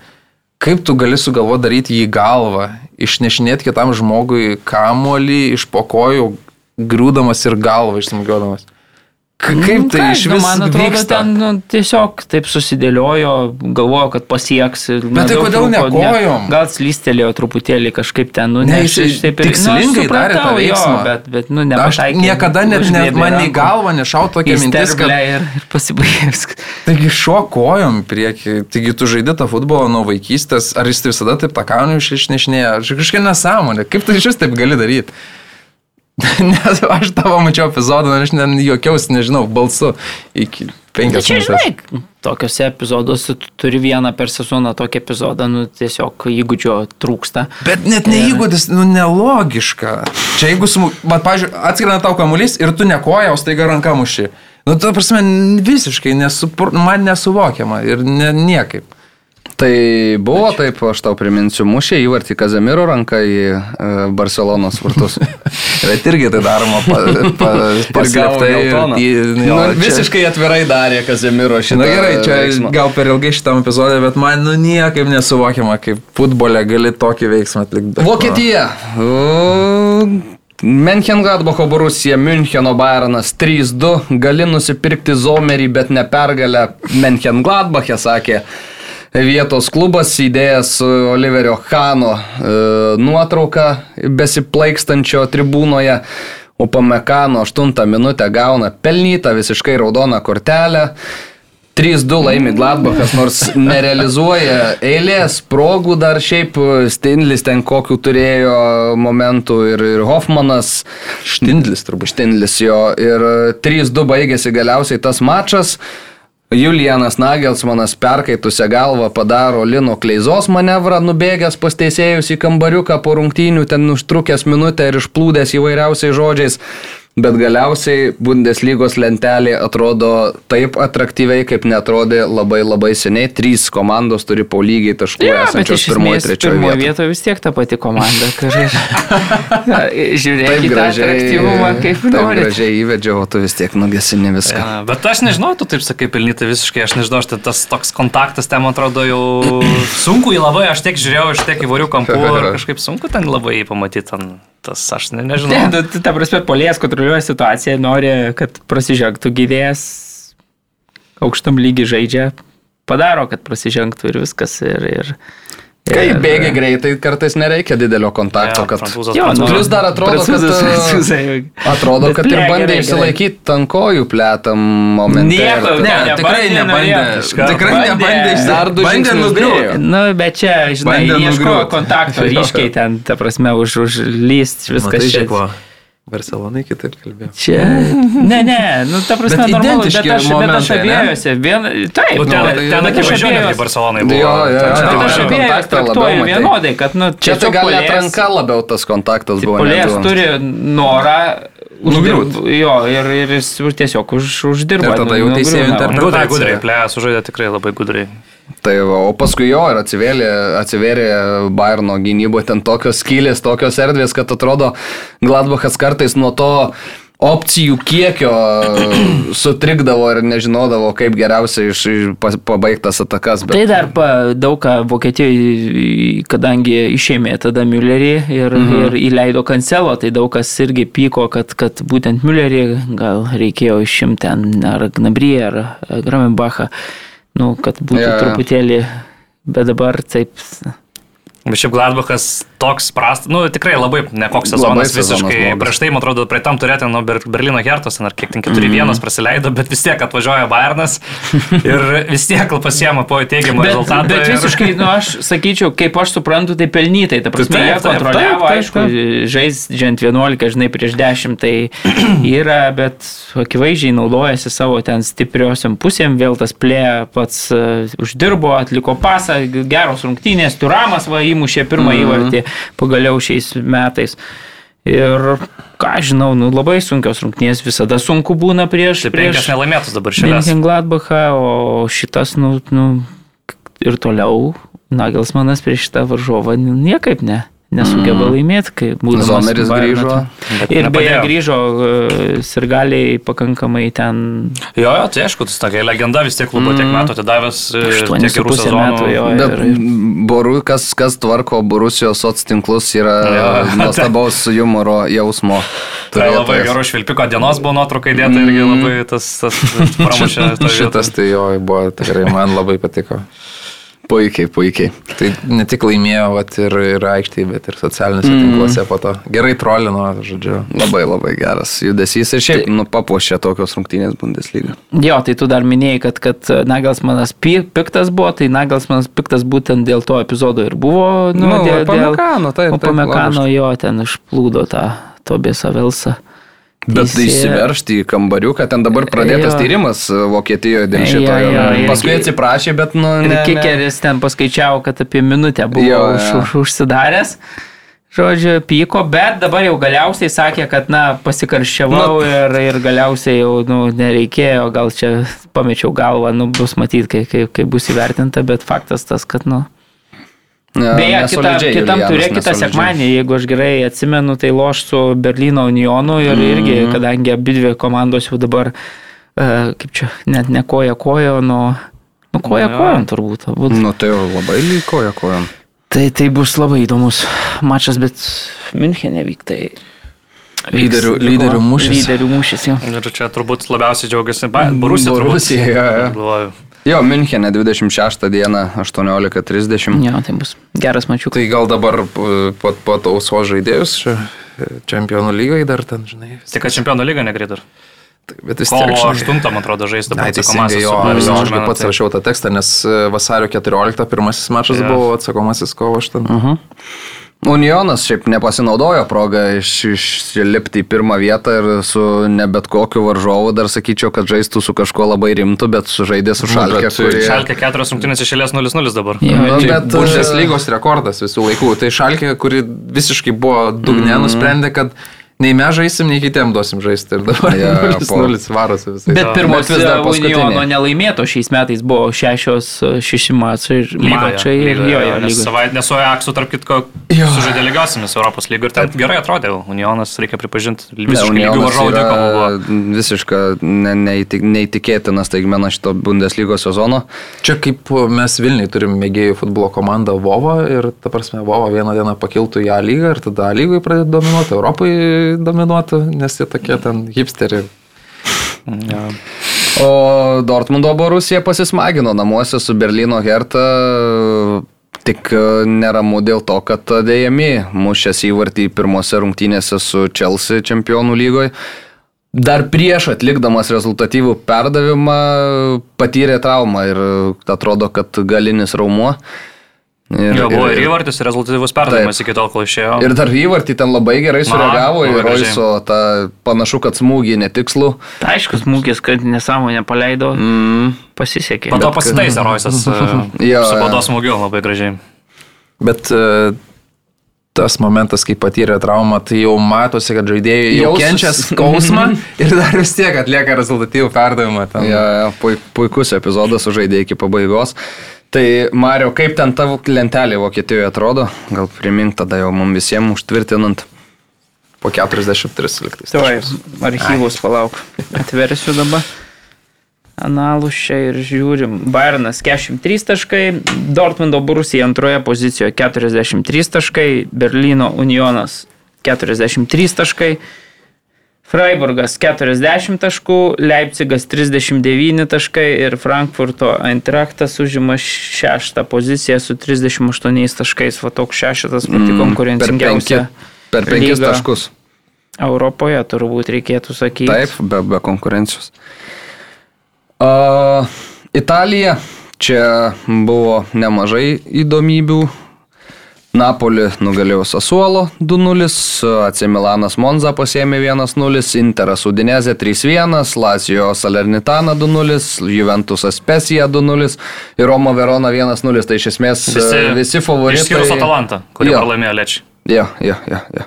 Kaip tu gali sugalvoti daryti jį galvą, išnešinėti kitam žmogui kamuolį iš pokojų, griūdamas ir galvą išsmugiodamas. Ka- Kaip tai Ką, iš nu, vis Man atrodo, vyksta? ten nu, tiesiog taip susidėliojo, galvojo, kad pasieks. Bet tai kodėl ne trūko, kojom? Gal slystelėjo truputėlį kažkaip ten, nu, Ne, aš iš taip ir- tikslingai nu, darė tą supratau, jo, veiksmą. Bet, bet, nu, Aš nepataikė. niekada net, net man į galvą nešau tokia mintis, kad... Ir, ir pasibaigė viskas. Taigi šuo kojom į priekį, taigi tu žaidži tą futbolą nuo vaikystės, ar jis tai visada taip tą kaunį išnešinėja, aš kažkokia nesąmonė, kaip tu iš vis taip gali daryti? Nes aš tavo mačiau epizodą, aš net jokiausi, nežinau, balsu iki penkias Čia, minutės. žinai, tokiuose epizoduose tu turi vieną per sezoną tokį epizodą, nu, tiesiog įgūdžio trūksta. Bet net neįgūdis, nu nelogiška. Čia jeigu, smu... bet, pažiūrėjau, atskrenda tau kamuolys ir tu nekoja, o staiga ranka muši. Nu, tu, prasme, visiškai nesupur... man nesuvokiama ir ne, niekaip. Tai buvo taip, aš tau priminsiu, mušė įvartį Kazemiro ranką į e, Barcelonos vartus. Bet irgi tai daroma pa, pa, paslėptai. Nu, visiškai atvirai darė Kazemiro šitą. Na gerai, čia veiksmą. gal per ilgai šitam epizodė, bet man nu niekaip nesuvokiama, kaip futbole gali tokį veiksmą atlikti. Vokietija. Menchengladbacho Borusija, Müncheno Bayernas 3-2. Gali nusipirkti Zomerį, bet ne pergalę Menchengladbache, sakė vietos klubas įdėjęs Oliverio Hano e, nuotrauką besiplaikstančio tribūnoje. O Pamekano 8 minutę gauna pelnytą visiškai raudoną kortelę. 3-2 laimi Gladbachas, nors nerealizuoja eilės progų dar šiaip Stindlis ten kokių turėjo momentų ir, ir Hoffmanas. Štindlis turbūt. Štindlis jo ir 3-2 baigėsi galiausiai tas mačas. Julianas Nagelsmanas perkaitusią galvą padaro Lino Kleizos manevrą, nubėgęs pas teisėjus į kambariuką po rungtynių, ten užtrukęs minutę ir išplūdęs įvairiausiais žodžiais. Bet galiausiai Bundeslygos lentelė atrodo taip atraktyviai, kaip netrodė labai labai seniai. Trys komandos turi po lygiai taškų bet esančios pirmoje, trečioje pirmoje vietoje. vietoje vis tiek ta pati komanda. Žiūrėk, Taip į tą gražiai, atraktyvumą, kaip nori. gražiai įvedžiau, o tu vis tiek nugesini viską. Ja, bet aš nežinau, tu taip sakai, pelnyti visiškai, aš nežinau, aš ten tas toks kontaktas ten man atrodo jau sunku į labai, aš tiek žiūrėjau iš tiek įvairių kampų ir kažkaip sunku ten labai pamatyti, ten tas aš ne, Ne, nežinau. tu, tu, ta prasme, polės kontroliuoja situaciją, nori, kad prasižengtų gyvėjas, aukštam lygiai žaidžia, padaro, kad prasižengtų ir viskas. Ir, ir, Kai ir- bėgi greitai, kartais nereikia didelio kontakto, kad... Jo, nu, Plius dar atrodo, kad, prancūzas, e. Atrodo, kad ir bandė išsilaikyti ant kojų plėtam momente. Nieko, ir- ne, Ne, tikrai nebandė. Tikrai Bandė. nebandė. išsi- Dar du bandė žingsnius nugriūti. dėjo. Nu, bet čia, žinai, ieško kontakto, ryškiai ten, ta prasme, už, užlyst, viskas Čia. Barcelonai kitaip kalbėjo. Čia. Ne, ne, nu, ta prasme, Bet normalu, bet aš, bet aš momentai, abiejuose. Vien, taip, Nu, ten, nu, ten akivaizdžiau netgi abiejuos- Barcelonai Jo, buvo. jo, Ten jo, čia Bet jo, aš jo. tikrai- abiejuos kontaktą labiau traktuoju vienodai, kad, nu, Čia tai tiesiog gal net puolėjas- ranka labiau tas kontaktas buvo. Polėjas negu- turi norą Nugriūt. Jo, ir, ir jis tiesiog už, uždirba. Ir tada jau nu, teisėjų interpretacija. Gudriai, gudriai, plėjas sužaidė tikrai labai gudriai. Tai va, o paskui jo ir atsivėrė, atsivėrė Bayerno gynyboje ten tokios skylės, tokios erdvės, kad atrodo Gladbachas kartais nuo to opcijų kiekio sutrikdavo ir nežinodavo, kaip geriausiai iš, pabaigtas atakas. Bet... Tai dar pa, daug ką Vokietijoje, kadangi išėmė tada Müllerį ir, mhm. ir įleido Kancelo, tai daug kas irgi pyko, kad, kad būtent Müllerį gal reikėjo išimti ten ar Gnabry ar Gramenbachą, nu, kad būtų Jo, jo. truputėlį, bet dabar taip. Bet šiaip Gladbachas toks prastas, nu tikrai labai nekoks Labai sezonas sezonas visiškai. blogas. Prieš tai, man atrodo, prie tam turėti nuo Ber Berlyno Hertos, ar kiek ten 4-1 Mhm. mm. praleido, bet vis tiek atvažiuoja Bayernas ir vis tiek pasiema po teigiamą rezultatą. bet visiškai, nu, aš sakyčiau, kaip aš suprantu, tai pelnytai. Ta prasme, Taip, jie kontroliavo, aišku, žaidžiant 11, žinai, prieš 10 tai yra, bet akivaizdžiai naudojasi savo ten stipriosiam pusėm, vėl tas plė pats uh, uždirbo, atliko pasą, geros rungtynės, Turamas va įmušė pirmą Mhm. įvartį pagaliau šiais metais. Ir ką žinau, nu, labai sunkios rungtynės visada sunku būna prieš, Tai penkias prieš nelaimėtus dabar šiandien. München Gladbachą, o šitas, nu, nu, ir toliau Nagelsmanas prieš šitą varžovą nu, niekaip ne. Nesugeba laimėti, kai būdamas Zomeris grįžo. Ir beje, grįžo uh, sirgaliai pakankamai ten Jo, jo, tai aišku, tas tokia legenda vis tiek klubo tiek metų atidavęs e, tiek gerų 8,5 sezonų. metų jo. Bet Ir, ir, boru, kas, kas tvarko Borusijos soc tinklus yra Jo. nuostabaus humoro jausmo. Tai labai gerų švilpiko dienos buvo nuotraukai dėta irgi labai tas, tas pramušė. Šitas tai jo buvo tikrai man labai patiko. Puikiai, puikiai. Tai ne tik laimėjo vat, ir, ir aikštėje, bet ir socialiniuose mm. tinkluose po to. Gerai trolino, žodžiu. Labai labai geras judesys ir šiaip nu, papuošė tokios rungtynės Bundesliga. jo, tai tu dar minėjai, kad, kad Nagelsmanas pi- piktas buvo, tai Nagelsmanas piktas būtent dėl to epizodo ir buvo. Nu, Nu, dėl, Upamecano, taip, taip, Upamecano jo ten išplūdo tą Tobėsą Velsą. Bet tai įsiveršti į kambariuką, ten dabar pradėtas Jo. tyrimas e, Vokietijoje dėl Jo, šito. jo, irgi- Paskui atsiprašė, bet nu... Ne- ne- Kikeris ten paskaičiavo, kad apie minutę buvo Jo, už, jo. už, užsidaręs. Žodžiu, pyko, bet dabar jau galiausiai sakė, kad, na, pasikarščiavau Nu. ir, ir galiausiai jau, nu, nereikėjo, gal čia pamečiau galvą, nu, bus matyti, kai, kai, kai bus įvertinta, bet faktas tas, kad, nu. Ne, Beje, kita, kitam turė kitą sekmanį, jeigu aš gerai atsimenu, tai loš su Berlyno Unionu ir irgi, kadangi abi dvi komandos jau dabar, uh, kaip čia, net ne koja kojo, nuo... Nu, koja Nu, jo. kojon turbūt. abu. Nu tai jau labai lykoja kojom. Tai, tai bus labai įdomus mačas, bet Münchenė vyk tai. Lyderių- lyderių mūšis. Lyderių mūšis, jo. Ir čia turbūt labiausiai džiaugiasi Borusija. Borusija, jo, jo. Münchenė 26 dieną 18.30. Jo, tai bus geras mačiukas. Tai gal dabar p- po, po tauso žaidėjus čia čempionų lygai dar ten, žinai. Tik kad čempionų lyga negreit dar. Bet vis Kovo tiek. žinai. 8, man atrodo, žais dabar. Ai, atsakomasis jo, jo, aš gi pats tai- rašiau tą tekstą, nes e, vasario 14 pirmasis mačas Jo. buvo atsakomasis kovo 8. Mhm. Unionas šiaip nepasinaudojo progą iš, išlipti į pirmą vietą ir su ne bet kokiu varžovu dar sakyčiau, kad žaistų su kažkuo labai rimtu, bet sužaidė su Nu, Šalkė, bet su kuri... Šalkė keturios rungtynės išėlės 0-0 dabar. Jo, Nu, bet, Bundesligos rekordas visų laikų. Tai Šalkė, kuri visiškai buvo dugne, mm. nusprendė, kad Nei mes žaisim, nei kitiem duosim žaisti. Ir dabar Jo, jo, po- 0 varosi visai. Bet pirmos vis dar. Uniono nelaimėto šiais metais buvo šešios, šeši mačai ir mačai ir jo, jo, Nes, lygoje. savai, nes su Ajaxu, tarp kitko, sužaidė lygiosiamis Europos lygų ir ten gerai atrodė. Unionas, reikia pripažinti, visiškai lygių varžovų dvikova buvo. Visiška ne, neįtik, neįtikėtina staigmena šito Bundeslygos sezono. Čia kaip mes Vilniui turim mėgėjų futbolo komandą Vovo ir, ta prasme, Vovo vieną dieną pakiltų į A lygą ir tada A lygoje pradėtų dominuoti, Europoje dominuotų, nes jie tokie ten hipsteriai. O Dortmundo Borusija pasismagino namuose su Berlyno Hertha. Tik e, neramu dėl to, kad dėjami mušęs įvartį pirmose rungtynėse su Chelsea čempionų lygoje. Dar prieš atlikdamas rezultatyvų perdavimą patyrė traumą ir atrodo, kad galinis raumuo. Ir, Jo, buvo ir įvartis, ir rezultatyvus perdavimas iki tol, kol išėjo. Ir dar įvartį ten labai gerai sureagavo gražiai. Roiso tą panašu, kad smūgį netikslų. Aiškus mūgis, kad nesąmonę paleido, Mm. pasisekė. Po to pasitaisė Roisas Jo, su jo. bados smūgiu labai gražiai. Bet e, tas momentas, kai patyrė traumą, tai jau matosi, kad žaidėjai jau kenčia skausmą ir dar vis tiek atlieka rezultatyvų perdavimą. Ten. Ja, ja, puik, puikus epizodas sužaidė iki pabaigos. Tai Mario, kaip ten tavo lentelė Vokietijoje atrodo? Gal primink tada jau mums visiems užtvirtinant. Po 43 liktais. Tuoj, archyvus palauk. Atversiu dabar. Analus čia ir žiūrim. Bayernas 43 taškai, Dortmundo Borusija antroje pozicijoje 43 taškai, Berlyno Unionas 43 taškai, Freiburgas 40 taškų, Leipzigas 39 taškai ir Frankfurto Eintrachtas užima šeštą poziciją su 38 taškais. Va toks šeštas pati konkurencingiausia. Per penkis lyga. taškus. Europoje turbūt reikėtų sakyti. Taip, be, be konkurencijos. Uh, Italija. Čia buvo nemažai įdomybių. Napoli nugalėjo Sasuolo 2-0, AC Milanas Monza pasėmė 1-0, Interas Udinezė 3-1, Lazio Salernitana 2-0, Juventusas Pesija 2-0 ir Roma Verona 1-0. Tai iš esmės visi, visi favoritai. Išskyrus Atalantą, kurį Jo. pralaimėjo Lečiai. Jo, jo, jo, jo.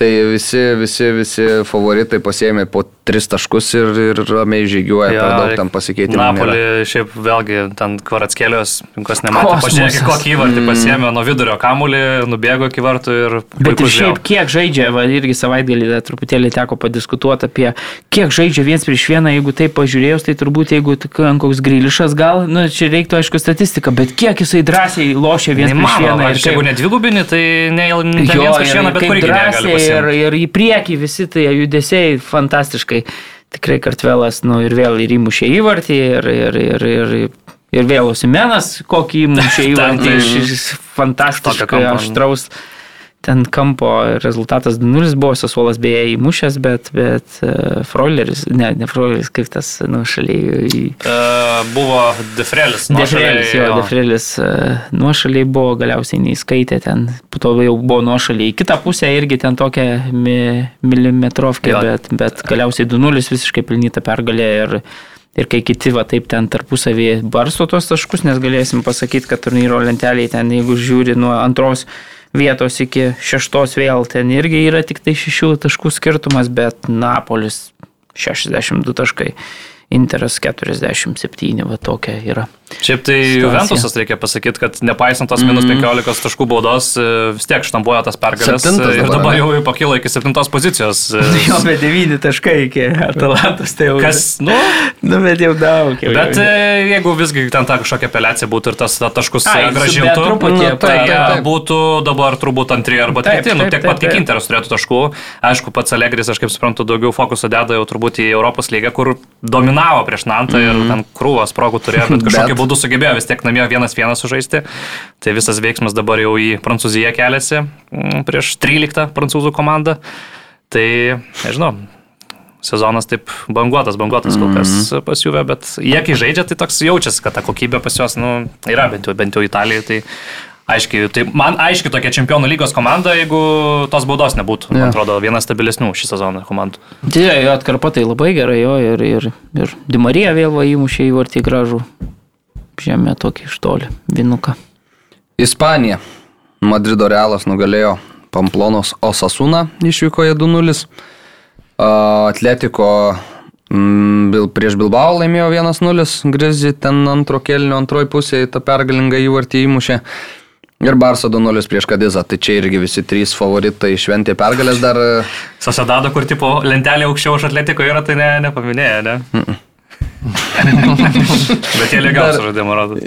Tai visi, visi, visi favoritai pasėmė po tris taškus ir, ir ramiai žygiuoja, per daug ten pasikeitimų. nėra. Napoli šiaip vėlgi ten Kvaratskėlios, kas nematė, pažiūrėkit, kokį įvartį pasėmė nuo vidurio kamulį, nubėgo iki vartų ir... Bet ir šiaip kiek žaidžia, va, irgi savaitgalį dar truputėlį teko padiskutuoti apie, kiek žaidžia viens prieš vieną, jeigu taip pažiūrėjus, tai turbūt jeigu koks grilišas gal, nu čia reiktų aišku statistiką, bet kiek jisai drąsiai lošia viens prieš vieną. Neįmanoma, ir jeigu kaip- nedvigubini, tai ne, ne Jo, vienas prieš vieną, bet kurį drąsiai ir, ir į priekį visi tai judesiai fantastiškai. Tikrai kartvelas, nu ir vėl ir įmušė įvartį ir, ir, ir, ir, ir vėl Osimenas, kokį įmušė įvartį tai- iš, iš fantastiškai Tokio kampo. Ten kampo rezultatas 2-0 buvo, Sasuolas beje įmušęs, bet, bet uh, Freuleris, ne, ne Freuleris, kaip tas, nu, šaliai į... E, buvo Defrelis. Defrelis, jo, Defrelis nuošaliai buvo, galiausiai neįskaitė ten, po to jau buvo nuošaliai. Į kitą pusę irgi ten tokia mi, milimetrovkė, Jo. bet, bet galiausiai 2-0 visiškai pelnyta pergalė ir, ir kai kiti va taip ten tarpusavį barsto tos taškus, nes galėsim pasakyti, kad turnyro lentelėje ten, jeigu žiūri nuo antros vietos iki šeštos vėl, ten irgi yra tik tai šešių taškų skirtumas, bet Napolis 62 taškai. Interas 47, va tokia yra. Šiaip tai. Juventusas reikia pasakyti, kad nepaisant tos minus 15 taškų baudos, e, vis tiek štampuoja tas pergalės Septintas e, ir dabar, dabar jau pakilo iki septintos pozicijos. e, Jo, bet 9 taškai iki Atalantos, tai jau. Kas, nu, Nu, bet jau daug. Jau, bet jau. e, jeigu visgi ten ta kažkokia apeliacija būtų ir tas ta taškus Ai, gražintų, truputį, tai taip, taip, būtų dabar turbūt antri arba treti, nu tiek pat kiek. Interas turėtų taškų. Aišku, pats Alegris, aš kaip suprantu, daugiau fokuso deda jau turbūt į Europos lygą, kur dominavo prieš Nantą ir ten krūvas progų turėjo, bet kažkokiu būdu sugebėjo vis tiek namie vienas vienas sužaisti. Tai visas veiksmas dabar jau į Prancūziją keliasi mm, prieš 13 prancūzų komandą. Tai, nežinau, sezonas taip banguotas, banguotas kol kas Mhm. pas juvę, bet jie kai žaidžia, tai toks jaučiasi, kad ta kokybė pas juos, nu, yra bent jau, bent jau Italijoje. Tai aiškiai, tai man aiškiai tokia čempionų lygos komanda, jeigu tos baudos nebūtų. Man Jo. atrodo, viena stabilesnių šį sezoną komandų. Tai jo, atkarpa tai labai gerai, jo, ir, ir, ir Dimarija vėl įmušė į vartį gražų. Žemė tokį iš toli, vinuką. Ispanija. Madrido Realas nugalėjo Pamplonos Osasuna išvykoje 2-0. Atletiko mm, Bil- prieš Bilbao laimėjo 1-0, Grizi ten antro kelnio antroji pusė tą pergalingą įvartį įmušė. Ir Barso 2-0 prieš Kadizą, tai čia irgi visi trys favoritai šventė pergalės dar. Sasadado, kur tipo lentelė aukščiau už atletiko yra, tai ne, nepaminėjo, ne? Mm -mm. Bet jie lygiausiai žaidimo rodo.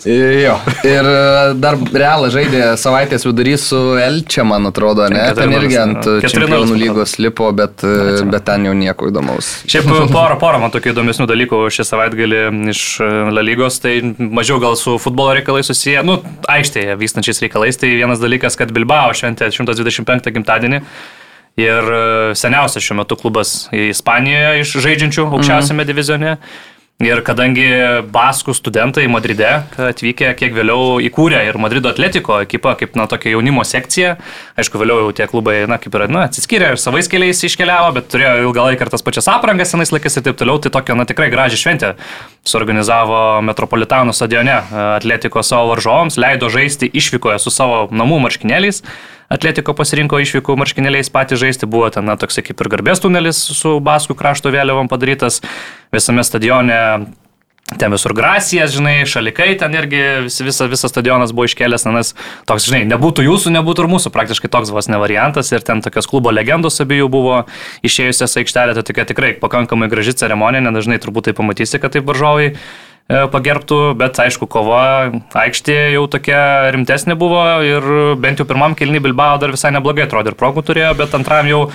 Jo. Ir e, dar realą žaidė savaitės vidury su Elčia, man atrodo, ne? Ten irgi 4:0, ant? 4:0, čempionų lygos lipo, bet, e, bet ten jau nieko įdomaus. Šiaip porą, porą man tokių įdomesnių dalykų šį savaitgalį iš e, La lygos, tai mažiau gal su futbolo reikalais susiję, nu, aikštėje vykstančiais reikalais. Tai vienas dalykas, kad Bilbao šventė 125 gimtadienį. Ir e, seniausias šiuo metu klubas Ispanijoje iš žaidžiančių aukščiausiame divizione. Ir kadangi Baskų studentai Madride atvykę kiek vėliau įkūrė ir Madrido atletiko ekipą kaip, na, tokia jaunimo sekcija, aišku, vėliau jau tie klubai, na, kaip ir, na, atsiskyrė ir savais keliais iškeliavo, bet turėjo ilgą laiką ir tas pačias aprangas senais laikais ir taip toliau, tai tokia, na, tikrai graži šventė suorganizavo Metropolitanų stadione atletiko savo varžovams, leido žaisti išvykoje su savo namų marškinėliais. Atletiko pasirinko išvykų marškinėliais patys žaisti, buvo ten na, toks kaip ir garbės tunelis su Baskų krašto vėliavom padarytas visame stadione. Ten visur grasijas, žinai, šalikai, ten irgi vis, visa, visas stadionas buvo iškėlęs, nes toks, žinai, nebūtų jūsų, nebūtų ir mūsų, praktiškai toks vos ne variantas ir ten tokios klubo legendos abiejų buvo išėjusios aikštelė, tai tokia tikrai pakankamai graži ceremonija, nedažnai turbūt tai pamatysi, kad taip varžovai pagerbtų, bet aišku, kova aikštė jau tokia rimtesnė buvo ir bent jau pirmam kilnį Bilbao dar visai neblogai atrodė ir progų turėjo, bet antram jau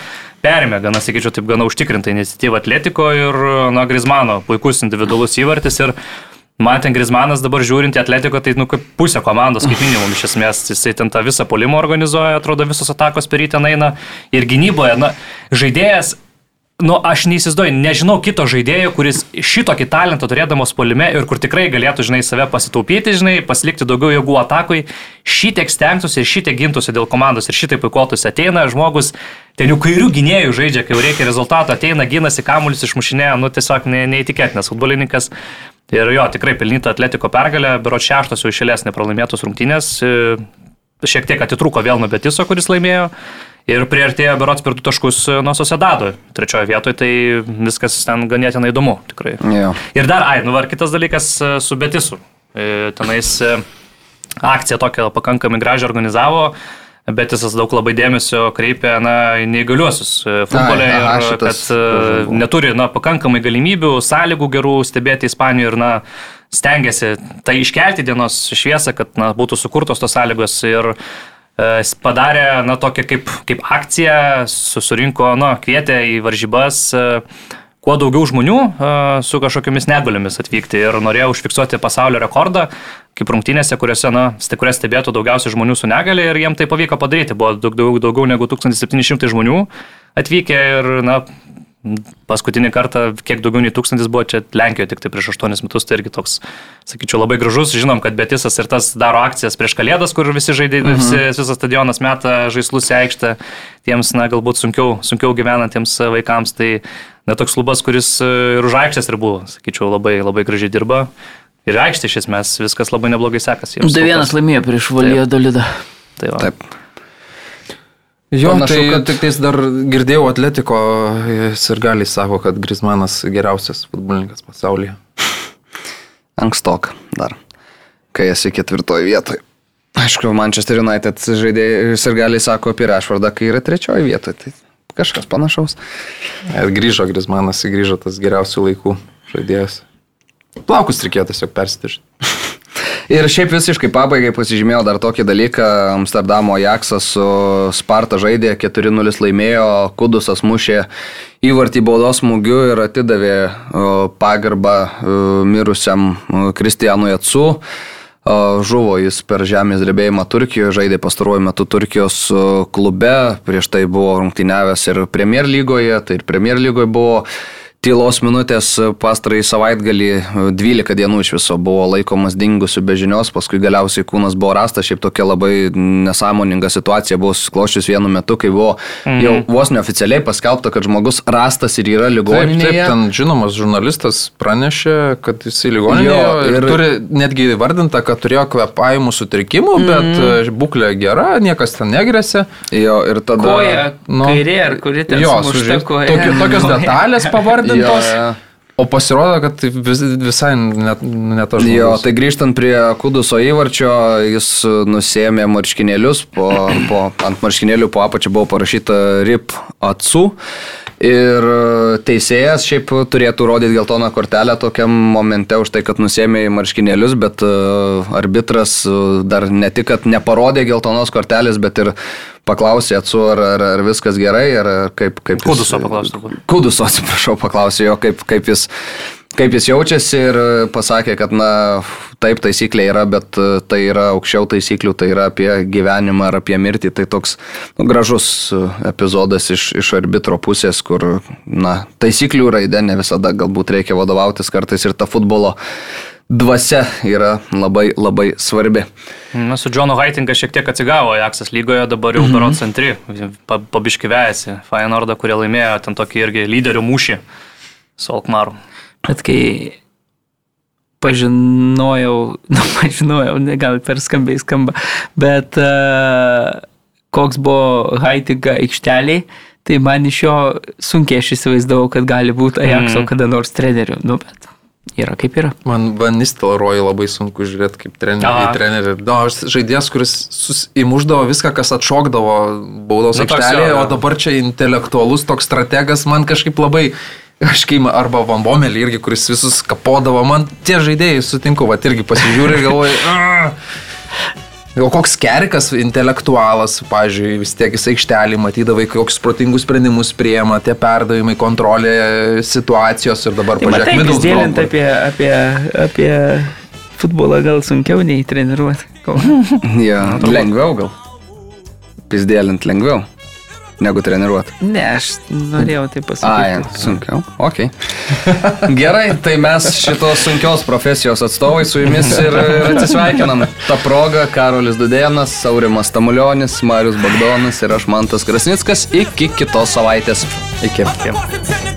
perėmė, gana, sakyčiau, taip gana užtikrintą iniciatyvą atletiko ir, na, Grizmano puikus individualus įvartis ir Man ten Grizmanas dabar žiūrint į atletiko, tai nu pusė komandos kaip minimum iš esmės, jisai ten tą visą polimą organizuoja, atrodo visos atakos per jį ten eina ir gynyboje, na, žaidėjas Nu, aš neįsivaizduoju, nežinau kito žaidėjo, kuris šitokį talentą turėdamas polime ir kur tikrai galėtų, žinai, save pasitaupyti, žinai, pasilikti daugiau jėgų atakui, šitiek stengtųsi ir šitiek gintųsi dėl komandos ir šitaip puikuotųsi. Ateina žmogus, ten jau kairių gynėjų žaidžia, kai jau reikia rezultato, ateina, gynasi kamuolius, išmušinėja, nu tiesiog ne, neįtikėtinas futbolininkas. Ir jo, tikrai pelnyta atletiko pergalė, bero šeštos jau išėlės nepralaimėtos rungtynės, šiek tiek atitrūko vėl nuo Betiso, kuris laimėjo. Ir prieartėjo berots per du taškus nuo Sosedado. Trečioje vietoje tai viskas ten ganėtinai įdomu, tikrai. Jo. Ir dar, ai, nu var kitas dalykas e, su Betisu. E, Tenais e, akciją tokią pakankamai gražią organizavo. Betisas daug labai dėmesio kreipia na, neįgaliuosius e, futbolė Ai, šitas kad e, buvo. neturi na, pakankamai galimybių, sąlygų gerų stebėti Ispanijoje ir na, stengiasi tai iškelti dienos šviesą, kad na, būtų sukurtos tos sąlygos ir e, jis padarė na, tokią kaip, kaip akciją, susirinko, na, kvietė į varžybas e, kuo daugiau žmonių e, su kažkokiamis negaliomis atvykti ir norėjo užfiksuoti pasaulio rekordą, kaip rungtynėse, kuriuose, na, kurias stebėtų daugiausiai žmonių su negali ir jiem tai pavyko padaryti. Buvo daug, daug, daugiau negu 1700 žmonių atvykę ir, na, paskutinį kartą, kiek daugiau nei tūkstantis buvo čia Lenkijoje, tik tai prieš 8 metus, tai irgi toks, sakyčiau, labai gražus. Žinom, kad Betisas ir tas daro akcijas prieš Kalėdas, kur visi žaidėjai, mhm. visi, visas stadionas meta žaislus į aikštę, tiems, na, galbūt sunkiau, sunkiau gyvenantiems vaikams. Tai, na, toks klubas, kuris e, ir už aikštės ribų, sakyčiau, labai, labai gražiai dirba. Ir aikštė iš esmės viskas labai neblogai sekasi. jiems kol 2-1 kas. laimėjo prieš Valiją Dolidą. Tai va. Taip. Jo, Panašu, tai kad- tik tais dar girdėjau atletiko ir gali sako, kad Grismanas geriausias futbolininkas pasaulyje. Ankstok dar, kai esi ketvirtoje vietoje. Aišku, Manchester United žaidėjai ir galiai sako apie Rashfordą, kai yra trečioje vietoje. Tai kažkas panašaus. Ir grįžo Grismanas, grįžo tas geriausių laikų žaidėjas. Plaukus reikėjo tiesiog persitižti. Ir šiaip visiškai pabaigai pasižymėjau dar tokį dalyką. Amsterdamo Jaksas su Sparta žaidė, 4-0 laimėjo, Kudusas mušė įvartį baudos smūgiu ir atidavė pagarbą mirusiam Kristijanui Atsu. Žuvo jis per žemės drebėjimą Turkijoje, žaidė pastaruoju metu Turkijos klube, prieš tai buvo rungtyniavęs ir Premier lygoje, tai ir Premier lygoje buvo tylos minutės pastarąjį savaitgalį 12 dienų iš viso buvo laikomas dingusių be žinios, paskui galiausiai kūnas buvo rastas, šiaip tokia labai nesąmoninga situacija buvo susikloščius vienu metu, kai buvo mhm. jau vos neoficialiai paskelbta, kad žmogus rastas ir yra ligoninėje. Taip, taip, ten žinomas žurnalistas pranešė, kad jis į ligoninėje jo, ir, ir turi netgi vardinta, kad turėjo kvepavimų sutrikimų, mhm. bet būklė gera, niekas ten negrėsia. Jo, ir tada... Koja, nu, kairė ar kuri ten jo, sužeista. Tokios detalės pavardintos. Jo, jo. O pasirodo, kad vis, visai net, net aš. Jo, tai grįžtant prie Kuduso įvarčio, jis nusėmė marškinėlius, po, po, ant marškinėlių po apačią buvo parašyta RIP atsu. Ir teisėjas šiaip turėtų rodyti geltoną kortelę tokiam momente už tai, kad nusėmė į marškinėlius, bet e, arbitras e, dar ne tik, kad neparodė geltonos kortelės, bet ir paklausė atsu, ar, ar, ar viskas gerai, ar, ar kaip, kaip jis... Kuduso paklausė. Kuduso, atsiprašau, paklausė jo, kaip, kaip, jis, kaip jis jaučiasi ir pasakė, kad, na, taip taisyklė yra, bet tai yra aukščiau taisyklių, tai yra apie gyvenimą ar apie mirtį. Tai toks nu, gražus epizodas iš, iš arbitro pusės, kur, na, taisyklių raidė ne visada galbūt reikia vadovautis kartais ir ta futbolo dvasia yra labai labai svarbi. Na, su Džonu Haitinga šiek tiek atsigavo Ajaxas lygoje, dabar jau mm -hmm. Berots antri, pabiškivėjasi. Feyenoordą, kurie laimėjo ten tokį irgi lyderių mūšį su Alkmaru. Bet kai pažinojau, nu, pažinojau, gal per skambiai skamba, bet uh, koks buvo Haitinga aikšteliai, tai man iš jo sunkiai aš įsivaizdavau, kad gali būti Ajaxo mm. kada nors treneriu. Nu, bet yra kaip yra. Man Vanistelroj labai sunku žiūrėti kaip trenerį. trenerį. No, aš žaidėjas, kuris sus, įmuždavo viską, kas atšokdavo baudos nu, aikštelėje, o dabar čia intelektualus toks strategas man kažkaip labai... Aš kai, arba Van Bomelį irgi, kuris visus kapodavo, man tie žaidėjai sutinku, va irgi pasižiūrė ir galvoju, O koks kerikas intelektualas, pažiūrėjau, vis tiek jis aikštelį matydavai, kokius protingus sprendimus priema, tie perdavimai, kontrolė situacijos ir dabar tai pažiūrėk, Midlsbrough. Dėlint apie, apie, apie futbolą gal sunkiau nei treniruoti. ja, lengviau gal. Pizdėlint lengviau negu treniruoti. Ne, aš norėjau tai pasakyti. Ai, sunkiau. Ok. Gerai, tai mes šitos sunkios profesijos atstovai su jumis ir, ir atsisveikinam. Ta proga Karolis Dudėnas, Saurimas Tamulionis, Marius Bagdonas ir aš Mantas Krasnickas. Iki kitos savaitės. Iki. Iki.